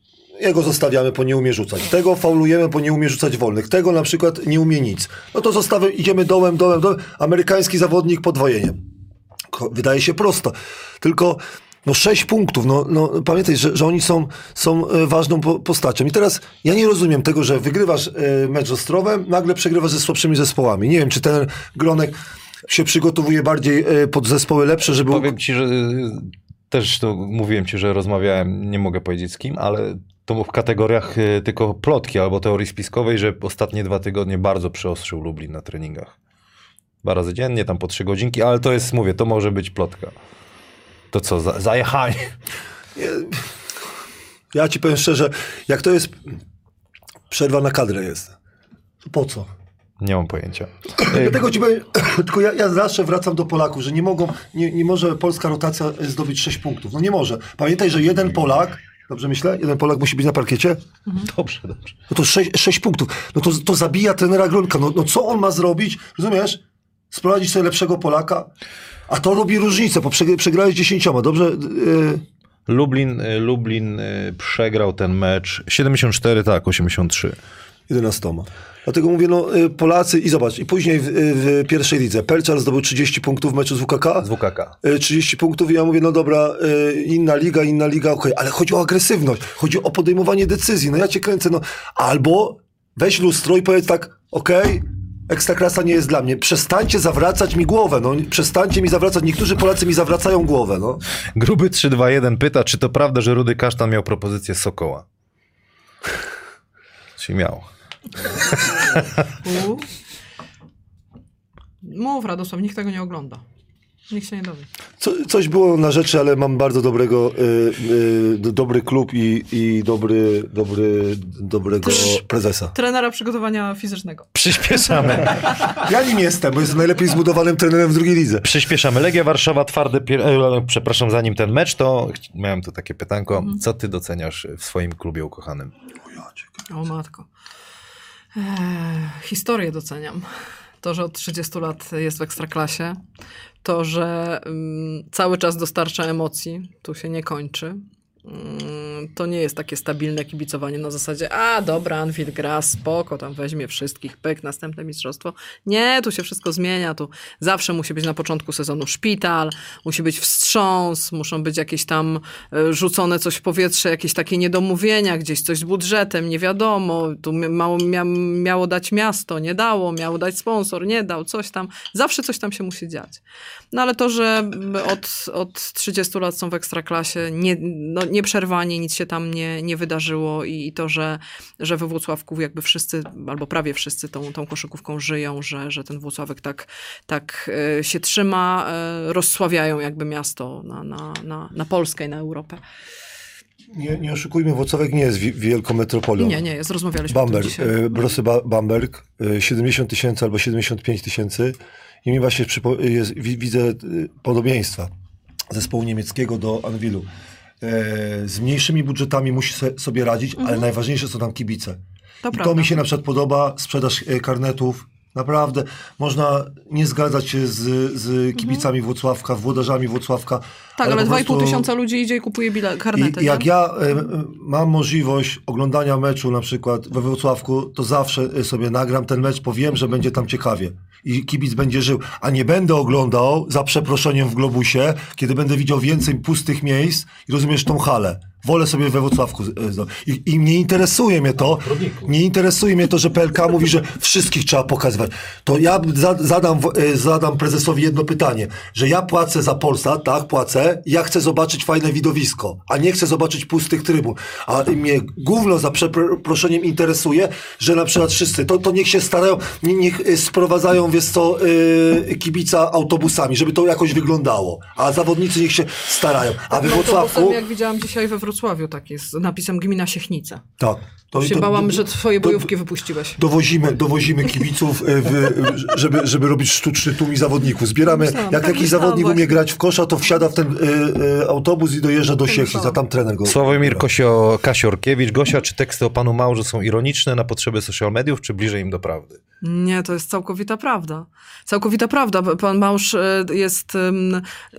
jego zostawiamy, bo nie umie rzucać. Tego faulujemy, bo nie umie rzucać wolnych. Tego na przykład nie umie nic. No to zostawiamy, idziemy dołem, dołem, dołem. Amerykański zawodnik podwojeniem. Wydaje się prosto. Tylko no sześć punktów. No, no, pamiętaj, że, że oni są, są e, ważną po, postacią. I teraz ja nie rozumiem tego, że wygrywasz e, mecz z Ostrowem, nagle przegrywasz ze słabszymi zespołami. Nie wiem, czy ten Gronek się przygotowuje bardziej e, pod zespoły lepsze, żeby... Powiem ci, że też to mówiłem ci, że rozmawiałem, nie mogę powiedzieć z kim, ale to w kategoriach y, tylko plotki albo teorii spiskowej, że ostatnie dwa tygodnie bardzo przeostrzył Lublin na treningach. Dwa razy dziennie, tam po trzy godzinki, ale to jest, mówię, to może być plotka. To co, za, zajechanie? Ja ci powiem szczerze, jak to jest przerwa na kadrę jest, po co? Nie mam pojęcia. Dlatego ci powiem, tylko ja, ja zawsze wracam do Polaków, że nie mogą, nie, nie może polska rotacja zdobyć 6 punktów. No nie może. Pamiętaj, że jeden Polak, dobrze myślę, jeden Polak musi być na parkiecie, Dobrze, dobrze. no to 6, 6 punktów. No to, to zabija trenera Gronka. No, no co on ma zrobić, rozumiesz? Sprowadzić sobie lepszego Polaka, a to robi różnicę, bo przegra- przegrałeś dziesięcioma, dobrze? Yy, Lublin, y, Lublin y, przegrał ten mecz 74, tak, 83. 11. Dlatego mówię, no y, Polacy i zobacz, i później w, w pierwszej lidze Pelczar zdobył 30 punktów w meczu z WKK. Z WKK. Y, 30 punktów i ja mówię, no dobra, y, inna liga, inna liga, okej, ale chodzi o agresywność, chodzi o podejmowanie decyzji, no ja cię kręcę, no albo weź lustro i powiedz tak, okej, ekstraklasa nie jest dla mnie, przestańcie zawracać mi głowę, no przestańcie mi zawracać, niektórzy Polacy mi zawracają głowę, no. Gruby 321 pyta, czy to prawda, że Rudy Kasztan miał propozycję Sokoła? Czy miał? U. Mów, Radosław, nikt tego nie ogląda. Nikt się nie dowie. Co, coś było na rzeczy, ale mam bardzo dobrego, y, y, do- dobry klub i, i dobry, dobry, dobrego prezesa. Trenera przygotowania fizycznego. Przyspieszamy. Ja nim jestem, bo jestem najlepiej zbudowanym trenerem w drugiej lidze. Przyspieszamy. Legia Warszawa, twardy... Pier... e, Przepraszam, zanim ten mecz, to miałem tu takie pytanko. Co ty doceniasz w swoim klubie ukochanym? O matko. Historię doceniam. To, że od 30 lat jest w ekstraklasie, to, że mm, cały czas dostarcza emocji, tu się nie kończy. Mm, To nie jest takie stabilne kibicowanie na zasadzie, a dobra, Anfield gra, spoko, tam weźmie wszystkich, pyk, następne mistrzostwo. Nie, tu się wszystko zmienia, tu zawsze musi być na początku sezonu szpital, musi być wstrząs, muszą być jakieś tam e, rzucone coś w powietrze, jakieś takie niedomówienia, gdzieś coś z budżetem, nie wiadomo, tu mało, mia, miało dać miasto, nie dało, miało dać sponsor, nie dał, coś tam, zawsze coś tam się musi dziać. No ale to, że od, od 30 lat są w ekstraklasie, nie, no, nieprzerwanie nic się tam nie, nie wydarzyło i, i to, że, że we Włocławku jakby wszyscy, albo prawie wszyscy tą, tą koszykówką żyją, że, że ten Włocławek tak, tak e, się trzyma, e, rozsławiają jakby miasto na, na, na, na Polskę i na Europę. Nie, nie oszukujmy, Włocławek nie jest wi- wielką metropolią. Nie, nie jest, rozmawialiśmy o tym Bamberg, dzisiaj. e, Brosy ba Bamberg, e, 70 tysięcy albo 75 tysięcy i mi właśnie jest, wi widzę podobieństwa zespołu niemieckiego do Anwilu. E, z mniejszymi budżetami musi sobie radzić, ale najważniejsze są tam kibice. Mhm. To I prawda. to mi się na przykład podoba, sprzedaż e, karnetów. Naprawdę, można nie zgadzać się z, z kibicami Włocławka, włodarzami Włocławka. Tak, ale, po 2,5 prostu- tysiąca ludzi idzie i kupuje bile, karnety. i jak nie? ja e, e, mam możliwość oglądania meczu na przykład we Wrocławku, to zawsze e, sobie nagram ten mecz, bo wiem, że będzie tam ciekawie i kibic będzie żył, a nie będę oglądał za przeproszeniem w Globusie, kiedy będę widział więcej pustych miejsc i rozumiesz tą halę. Wolę sobie we Wrocławku. e, I, I nie interesuje mnie to, nie interesuje mnie to, że PLK mówi, że wszystkich trzeba pokazywać. To ja za, zadam, e, zadam prezesowi jedno pytanie, że ja płacę za Polsat, tak, płacę, ja chcę zobaczyć fajne widowisko, a nie chcę zobaczyć pustych trybun. A mnie gówno za przeproszeniem interesuje, że na przykład wszyscy, to, to niech się starają, nie- niech e, sprowadzają, wiesz co, kibica autobusami, żeby to jakoś wyglądało. A zawodnicy niech się starają. A we Wrocławku... jak widziałam dzisiaj we Wrocławiu, taki z napisem Gmina Siechnica. Tak. To, się to- bałam, to- że twoje bojówki wypuściłeś. Dowozimy, dowozimy kibiców, e, w, żeby, żeby robić sztuczny tłum i zawodników. Zbieramy, Myślałam, jak tak jakiś myślałam zawodnik umie właśnie. grać w kosza, to wsiada w ten e, e, autobus i dojeżdża do Siechnic, myślałam. a tam trener go... Sławomir Kosio, Kasiorkiewicz. Gosia, czy teksty o panu Małże są ironiczne na potrzeby social mediów, czy bliżej im do prawdy? Nie, to jest całkowita prawda. Całkowita prawda. Pan Małż e, jest,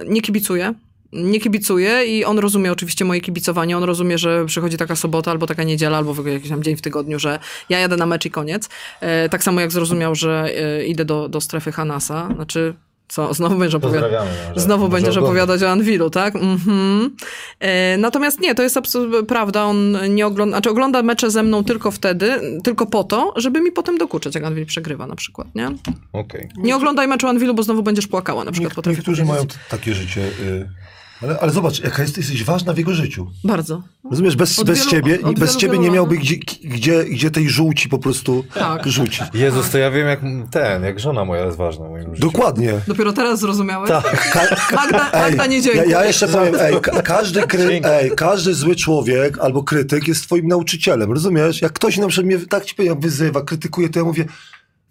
nie kibicuje. Nie kibicuje i on rozumie oczywiście moje kibicowanie. On rozumie, że przychodzi taka sobota albo taka niedziela, albo jakiś tam dzień w tygodniu, że ja jadę na mecz i koniec. E, tak samo jak zrozumiał, że e, idę do, do strefy Hanasa. Znaczy, co, znowu będzie opowiadać. Pozdrawiamy. Znowu będziesz opowiadać o Anwilu, tak? Mhm. E, natomiast nie, to jest absolutnie prawda. On nie ogląda, znaczy ogląda mecze ze mną tylko wtedy, tylko po to, żeby mi potem dokuczać, jak Anwil przegrywa na przykład, nie? Okej. Nie oglądaj meczu Anwilu, bo znowu będziesz płakała na przykład. Niek- niektórzy mają powiedzieć. t- takie życie. y, ale, ale zobacz, jaka jest, jesteś ważna w jego życiu. Bardzo. Rozumiesz, bez, Od bez wielu- ciebie, od bez wielu, ciebie wielu nie miałby gdzie, gdzie, gdzie tej żółci po prostu Tak. rzucić. Jezus, to ja wiem jak ten, jak żona moja jest ważna w moim życiu. Dokładnie. Dopiero teraz zrozumiałeś? Tak. Ka- Magda, Magda nie ja, dziękuję. ja jeszcze powiem, ej, ka- każdy, kry, ej, każdy zły człowiek albo krytyk jest twoim nauczycielem, rozumiesz? Jak ktoś na przykład mnie, tak ci powiem, wyzywa, krytykuje, to ja mówię,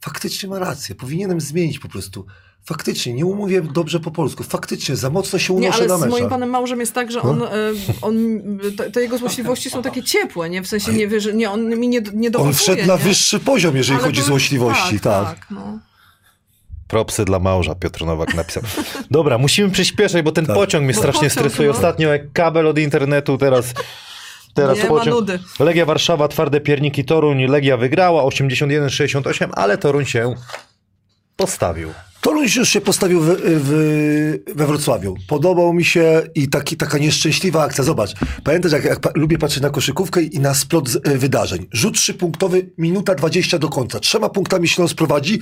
faktycznie ma rację, powinienem zmienić po prostu. Faktycznie, nie umówię dobrze po polsku, faktycznie, za mocno się Nie, unoszę ale na z moim panem małżem jest tak, że on, e, on te, te jego złośliwości są takie ciepłe, nie? W sensie nie, wie, że nie, on mi nie, nie On wszedł na nie? wyższy poziom, jeżeli Ale chodzi o to- złośliwości, tak. tak no. Propsy dla małża, Piotr Nowak napisał. Dobra, musimy przyspieszać, bo ten Tak. pociąg mnie Bo strasznie pociąg, stresuje. no. Ostatnio jak kabel od internetu, teraz, teraz Nie ma pociąg. nudy. Legia Warszawa, twarde pierniki Toruń. Legia wygrała 81-68, ale Toruń się postawił. Toruń już się postawił w, w, we Wrocławiu. Podobał mi się i taki, taka nieszczęśliwa akcja. Zobacz, pamiętasz, jak, jak pa, lubię patrzeć na koszykówkę i na splot z, y, wydarzeń. Rzut trzypunktowy, minuta 20 do końca. Trzema punktami Śląsk prowadzi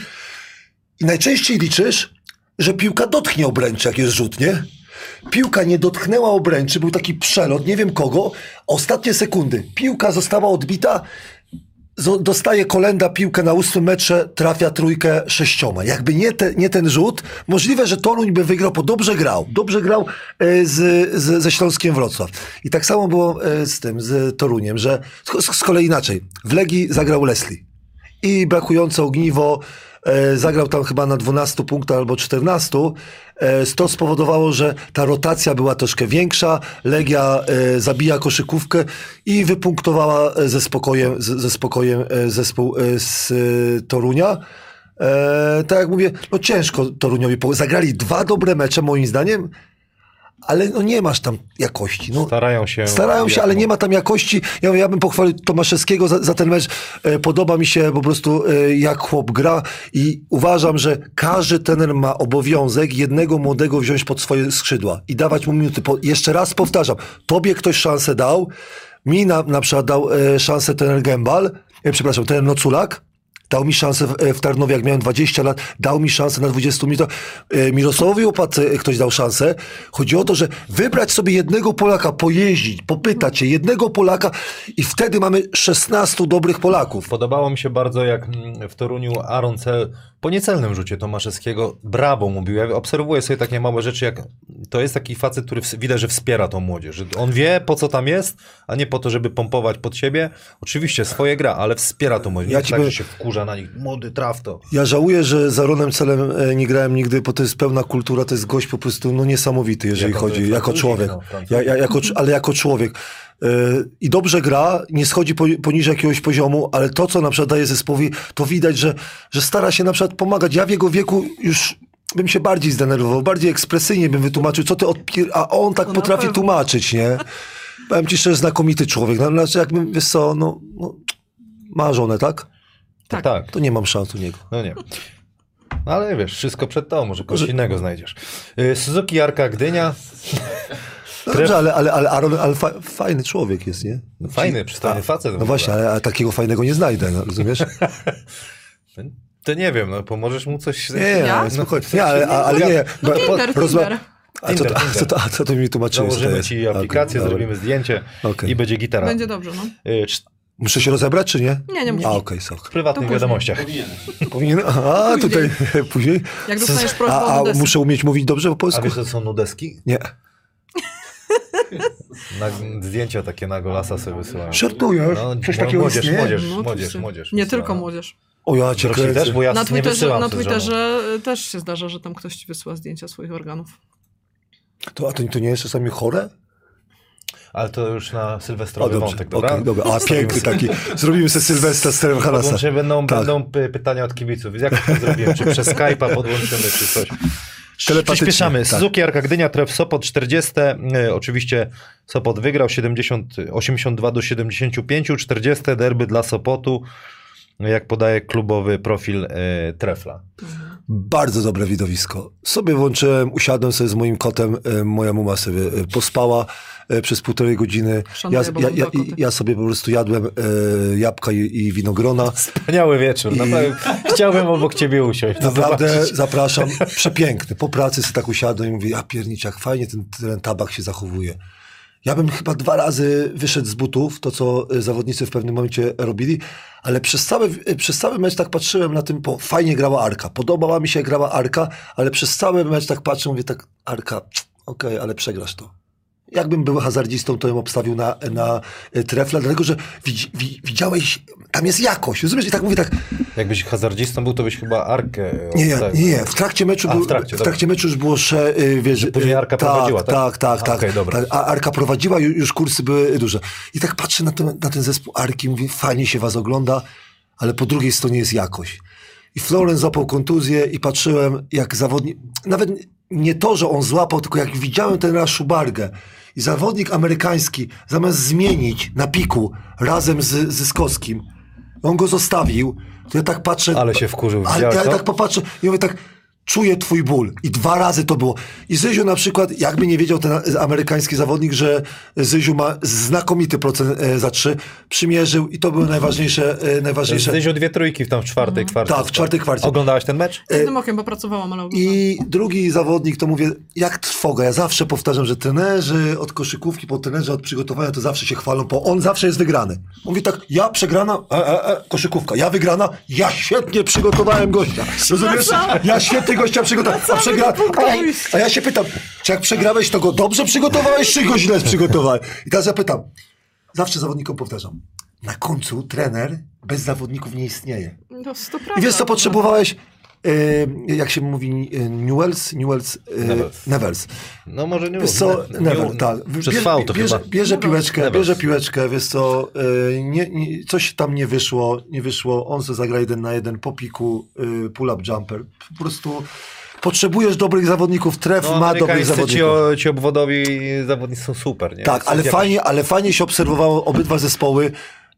i najczęściej liczysz, że piłka dotknie obręczy, jak jest rzut, nie? Piłka nie dotknęła obręczy, był taki przelot, nie wiem kogo. Ostatnie sekundy. Piłka została odbita, dostaje kolenda piłkę na ósmym metrze, trafia trójkę sześcioma. Jakby nie, te, nie ten rzut, możliwe, że Toruń by wygrał, bo dobrze grał. Dobrze grał e, z, z, ze Śląskiem Wrocław. I tak samo było e, z tym, z Toruniem, że z, z kolei inaczej. W Legii zagrał Leslie. I brakujące ogniwo e, zagrał tam chyba na 12 punktach albo 14. E, to spowodowało, że ta rotacja była troszkę większa. Legia e, zabija koszykówkę i wypunktowała e, ze spokojem, ze spokojem zespół z Torunia. Tak jak mówię, no ciężko Toruniowi. Zagrali dwa dobre mecze moim zdaniem, ale no nie masz tam jakości. No, Starają się. Starają się, ale mogą. nie ma tam jakości. Ja, ja bym pochwalił Tomaszewskiego za, za ten mecz. E, podoba mi się po prostu, e, jak chłop gra i uważam, że każdy trener ma obowiązek jednego młodego wziąć pod swoje skrzydła i dawać mu minuty. Po, jeszcze raz powtarzam, tobie ktoś szansę dał, mi na, na przykład dał e, szansę trener Gębal, e, przepraszam, trener Noculak, Dał mi szansę w, w Tarnowie, jak miałem 20 lat, dał mi szansę na 20 minutach. E, Mirosławowi Opatce ktoś dał szansę. Chodzi o to, że wybrać sobie jednego Polaka, pojeździć, popytać się, jednego Polaka i wtedy mamy 16 dobrych Polaków. Podobało mi się bardzo, jak mm, w Toruniu Aaron Cel po niecelnym rzucie Tomaszewskiego brawo mówił. Ja obserwuję sobie takie małe rzeczy, jak to jest taki facet, który widać, że wspiera tą młodzież. Że on wie, po co tam jest, a nie po to, żeby pompować pod siebie. Oczywiście swoje gra, ale wspiera tą młodzież. Ja Nie ci tak, powiem- że się wkurza na nich. Młody, traf to. Ja żałuję, że za Ronem Celem e, nie grałem nigdy, bo to jest pełna kultura, to jest gość po prostu no, niesamowity, jeżeli Jako chodzi, jako człowiek. no, ja, ja, jako, ale jako człowiek. E, I dobrze gra, nie schodzi po, poniżej jakiegoś poziomu, ale to, co na przykład daje zespołowi, to widać, że, że stara się na przykład pomagać. Ja w jego wieku już bym się bardziej zdenerwował, bardziej ekspresyjnie bym wytłumaczył, co ty odpier... A on tak No potrafi pewno. tłumaczyć, nie? Powiem ci szczerze, znakomity człowiek. No, Znaczy, jakbym, wiesz co, no, no ma żonę, tak? Tak. tak. To nie mam szans u niego. No nie. No Ale wiesz, wszystko przed tobą, może kogoś innego znajdziesz. Y, Suzuki Arka Gdynia. No dobrze, ale, ale, ale Aaron ale fa, fajny człowiek jest, nie? Fajny, przystojny A, facet. No właśnie, ale, ale takiego fajnego nie znajdę, no, rozumiesz? To nie wiem, no pomożesz mu coś... Nie, Ja? nie, spokojnie. Nie, ale, a- ale nie. No bo- Tinder, rozma- Tinder. A co, to, a, co to, a co to mi tłumaczyłeś? Założymy ci aplikację, Okej, zrobimy zdjęcie Okej. i będzie gitara. Będzie dobrze, no. Y, cz- Muszę się rozebrać, czy nie? Nie, nie musisz. A, okej, sok. W prywatnych później. wiadomościach. Powinieneś. Powinien, a, tutaj później. Jak dostaniesz prośbę A, a muszę umieć mówić dobrze po A polsku? wiesz, to są nudeski? Nie. Na, zdjęcia takie na golasa sobie wysyłają. Żartujesz? No, Coś takiego młodzież, istnieje? młodzież, No, młodzież, młodzież. Nie wysyła, tylko młodzież. O, ja cię kręcę. też, bo ja Na nie Twitterze, wysyłam na. Twitterze y, też się zdarza, że tam ktoś ci wysyła zdjęcia swoich organów. To, a to, to nie jest czasami chore? Ale to już na O, sylwestrowy dobrze. wątek, dobra? dobra. A, piękny taki. Zrobimy sobie Sylwestra z Terem Hanasa. Będą, Tak. będą py- pytania od kibiców. Jak to zrobiłem? Czy przez Skype'a podłączymy, czy coś? Telepatycznie, Przyspieszamy. tak. Suzuki Arka Gdynia, tref Sopot 40. E, oczywiście Sopot wygrał 70, 82 do 75. 40 derby dla Sopotu, jak podaje klubowy profil e, Trefla. Bardzo dobre widowisko. Sobie włączyłem, usiadłem sobie z moim kotem, e, moja muma sobie e, pospała e, przez półtorej godziny. Ja, ja, ja, ja sobie po prostu jadłem e, jabłka i, i winogrona. Wspaniały wieczór. I- Naprawdę chciałbym obok ciebie usiąść. to Naprawdę zobaczyć. zapraszam. Przepiękny. Po pracy sobie tak usiadłem i mówię, ja pierniczak, fajnie ten, ten tabak się zachowuje. Ja bym chyba dwa razy wyszedł z butów, to co y, zawodnicy w pewnym momencie robili, ale przez cały, y, przez cały mecz tak patrzyłem na tym, bo fajnie grała Arka. Podobała mi się grała Arka, ale przez cały mecz tak patrzę, mówię tak, Arka, okej, ale przegrasz to. Jakbym był hazardzistą, to bym obstawił na, na trefla, dlatego że widzi, wi, widziałeś, tam jest jakość. Rozumiesz? I tak mówię tak, Jakbyś hazardzistą był, to byś chyba Arkę e, nie, nie, nie. W trakcie meczu, A, był, w trakcie, w trakcie meczu już było, że y, wiesz... Że później y, Arka tak, prowadziła, tak? Tak, tak, A, tak. dobra. tak. A Arka prowadziła, ju- już kursy były duże. I tak patrzę na ten, na ten zespół Arki, mówię, fajnie się was ogląda, ale po drugiej stronie jest jakość. i Florence złapał kontuzję i patrzyłem jak zawodnik, nawet nie to, że on złapał, tylko jak widziałem ten raz Szubargę i zawodnik amerykański zamiast zmienić na piku razem z Zyskowskim, on go zostawił, to ja tak patrzę... Ale się wkurzył, Ale ja to? tak popatrzę i mówię tak, czuję twój ból. I dwa razy to było. I Zyziu na przykład, jakby nie wiedział ten amerykański zawodnik, że Zyziu ma znakomity procent e, za trzy, przymierzył i to były najważniejsze, e, najważniejsze. Zdyziu dwie trójki w tam w czwartej kwarcie. Tak, w czwartej kwarcie. Oglądałeś ten mecz? Jednym okiem, bo pracowałam, ale. I drugi zawodnik, to mówię, jak trwoga. Ja zawsze powtarzam, że trenerzy od koszykówki, po trenerzy od przygotowania to zawsze się chwalą, bo on zawsze jest wygrany. Mówi tak, ja przegrana, e, e, e, koszykówka, ja wygrana, ja świetnie przygotowałem gościa. Rozumiesz? Ja świetnie gościa przygotowałem. A, przegra... a, ja, się pytam, czy jak przegrałeś, to go dobrze przygotowałeś, czy go źle przygotowałeś? I teraz ja pytam, zawsze zawodnikom powtarzam, na końcu trener bez zawodników nie istnieje. No, to prawda. I wiesz, co potrzebowałeś? E, jak się mówi, e, Newells? Newells? E, Nevels. Nevels. No może nie Wiesz co, nie- Nevel, tak. Przez to bierze, chyba. Bierze piłeczkę, Nevels. bierze piłeczkę, wiesz co, e, nie, nie, coś tam nie wyszło, nie wyszło, on se zagra jeden na jeden po piku, e, pull-up jumper. Po prostu potrzebujesz dobrych zawodników, tref No, ma dobrych zawodników. ci, o, ci obwodowi zawodnicy są super, nie? Tak, ale fajnie, ale fajnie się obserwowało obydwa zespoły.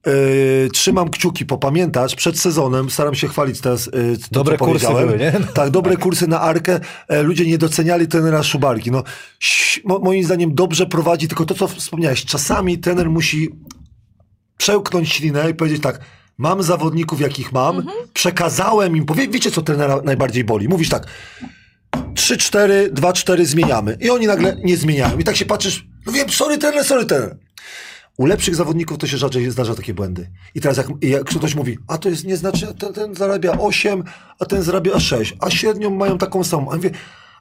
Yy, trzymam kciuki, bo pamiętasz, przed sezonem, staram się chwalić teraz, yy, to, Dobre co kursy były, nie? Tak, dobre kursy na Arkę. E, ludzie nie doceniali trenera Szubarki. No, ś- mo, moim zdaniem dobrze prowadzi, tylko to, co wspomniałeś, czasami trener musi przełknąć ślinę i powiedzieć tak, mam zawodników, jakich mam, przekazałem im, powie, wiecie, co trenera najbardziej boli? Mówisz tak, 3-4, 2-4 zmieniamy. I oni nagle nie zmieniają. I tak się patrzysz, no wiem, sorry trener, sorry trener. U lepszych zawodników to się rzadziej zdarza takie błędy. I teraz jak, jak ktoś mówi, a to jest nie znaczy, ten, ten zarabia 8, a ten zarabia 6, a średnią mają taką samą. A mówię,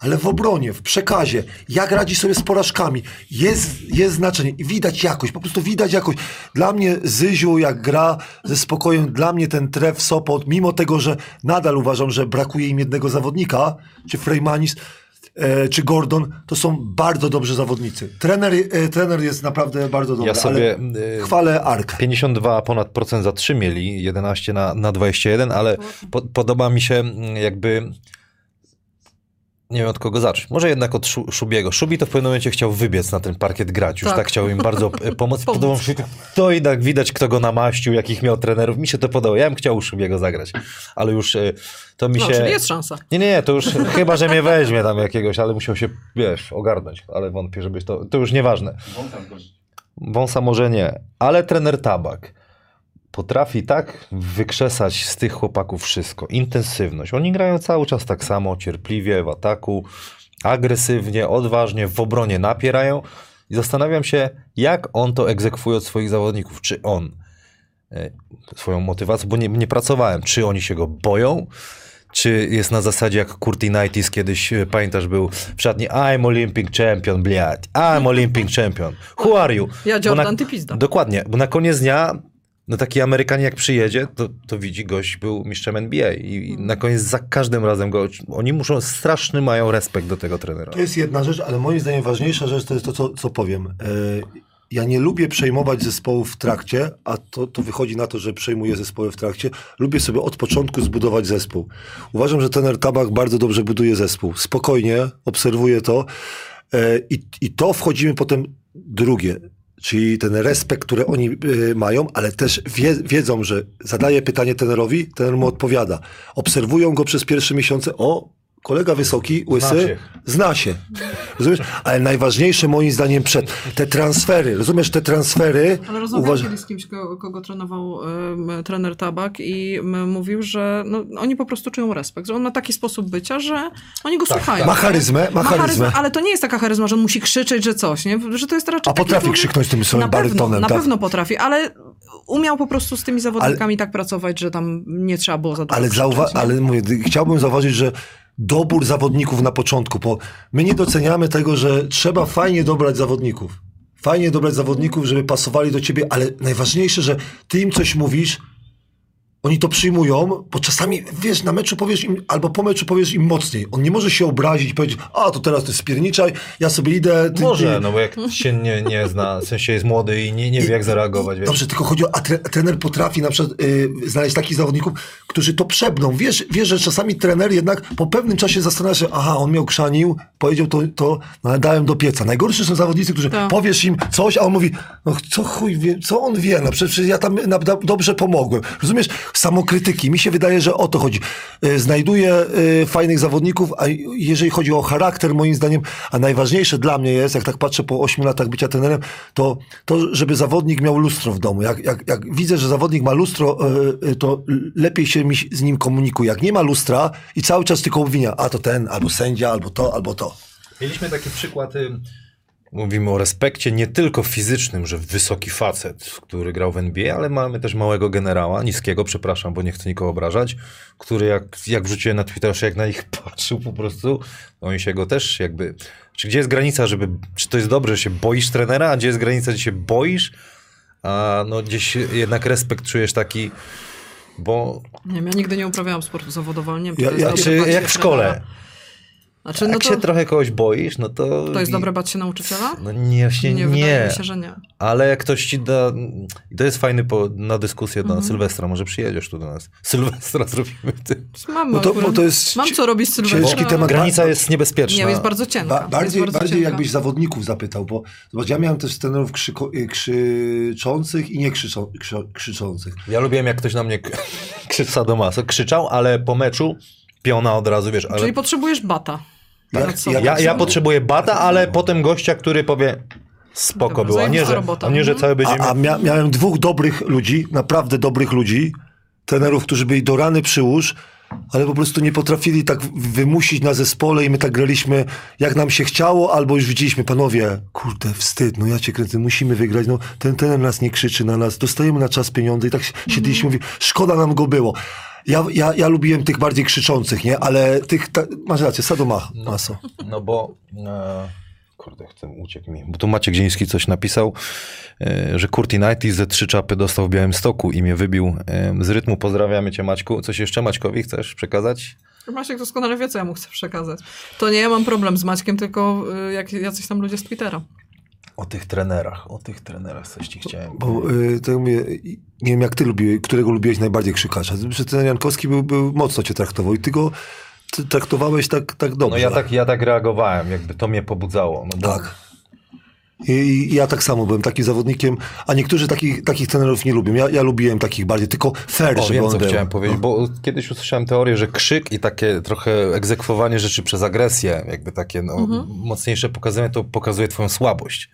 ale w obronie, w przekazie, jak radzi sobie z porażkami, jest, jest znaczenie i widać jakość, po prostu widać jakość. Dla mnie Zyziu, jak gra ze spokojem, dla mnie ten tref Sopot, mimo tego, że nadal uważam, że brakuje im jednego zawodnika, czy Freymanis, czy Gordon, to są bardzo dobrzy zawodnicy. Trener, e, trener jest naprawdę bardzo dobry, Ja sobie, ale e, chwalę Ark. 52 ponad procent za 3 mieli, 11 na, na 21, ale po, podoba mi się mm, jakby nie wiem od kogo zacząć. Może jednak od Szu- Szubiego. Szubi to w pewnym momencie chciał wybiec na ten parkiet grać. Już tak, Tak. chciał im bardzo e, pomóc. Pomóc. Podoba mi się to jednak widać, kto go namaścił, jakich miał trenerów. Mi się to podoba. Ja bym chciał u Szubiego zagrać. Ale już e, to mi No, się... czyli jest szansa. Nie, nie, to już chyba, że mnie weźmie tam jakiegoś, ale musiał się, wiesz, ogarnąć. Ale wątpię, żebyś to... To już nieważne. Wąsa może nie, ale trener Tabak potrafi tak wykrzesać z tych chłopaków wszystko. Intensywność. Oni grają cały czas tak samo, cierpliwie, w ataku, agresywnie, odważnie, w obronie napierają. I zastanawiam się, jak on to egzekwuje od swoich zawodników. Czy on e, swoją motywację, bo nie, nie pracowałem, czy oni się go boją, czy jest na zasadzie jak Kurtinaitis kiedyś, e, pamiętasz, był w szatni I'm Olympic Champion, bliad, I'm Olympic Champion, who are you? Ja Jordan, na- ty pizda. Dokładnie, bo na koniec dnia no taki Amerykanin jak przyjedzie, to, to widzi gość był mistrzem NBA i, i na koniec za każdym razem go, oni muszą, straszny mają respekt do tego trenera. To jest jedna rzecz, ale moim zdaniem ważniejsza rzecz to jest to, co, co powiem. E, Ja nie lubię przejmować zespołów w trakcie, a to, to wychodzi na to, że przejmuję zespoły w trakcie. Lubię sobie od początku zbudować zespół. Uważam, że trener Tabak bardzo dobrze buduje zespół. Spokojnie, obserwuję to e, i, i to wchodzimy potem drugie. Czyli ten respekt, który oni y, mają, ale też wie, wiedzą, że zadaje pytanie trenerowi, trener mu odpowiada. Obserwują go przez pierwsze miesiące. O, kolega wysoki, łysy, Zna się. zna się. Rozumiesz? Ale najważniejsze moim zdaniem przed te transfery. Rozumiesz, te transfery. Ale rozmawiałem uważ- z kimś, kogo, kogo trenował trener Tabak i mówił, że no, oni po prostu czują respekt, że on ma taki sposób bycia, że oni go słuchają. Ma charyzmę, ma charyzmę. Ale to nie jest taka charyzma, że on musi krzyczeć, że coś, nie? Że to jest raczej A potrafi człowiek- krzyknąć tym swoim na pewno, barytonem, Na tak? pewno potrafi, ale umiał po prostu z tymi zawodnikami tak pracować, że tam nie trzeba było za dużo Ale, zauwa- ale mówię, chciałbym zauważyć, że dobór zawodników na początku, bo my nie doceniamy tego, że trzeba fajnie dobrać zawodników. Fajnie dobrać zawodników, żeby pasowali do ciebie, ale najważniejsze, że ty im coś mówisz, oni to przyjmują, bo czasami, wiesz, na meczu powiesz im, albo po meczu powiesz im mocniej. On nie może się obrazić i powiedzieć, a to teraz ty spierniczaj, ja sobie idę. Ty, Może, ty. no bo jak się nie, nie zna, w sensie jest młody i nie, nie wie jak zareagować. Wiesz. Dobrze, tylko chodzi o, a tre, trener potrafi na przykład y, znaleźć takich zawodników, którzy to przebną. Wiesz, wiesz, że czasami trener jednak po pewnym czasie zastanawia się, aha, on mnie okrzanił, powiedział to, to no, ale dałem do pieca. Najgorszy są zawodnicy, którzy Tak. powiesz im coś, a on mówi, no co chuj wie, co on wie, no przecież ja tam na, do, dobrze pomogłem. Rozumiesz? Samokrytyki. Mi się wydaje, że o to chodzi. Y, Znajduję y, fajnych zawodników, a jeżeli chodzi o charakter, moim zdaniem, a najważniejsze dla mnie jest, jak tak patrzę po 8 latach bycia trenerem, to, to żeby zawodnik miał lustro w domu. Jak, jak, jak widzę, że zawodnik ma lustro, y, to lepiej się mi z nim komunikuje. Jak nie ma lustra i cały czas tylko obwinia, a to ten, albo sędzia, albo to, albo to. Mieliśmy taki przykład, mówimy o respekcie nie tylko fizycznym, że wysoki facet, który grał w NBA, ale mamy też małego generała, niskiego, przepraszam, bo nie chcę nikogo obrażać, który jak, jak wrzuciłem na Twitterze, jak na nich patrzył po prostu, oni się go też jakby... Czy gdzie jest granica, żeby... Czy to jest dobrze, że się boisz trenera, a gdzie jest granica, że się boisz, a no gdzieś jednak respekt czujesz taki, bo... Nie wiem, ja nigdy nie uprawiałam sportu zawodowo, nie wiem, czy Ja- to jest ja- dobre Czy jak w szkole. trenera. Znaczy, no Jak to, się trochę kogoś boisz, no to... to jest dobre bać się nauczyciela? No nie, właśnie nie. wydaje mi się, że nie. Ale jak ktoś ci da. To jest fajny po, na dyskusję Mhm. na Sylwestra. Może przyjedziesz tu do nas. Sylwestra zrobimy. Ty. Mam, No to, bo to jest mam co robić z Sylwestrem. ciężki temat. Granica jest niebezpieczna. Nie, jest bardzo cienka. Ba- bardziej bardzo bardziej cienka. jakbyś zawodników zapytał, bo zobacz, ja miałem też trenerów krzyko, y, krzyczących i nie krzyczą, krzy, krzyczących. Ja lubiłem, jak ktoś na mnie k- krzyczał do masy. Krzyczał, ale po meczu piona od razu, wiesz. Ale Czyli potrzebujesz bata. Sobą. jak- ja, ja potrzebuję bata, ale potem gościa, który powie spoko Dobra, było, a nie, że, robota. a nie, że cały będzie... A, a mia, miałem dwóch dobrych ludzi, naprawdę dobrych ludzi, trenerów, którzy byli do rany przyłóż, ale po prostu nie potrafili tak wymusić na zespole i my tak graliśmy, jak nam się chciało, albo już widzieliśmy, panowie, kurde, wstyd, no ja cię kręcę, musimy wygrać, no ten trener nas nie krzyczy na nas, dostajemy na czas pieniądze i tak siedliśmy, mówi, szkoda nam go było. Ja, ja, ja lubiłem tych bardziej krzyczących, nie? Ale tych, ta, masz rację, Sadoma, maso. No bo. E, kurde, chcę uciekł mi. Bo tu Maciek Dzieński coś napisał, e, że Curti Knighty ze trzy czapy dostał w Białymstoku i mnie wybił z rytmu. Pozdrawiamy cię, Maćku. Coś jeszcze Maćkowi chcesz przekazać? Maciek doskonale wie, co ja mu chcę przekazać. To nie ja mam problem z Maćkiem, tylko y, jak jacyś tam ludzie z Twittera. O tych trenerach, o tych trenerach coś ci chciałem. Bo y, to ja mówię, nie wiem jak ty lubiłeś, którego lubiłeś najbardziej krzykacza. Że ten Jankowski był, był mocno cię traktował i ty go ty traktowałeś tak, tak dobrze. No ja tak, ja tak reagowałem, jakby to mnie pobudzało. No bo Tak. I, I ja tak samo byłem takim zawodnikiem, a niektórzy takich, takich trenerów nie lubią. Ja, ja lubiłem takich bardziej, tylko fair, O, żeby wiem, on co był. chciałem powiedzieć, bo kiedyś usłyszałem teorię, że krzyk i takie trochę egzekwowanie rzeczy przez agresję, jakby takie no, Mhm. mocniejsze pokazanie, to pokazuje twoją słabość.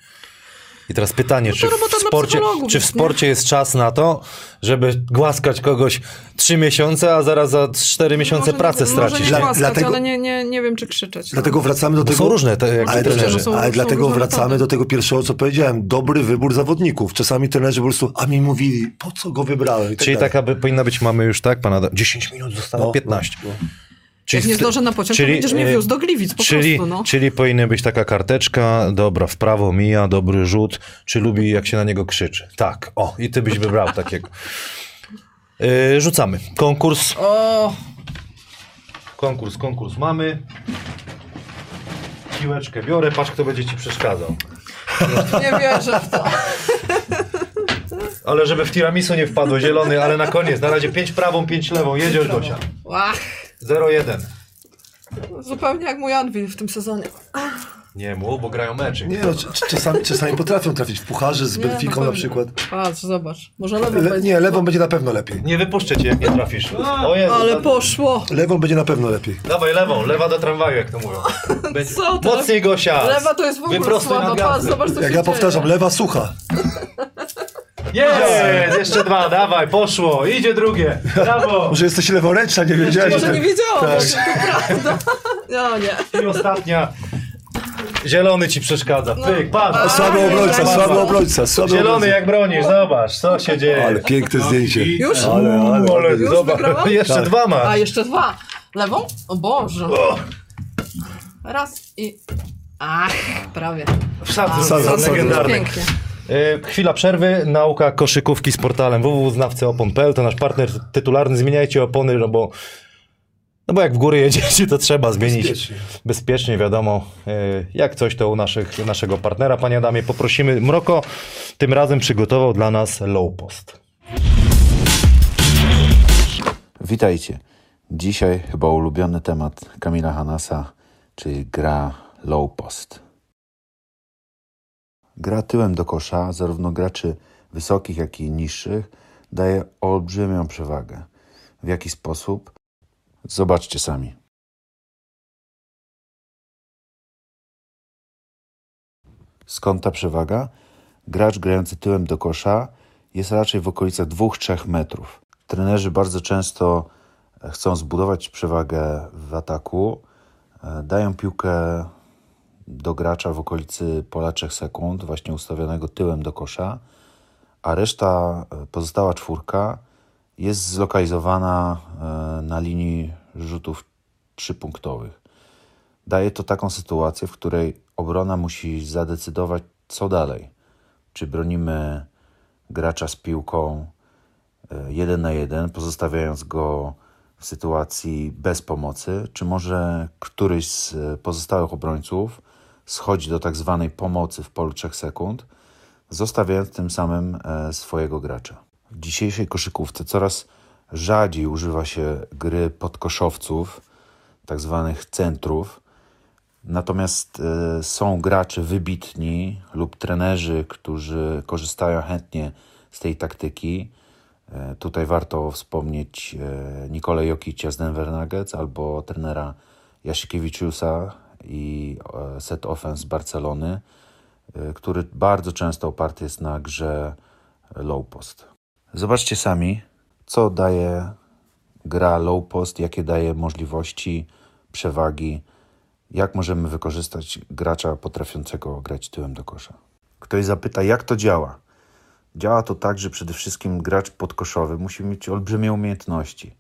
I teraz pytanie, czy, w No robota dla sporcie, czy w sporcie jest czas na to, żeby głaskać kogoś trzy miesiące, a zaraz za cztery miesiące Może pracę nie, stracić? Może nie głaskać, dlatego- ale nie, nie, nie wiem, czy krzyczeć. Dlatego wracamy do Bo tego... są różne te jakby Ale, trenerzy. no są- ale są dlatego różne wracamy metody. do tego pierwszego, co powiedziałem. Dobry wybór zawodników. Czasami trenerzy po prostu, a mi mówili, po co go wybrałem. I tak Czyli dalej. taka by, powinna być, mamy już tak, pana, 10 minut zostało, No, 15. no, no. Czyli Jak nie zdążę na pociąg, to będziesz mnie e, wiózł do Gliwic, po czyli, prostu, no. Czyli powinna być taka karteczka, dobra, w prawo mija, dobry rzut, czy lubi jak się na niego krzyczy. Tak, o, i ty byś wybrał takiego. Yy, rzucamy. Konkurs, O, konkurs, konkurs mamy. Piłeczkę biorę, patrz kto będzie ci przeszkadzał. nie wierzę w to. Ale żeby w tiramisu nie wpadło, zielony, ale na koniec, na razie 5 prawą, 5 lewą, jedziesz Gosia. Ach, 0-1. zupełnie jak mój Anwil w tym sezonie. Nie mów, bo grają meczy. Nie no, c- czasami, czasami potrafią trafić w pucharze z Nie, Benficą na przykład. Patrz, zobacz. Może lewą Le, będzie. nie, lewą będzie na pewno lepiej. Nie wypuszczę cię, jak nie trafisz. O Jezu, Ale ta- poszło. Lewą będzie na pewno lepiej. Dawaj lewą, lewa do tramwaju, jak to mówią. Będzie... Co to? Mocniej Gosia! Lewa to jest w ogóle Wyprostuj słaba. Patrz, zobacz, co Jak się ja dzieje. powtarzam, lewa sucha. Jest! Jeszcze dwa, dawaj, poszło, idzie drugie. Brawo! Może jesteś leworęczna, nie wiedziałeś. Może że- nie wiedziałam, Tak. to prawda. No nie. I ostatnia. Zielony ci przeszkadza. Pyk, patrz. Słaby obrońca, słaby obrońca, słaby Zielony obrońca. jak bronisz, zobacz, co się dzieje. Ale piękne zdjęcie. Już? Ale, ale, ale. Już zobacz, wygrałam? jeszcze Tak. dwa ma. A, jeszcze dwa. Lewą? O Boże. Raz i... Ach, prawie. Wsadzę, Wsadzę, wsadzę. legendarny. Pięknie. E, Chwila przerwy, nauka koszykówki z portalem www.znawcyopon.pl to nasz partner tytularny. Zmieniajcie opony, no bo, no bo jak w góry jedziecie, to trzeba zmienić Bezpiecznie. bezpiecznie, wiadomo. E, Jak coś, to u naszych, naszego partnera, panie Adamie, poprosimy. Mroko tym razem przygotował dla nas low post. Witajcie. Dzisiaj chyba ulubiony temat Kamila Hanasa, czyli gra low post. Gra tyłem do kosza, zarówno graczy wysokich, jak i niższych, daje olbrzymią przewagę. W jaki sposób? Zobaczcie sami. Skąd ta przewaga? Gracz grający tyłem do kosza jest raczej w okolicach 2-3 metrów. Trenerzy bardzo często e, chcą zbudować przewagę w ataku, e, dają piłkę do gracza w okolicy pola 3 sekund, właśnie ustawionego tyłem do kosza, a reszta, e, pozostała czwórka jest zlokalizowana e, na linii rzutów trzypunktowych. Daje to taką sytuację, w której obrona musi zadecydować, co dalej. Czy bronimy gracza z piłką e, jeden na jeden, pozostawiając go w sytuacji bez pomocy, czy może któryś z pozostałych obrońców schodzi do tak zwanej pomocy w polu 3 sekund, zostawiając tym samym e, swojego gracza. W dzisiejszej koszykówce coraz rzadziej używa się gry podkoszowców, tak zwanych centrów, Natomiast e, są gracze wybitni lub trenerzy, którzy korzystają chętnie z tej taktyki. E, tutaj warto wspomnieć Nikolę Jokicia z Denver Nuggets albo trenera Jasikiewiczusa i e, set offense Barcelony, e, który bardzo często oparty jest na grze low post. Zobaczcie sami, co daje gra low post, jakie daje możliwości, przewagi jak możemy wykorzystać gracza potrafiącego grać tyłem do kosza. Ktoś zapyta, jak to działa? Działa to tak, że przede wszystkim gracz podkoszowy musi mieć olbrzymie umiejętności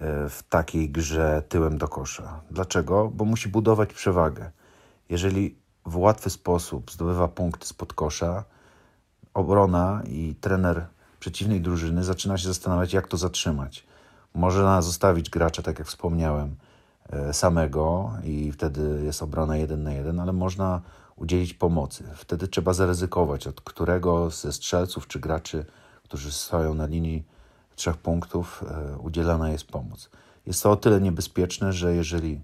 w takiej grze tyłem do kosza. Dlaczego? Bo musi budować przewagę. Jeżeli w łatwy sposób zdobywa punkty spod kosza, obrona i trener przeciwnej drużyny zaczyna się zastanawiać, jak to zatrzymać. Można zostawić gracza, tak jak wspomniałem, e, samego i wtedy jest obrona jeden na jeden, ale można udzielić pomocy. Wtedy trzeba zaryzykować, od którego ze strzelców czy graczy, którzy stoją na linii trzech punktów, e, udzielana jest pomoc. Jest to o tyle niebezpieczne, że jeżeli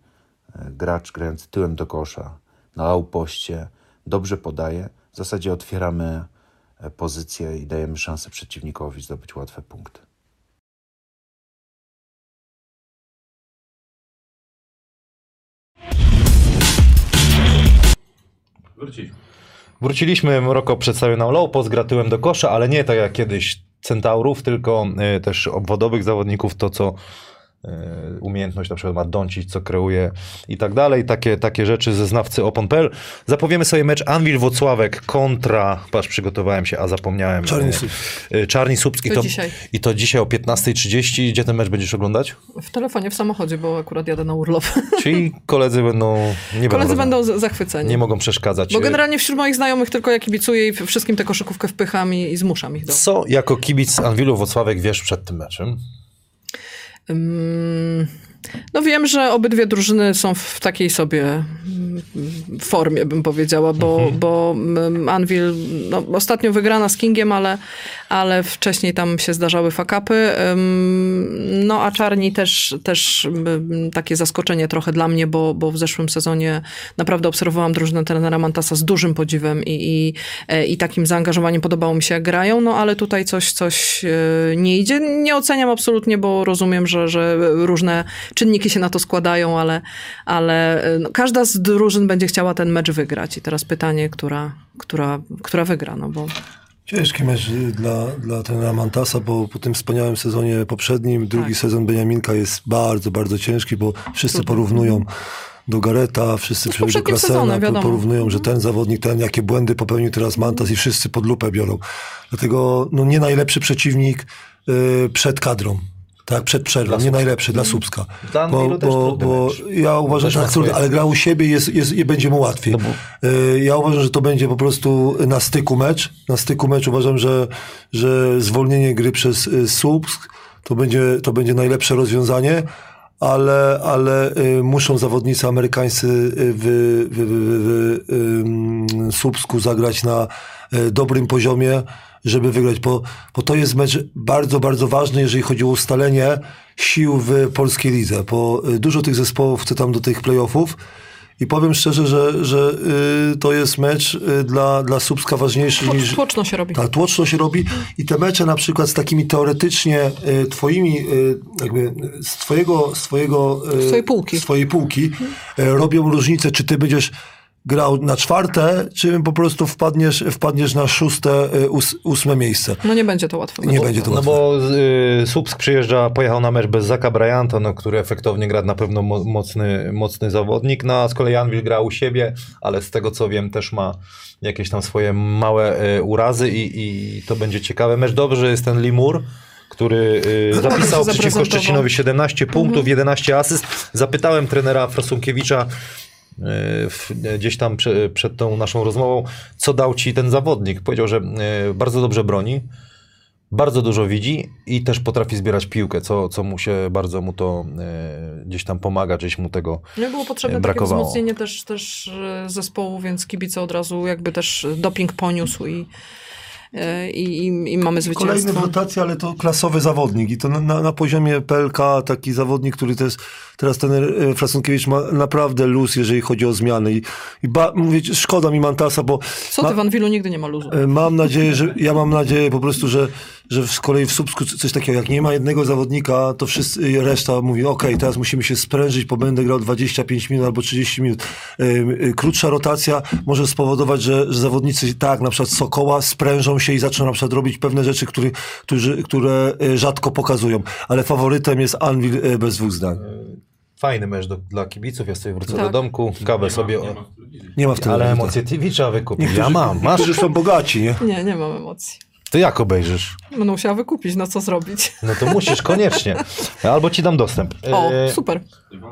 e, gracz grający tyłem do kosza na laupoście dobrze podaje, w zasadzie otwieramy e, pozycję i dajemy szansę przeciwnikowi zdobyć łatwe punkty. Wróciliśmy. Wróciliśmy, Mroko przedstawił nam low post, gra tyłem do kosza, ale nie tak jak kiedyś centaurów, tylko y, też obwodowych zawodników, to co umiejętność na przykład ma Doncic, co kreuje i tak dalej, takie, takie rzeczy ze znawcy opon.pl. Zapowiemy sobie mecz Anwil Wocławek kontra, patrz przygotowałem się, a zapomniałem. Czarni y, Słupski. y, Czarni Słupski. To To dzisiaj. I to dzisiaj o 15.30. Gdzie ten mecz będziesz oglądać? W telefonie, w samochodzie, bo akurat jadę na urlop. Czyli koledzy będą... Nie Koledzy będą, będą zachwyceni. Nie mogą przeszkadzać. Bo generalnie wśród moich znajomych tylko ja kibicuję i wszystkim tę koszykówkę wpycham i, i zmuszam ich do... Co jako kibic Anwilu Wocławek wiesz przed tym meczem? Um, No wiem, że obydwie drużyny są w takiej sobie mm, formie, bym powiedziała, bo, Mhm. bo mm, Anvil no, ostatnio wygrana z Kingiem, ale, ale wcześniej tam się zdarzały fakapy. No a Czarni też, też takie zaskoczenie trochę dla mnie, bo, bo w zeszłym sezonie naprawdę obserwowałam drużynę trenera Mantasa z dużym podziwem i, i, e, i takim zaangażowaniem podobało mi się jak grają, no ale tutaj coś, coś e, nie idzie. Nie oceniam absolutnie, bo rozumiem, że, że różne czynniki się na to składają, ale, ale e, no, każda z drużyn będzie chciała ten mecz wygrać. I teraz pytanie, która, która, która wygra, no bo Ciężki mecz dla, dla trenera Mantasa, bo po tym wspaniałym sezonie poprzednim, drugi Tak. sezon Beniaminka jest bardzo, bardzo ciężki, bo wszyscy porównują do Gareta, wszyscy z do wiadomo. porównują, że ten zawodnik, ten, jakie błędy popełnił teraz Mantas i wszyscy pod lupę biorą. Dlatego no, nie najlepszy przeciwnik y, przed kadrą. Tak, przed przerwą, nie najlepszy dla Słupska. Dla Bo, bo, bo ja uważam, że tak, trudny, ale gra u siebie jest, jest, i będzie mu łatwiej. Y, Ja uważam, że to będzie po prostu na styku mecz. Na styku mecz uważam, że, że zwolnienie gry przez y, Słupsk to będzie, to będzie najlepsze rozwiązanie. Ale, ale y, muszą zawodnicy amerykańscy y, w, w, w, w, w Słupsku zagrać na y, dobrym poziomie, żeby wygrać, bo, bo to jest mecz bardzo, bardzo ważny, jeżeli chodzi o ustalenie sił w polskiej lidze, bo y, dużo tych zespołów chce tam do tych playoffów i powiem szczerze, że, że y, to jest mecz y, dla, dla Słupska ważniejszy Tłoc- niż... Tłoczno się robi. Tak, tłoczno się robi i te mecze na przykład z takimi teoretycznie y, twoimi, jakby z twojego, z twojego Swojej półki. swojej półki robią różnicę, czy ty będziesz grał na czwarte, czy po prostu wpadniesz, wpadniesz na szóste, y, ós, ósme miejsce. No nie będzie to łatwe. Nie będzie to No łatwe. bo y, Słupsk przyjeżdża, pojechał na mecz bez Zaka Bryanta, no, który efektownie gra na pewno mo mocny, mocny zawodnik, no a z kolei Anvil gra u siebie, ale z tego co wiem też ma jakieś tam swoje małe y, urazy i, i to będzie ciekawy mecz. Dobrze, że jest ten Limur, który y, zapisał przeciwko. Szczecinowi 17 punktów, 11 asyst. Zapytałem trenera Frasunkiewicza gdzieś tam prze, przed tą naszą rozmową, co dał ci ten zawodnik. Powiedział, że y, bardzo dobrze broni, bardzo dużo widzi i też potrafi zbierać piłkę, co, co mu się bardzo mu to y, gdzieś tam pomaga, gdzieś mu tego Nie było potrzebne takie brakowało. wzmocnienie też, też e, zespołu, więc kibice od razu jakby też doping poniósł i, e, i, i, i mamy Kolejny w zwycięstwo. rotacji, ale to klasowy zawodnik i to na, na, poziomie PLK taki zawodnik, który to jest, teraz ten e, Frasunkiewicz ma naprawdę luz, jeżeli chodzi o zmiany i, i ba, mówię, szkoda mi Mantasa, bo Co ma- ty, Van Wilu nigdy nie ma luzu. E, Mam nadzieję, że ja mam nadzieję po prostu, że, że z kolei w Słupsku coś takiego, jak nie ma jednego zawodnika, to wszyscy, reszta mówi, okej, teraz musimy się sprężyć, bo będę grał 25 minut albo 30 minut. E, Krótsza rotacja może spowodować, że, że zawodnicy, tak, na przykład Sokoła, sprężą się i zaczną na przykład robić pewne rzeczy, które, którzy, które e, rzadko pokazują. Ale faworytem jest Anvil e, bez dwóch zdań. fajny mecz do, dla kibiców. Ja sobie wrócę Tak. do domku, kawę sobie... Nie o- ma w telewizji. Nie ma w ale telewizji. emocje TV trzeba wykupić. Niektórzy- Ja mam, masz? Niektórzy są bogaci, nie? Nie, nie mam emocji. To jak obejrzysz? Będę musiała wykupić, no co zrobić. No to musisz, koniecznie. Albo ci dam dostęp. O, E, super.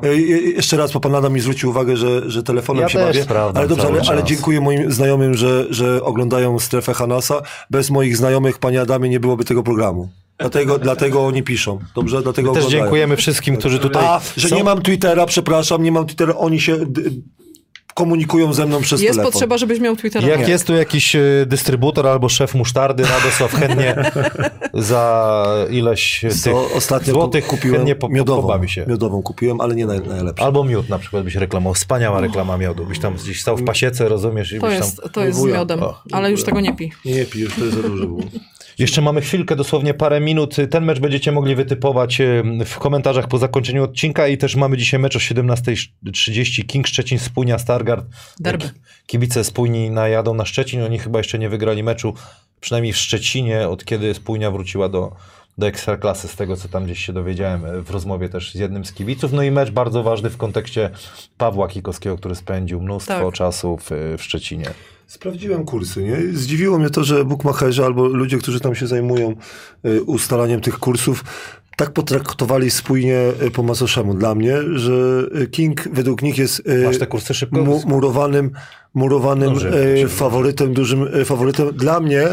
E, e, Jeszcze raz, bo pan Adam mi zwrócił uwagę, że, że telefonem Ja się bawię. Ale dobrze, ale, ale dziękuję moim znajomym, że, że oglądają strefę Hanasa. Bez moich znajomych, panie Adamie, nie byłoby tego programu. Dlatego, dlatego oni piszą. Dobrze? Dlatego Też oglądają. dziękujemy wszystkim, którzy tutaj A, że są. nie mam Twittera, przepraszam, nie mam Twittera, oni się d, komunikują ze mną przez Jest telefon. potrzeba, żebyś miał Twittera. Jak Nie. jest tu jakiś e, dystrybutor albo szef musztardy, Radosław chętnie za ileś tych ostatnio złotych kupiłem chętnie po, miodową. pobawi się. Miodową kupiłem, ale nie naj, najlepszą. Albo miód na przykład byś reklamował. Wspaniała reklama miodu. Byś tam gdzieś stał w pasiece, rozumiesz? I To byś jest, tam... to jest z miodem, O, ale już tego nie pij. Nie pijesz, to jest za dużo było. Jeszcze mamy chwilkę, dosłownie parę minut. Ten mecz będziecie mogli wytypować e, w komentarzach po zakończeniu odcinka i też mamy dzisiaj mecz o 17.30. King Szczecin, Spójnia, Stargard. Derby. Kibice Spójni najadą na Szczecin. Oni chyba jeszcze nie wygrali meczu, przynajmniej w Szczecinie, od kiedy Spójnia wróciła do, do Ekstraklasy, z tego co tam gdzieś się dowiedziałem e, w rozmowie też z jednym z kibiców. No i mecz bardzo ważny w kontekście Pawła Kikowskiego, który spędził mnóstwo Tak. czasu w, w Szczecinie. Sprawdziłem kursy, nie? Zdziwiło mnie to, że bookmacherzy albo ludzie, którzy tam się zajmują y, ustalaniem tych kursów, tak potraktowali spójnie y, po macoszemu dla mnie, że y, King według nich jest Masz te kursy szybko? mu, murowanym, murowanym Dobrze, faworytem, dużym faworytem. Dla mnie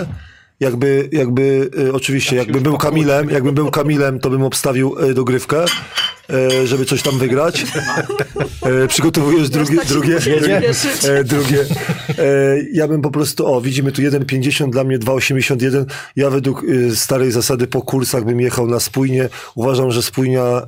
jakby, jakby y, oczywiście, jakbym był Kamilem, jakbym był Kamilem, to bym obstawił y, dogrywkę, y, żeby coś tam wygrać. Przygotowujesz drugie, tak drugie, drugie, drugie. Ja bym po prostu, o, widzimy tu 1,50, dla mnie 2,81. Ja według starej zasady po kursach bym jechał na spójnie. Uważam, że spójnia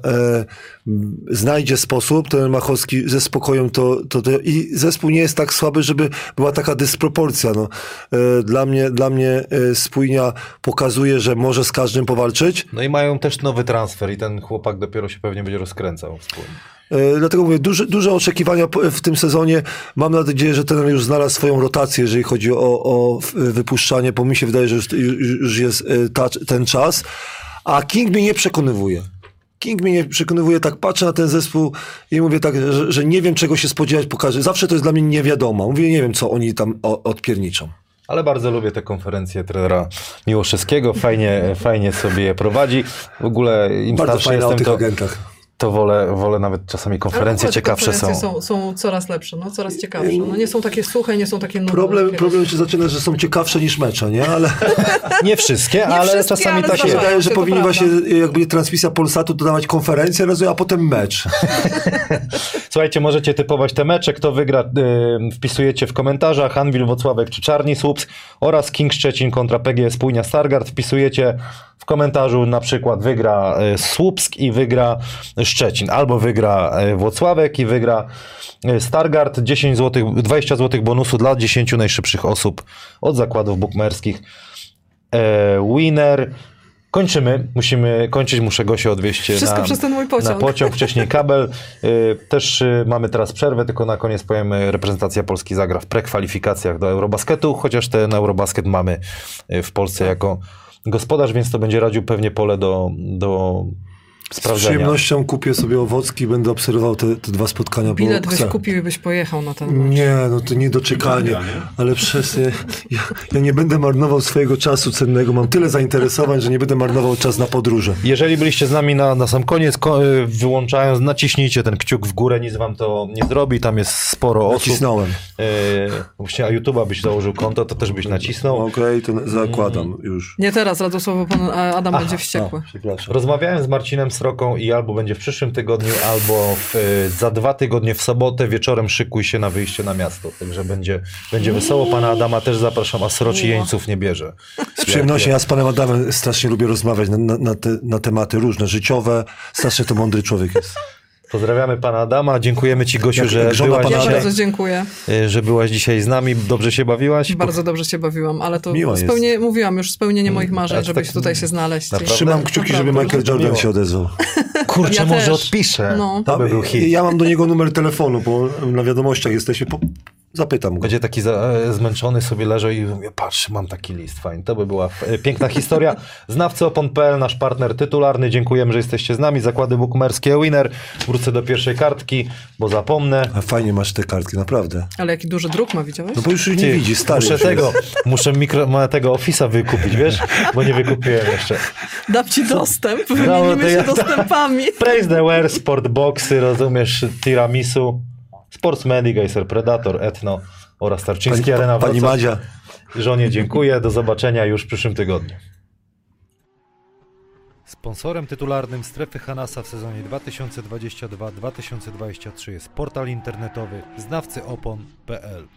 znajdzie sposób. Ten Machowski ze spokojem to, to, to i zespół nie jest tak słaby, żeby była taka dysproporcja. No. E, dla mnie, dla mnie e, spójnia pokazuje, że może z każdym powalczyć. No i mają też nowy transfer i ten chłopak dopiero się pewnie będzie rozkręcał wspólnie. Dlatego mówię, duże, duże oczekiwania w tym sezonie. Mam nadzieję, że ten już znalazł swoją rotację, jeżeli chodzi o, o wypuszczanie, bo mi się wydaje, że już, już już jest e, ta, ten czas. A King mnie nie przekonywuje. King mnie nie przekonywuje, tak patrzę na ten zespół i mówię tak, że, że nie wiem czego się spodziewać po każdym. Zawsze to jest dla mnie nie wiadomo. Mówię, nie wiem co oni tam odpierniczą. ale bardzo lubię te konferencje trenera Miłoszewskiego, fajnie, fajnie sobie je prowadzi. W ogóle im Bardzo starszy jestem, tych to, agentach. To wolę, wolę nawet czasami konferencje Ale ciekawsze są. konferencje są. są coraz lepsze, no, coraz ciekawsze. No, nie są takie suche, nie są takie nudne. Problem, problem się zaczyna, że są ciekawsze niż mecze, nie? Ale Nie wszystkie, ale wszystkie, czasami ale tak się zdarzają. wydaje, że powinni prawda. właśnie, jakby transmisja Polsatu dodawać konferencję, a potem mecz. Słuchajcie, możecie typować te mecze, kto wygra, y, wpisujecie w komentarzach Anwil Wocławek czy Czarni Słupsk oraz King Szczecin kontra PGS Spójnia Stargard. Wpisujecie w komentarzu na przykład wygra y, Słupsk i wygra Szczecin, albo wygra y, Włocławek i wygra y, Stargard. 10 zł, 20 zł bonusu dla 10 najszybszych osób od zakładów bukmerskich. E, winner. Kończymy, musimy kończyć, muszę go się odwieźć Wszystko na, przez ten mój pociąg. na pociąg, wcześniej kabel. Też mamy teraz przerwę, tylko na koniec powiemy, reprezentacja Polski zagra w prekwalifikacjach do Eurobasketu, chociaż ten Eurobasket mamy w Polsce jako gospodarz, więc to będzie radził pewnie pole do, do Z sprawdzenia. przyjemnością kupię sobie owocki i będę obserwował te, te dwa spotkania. Bilet byś chcę. kupił i byś pojechał na ten mecz. Nie, no to niedoczekanie. Ale przez ja, ja nie będę marnował swojego czasu cennego. Mam tyle zainteresowań, że nie będę marnował czas na podróże. Jeżeli byliście z nami na, na sam koniec, ko, y, wyłączając, naciśnijcie ten kciuk w górę, nic wam to nie zrobi, tam jest sporo osób. Nacisnąłem. Yy, właśnie, a YouTube'a byś założył konto, to też byś nacisnął. Okej, to zakładam już. Nie teraz, Radosław, bo pan Adam będzie wściekły. A, przepraszam. Rozmawiałem z Marcinem Sroką i albo będzie w przyszłym tygodniu, albo w, y, za dwa tygodnie w sobotę wieczorem szykuj się na wyjście na miasto. Także będzie, będzie wesoło. Pana Adama też zapraszam, a Sroci jeńców nie bierze. Z przyjemnością. Ja z panem Adamem strasznie lubię rozmawiać na, na, na, te, na tematy różne, życiowe. Strasznie to mądry człowiek jest. Pozdrawiamy pana Adama. Dziękujemy ci, Gosiu, Jak- że, jak byłaś pana Ja dzisiaj, bardzo dziękuję. y, że byłaś dzisiaj z nami. Dobrze się bawiłaś? Bardzo dobrze się bawiłam, ale to Miło jest. spełnie, mówiłam już, spełnienie moich marzeń, tak, żeby tak, się tutaj się znaleźć. naprawdę. Trzymam kciuki, żeby Naprawdę. Michael Jordan się odezwał. Kurczę, Ja może też. odpiszę. No. To by był hit. Ja mam do niego numer telefonu, bo na wiadomościach jesteśmy. Po... Zapytam go. Będzie taki za, e, zmęczony sobie leży i mówię, patrz, mam taki list, fajny. To by była e, piękna historia. Znawcy opon.pl, nasz partner tytularny. Dziękujemy, że jesteście z nami. Zakłady bukmerskie Winner. Wrócę do pierwszej kartki, bo zapomnę. A fajnie masz te kartki, naprawdę. Ale jaki duży druk ma, widziałeś? No bo już nie widzi, stary. Muszę tego, jest. muszę mikro, ma tego Office'a wykupić, wiesz? Bo nie wykupiłem jeszcze. Dam ci dostęp, to wymienimy się ja- dostępami. Praise the Wear, Sportboxy, rozumiesz, Tiramisu, Sports Medic, Acer Predator, Etno oraz Tarczyński Pani, Arena pani Wrocław. Madzia. Żonie dziękuję, do zobaczenia już w przyszłym tygodniu. Sponsorem tytularnym Strefy Hanasa w sezonie 2022-2023 jest portal internetowy znawcyopon.pl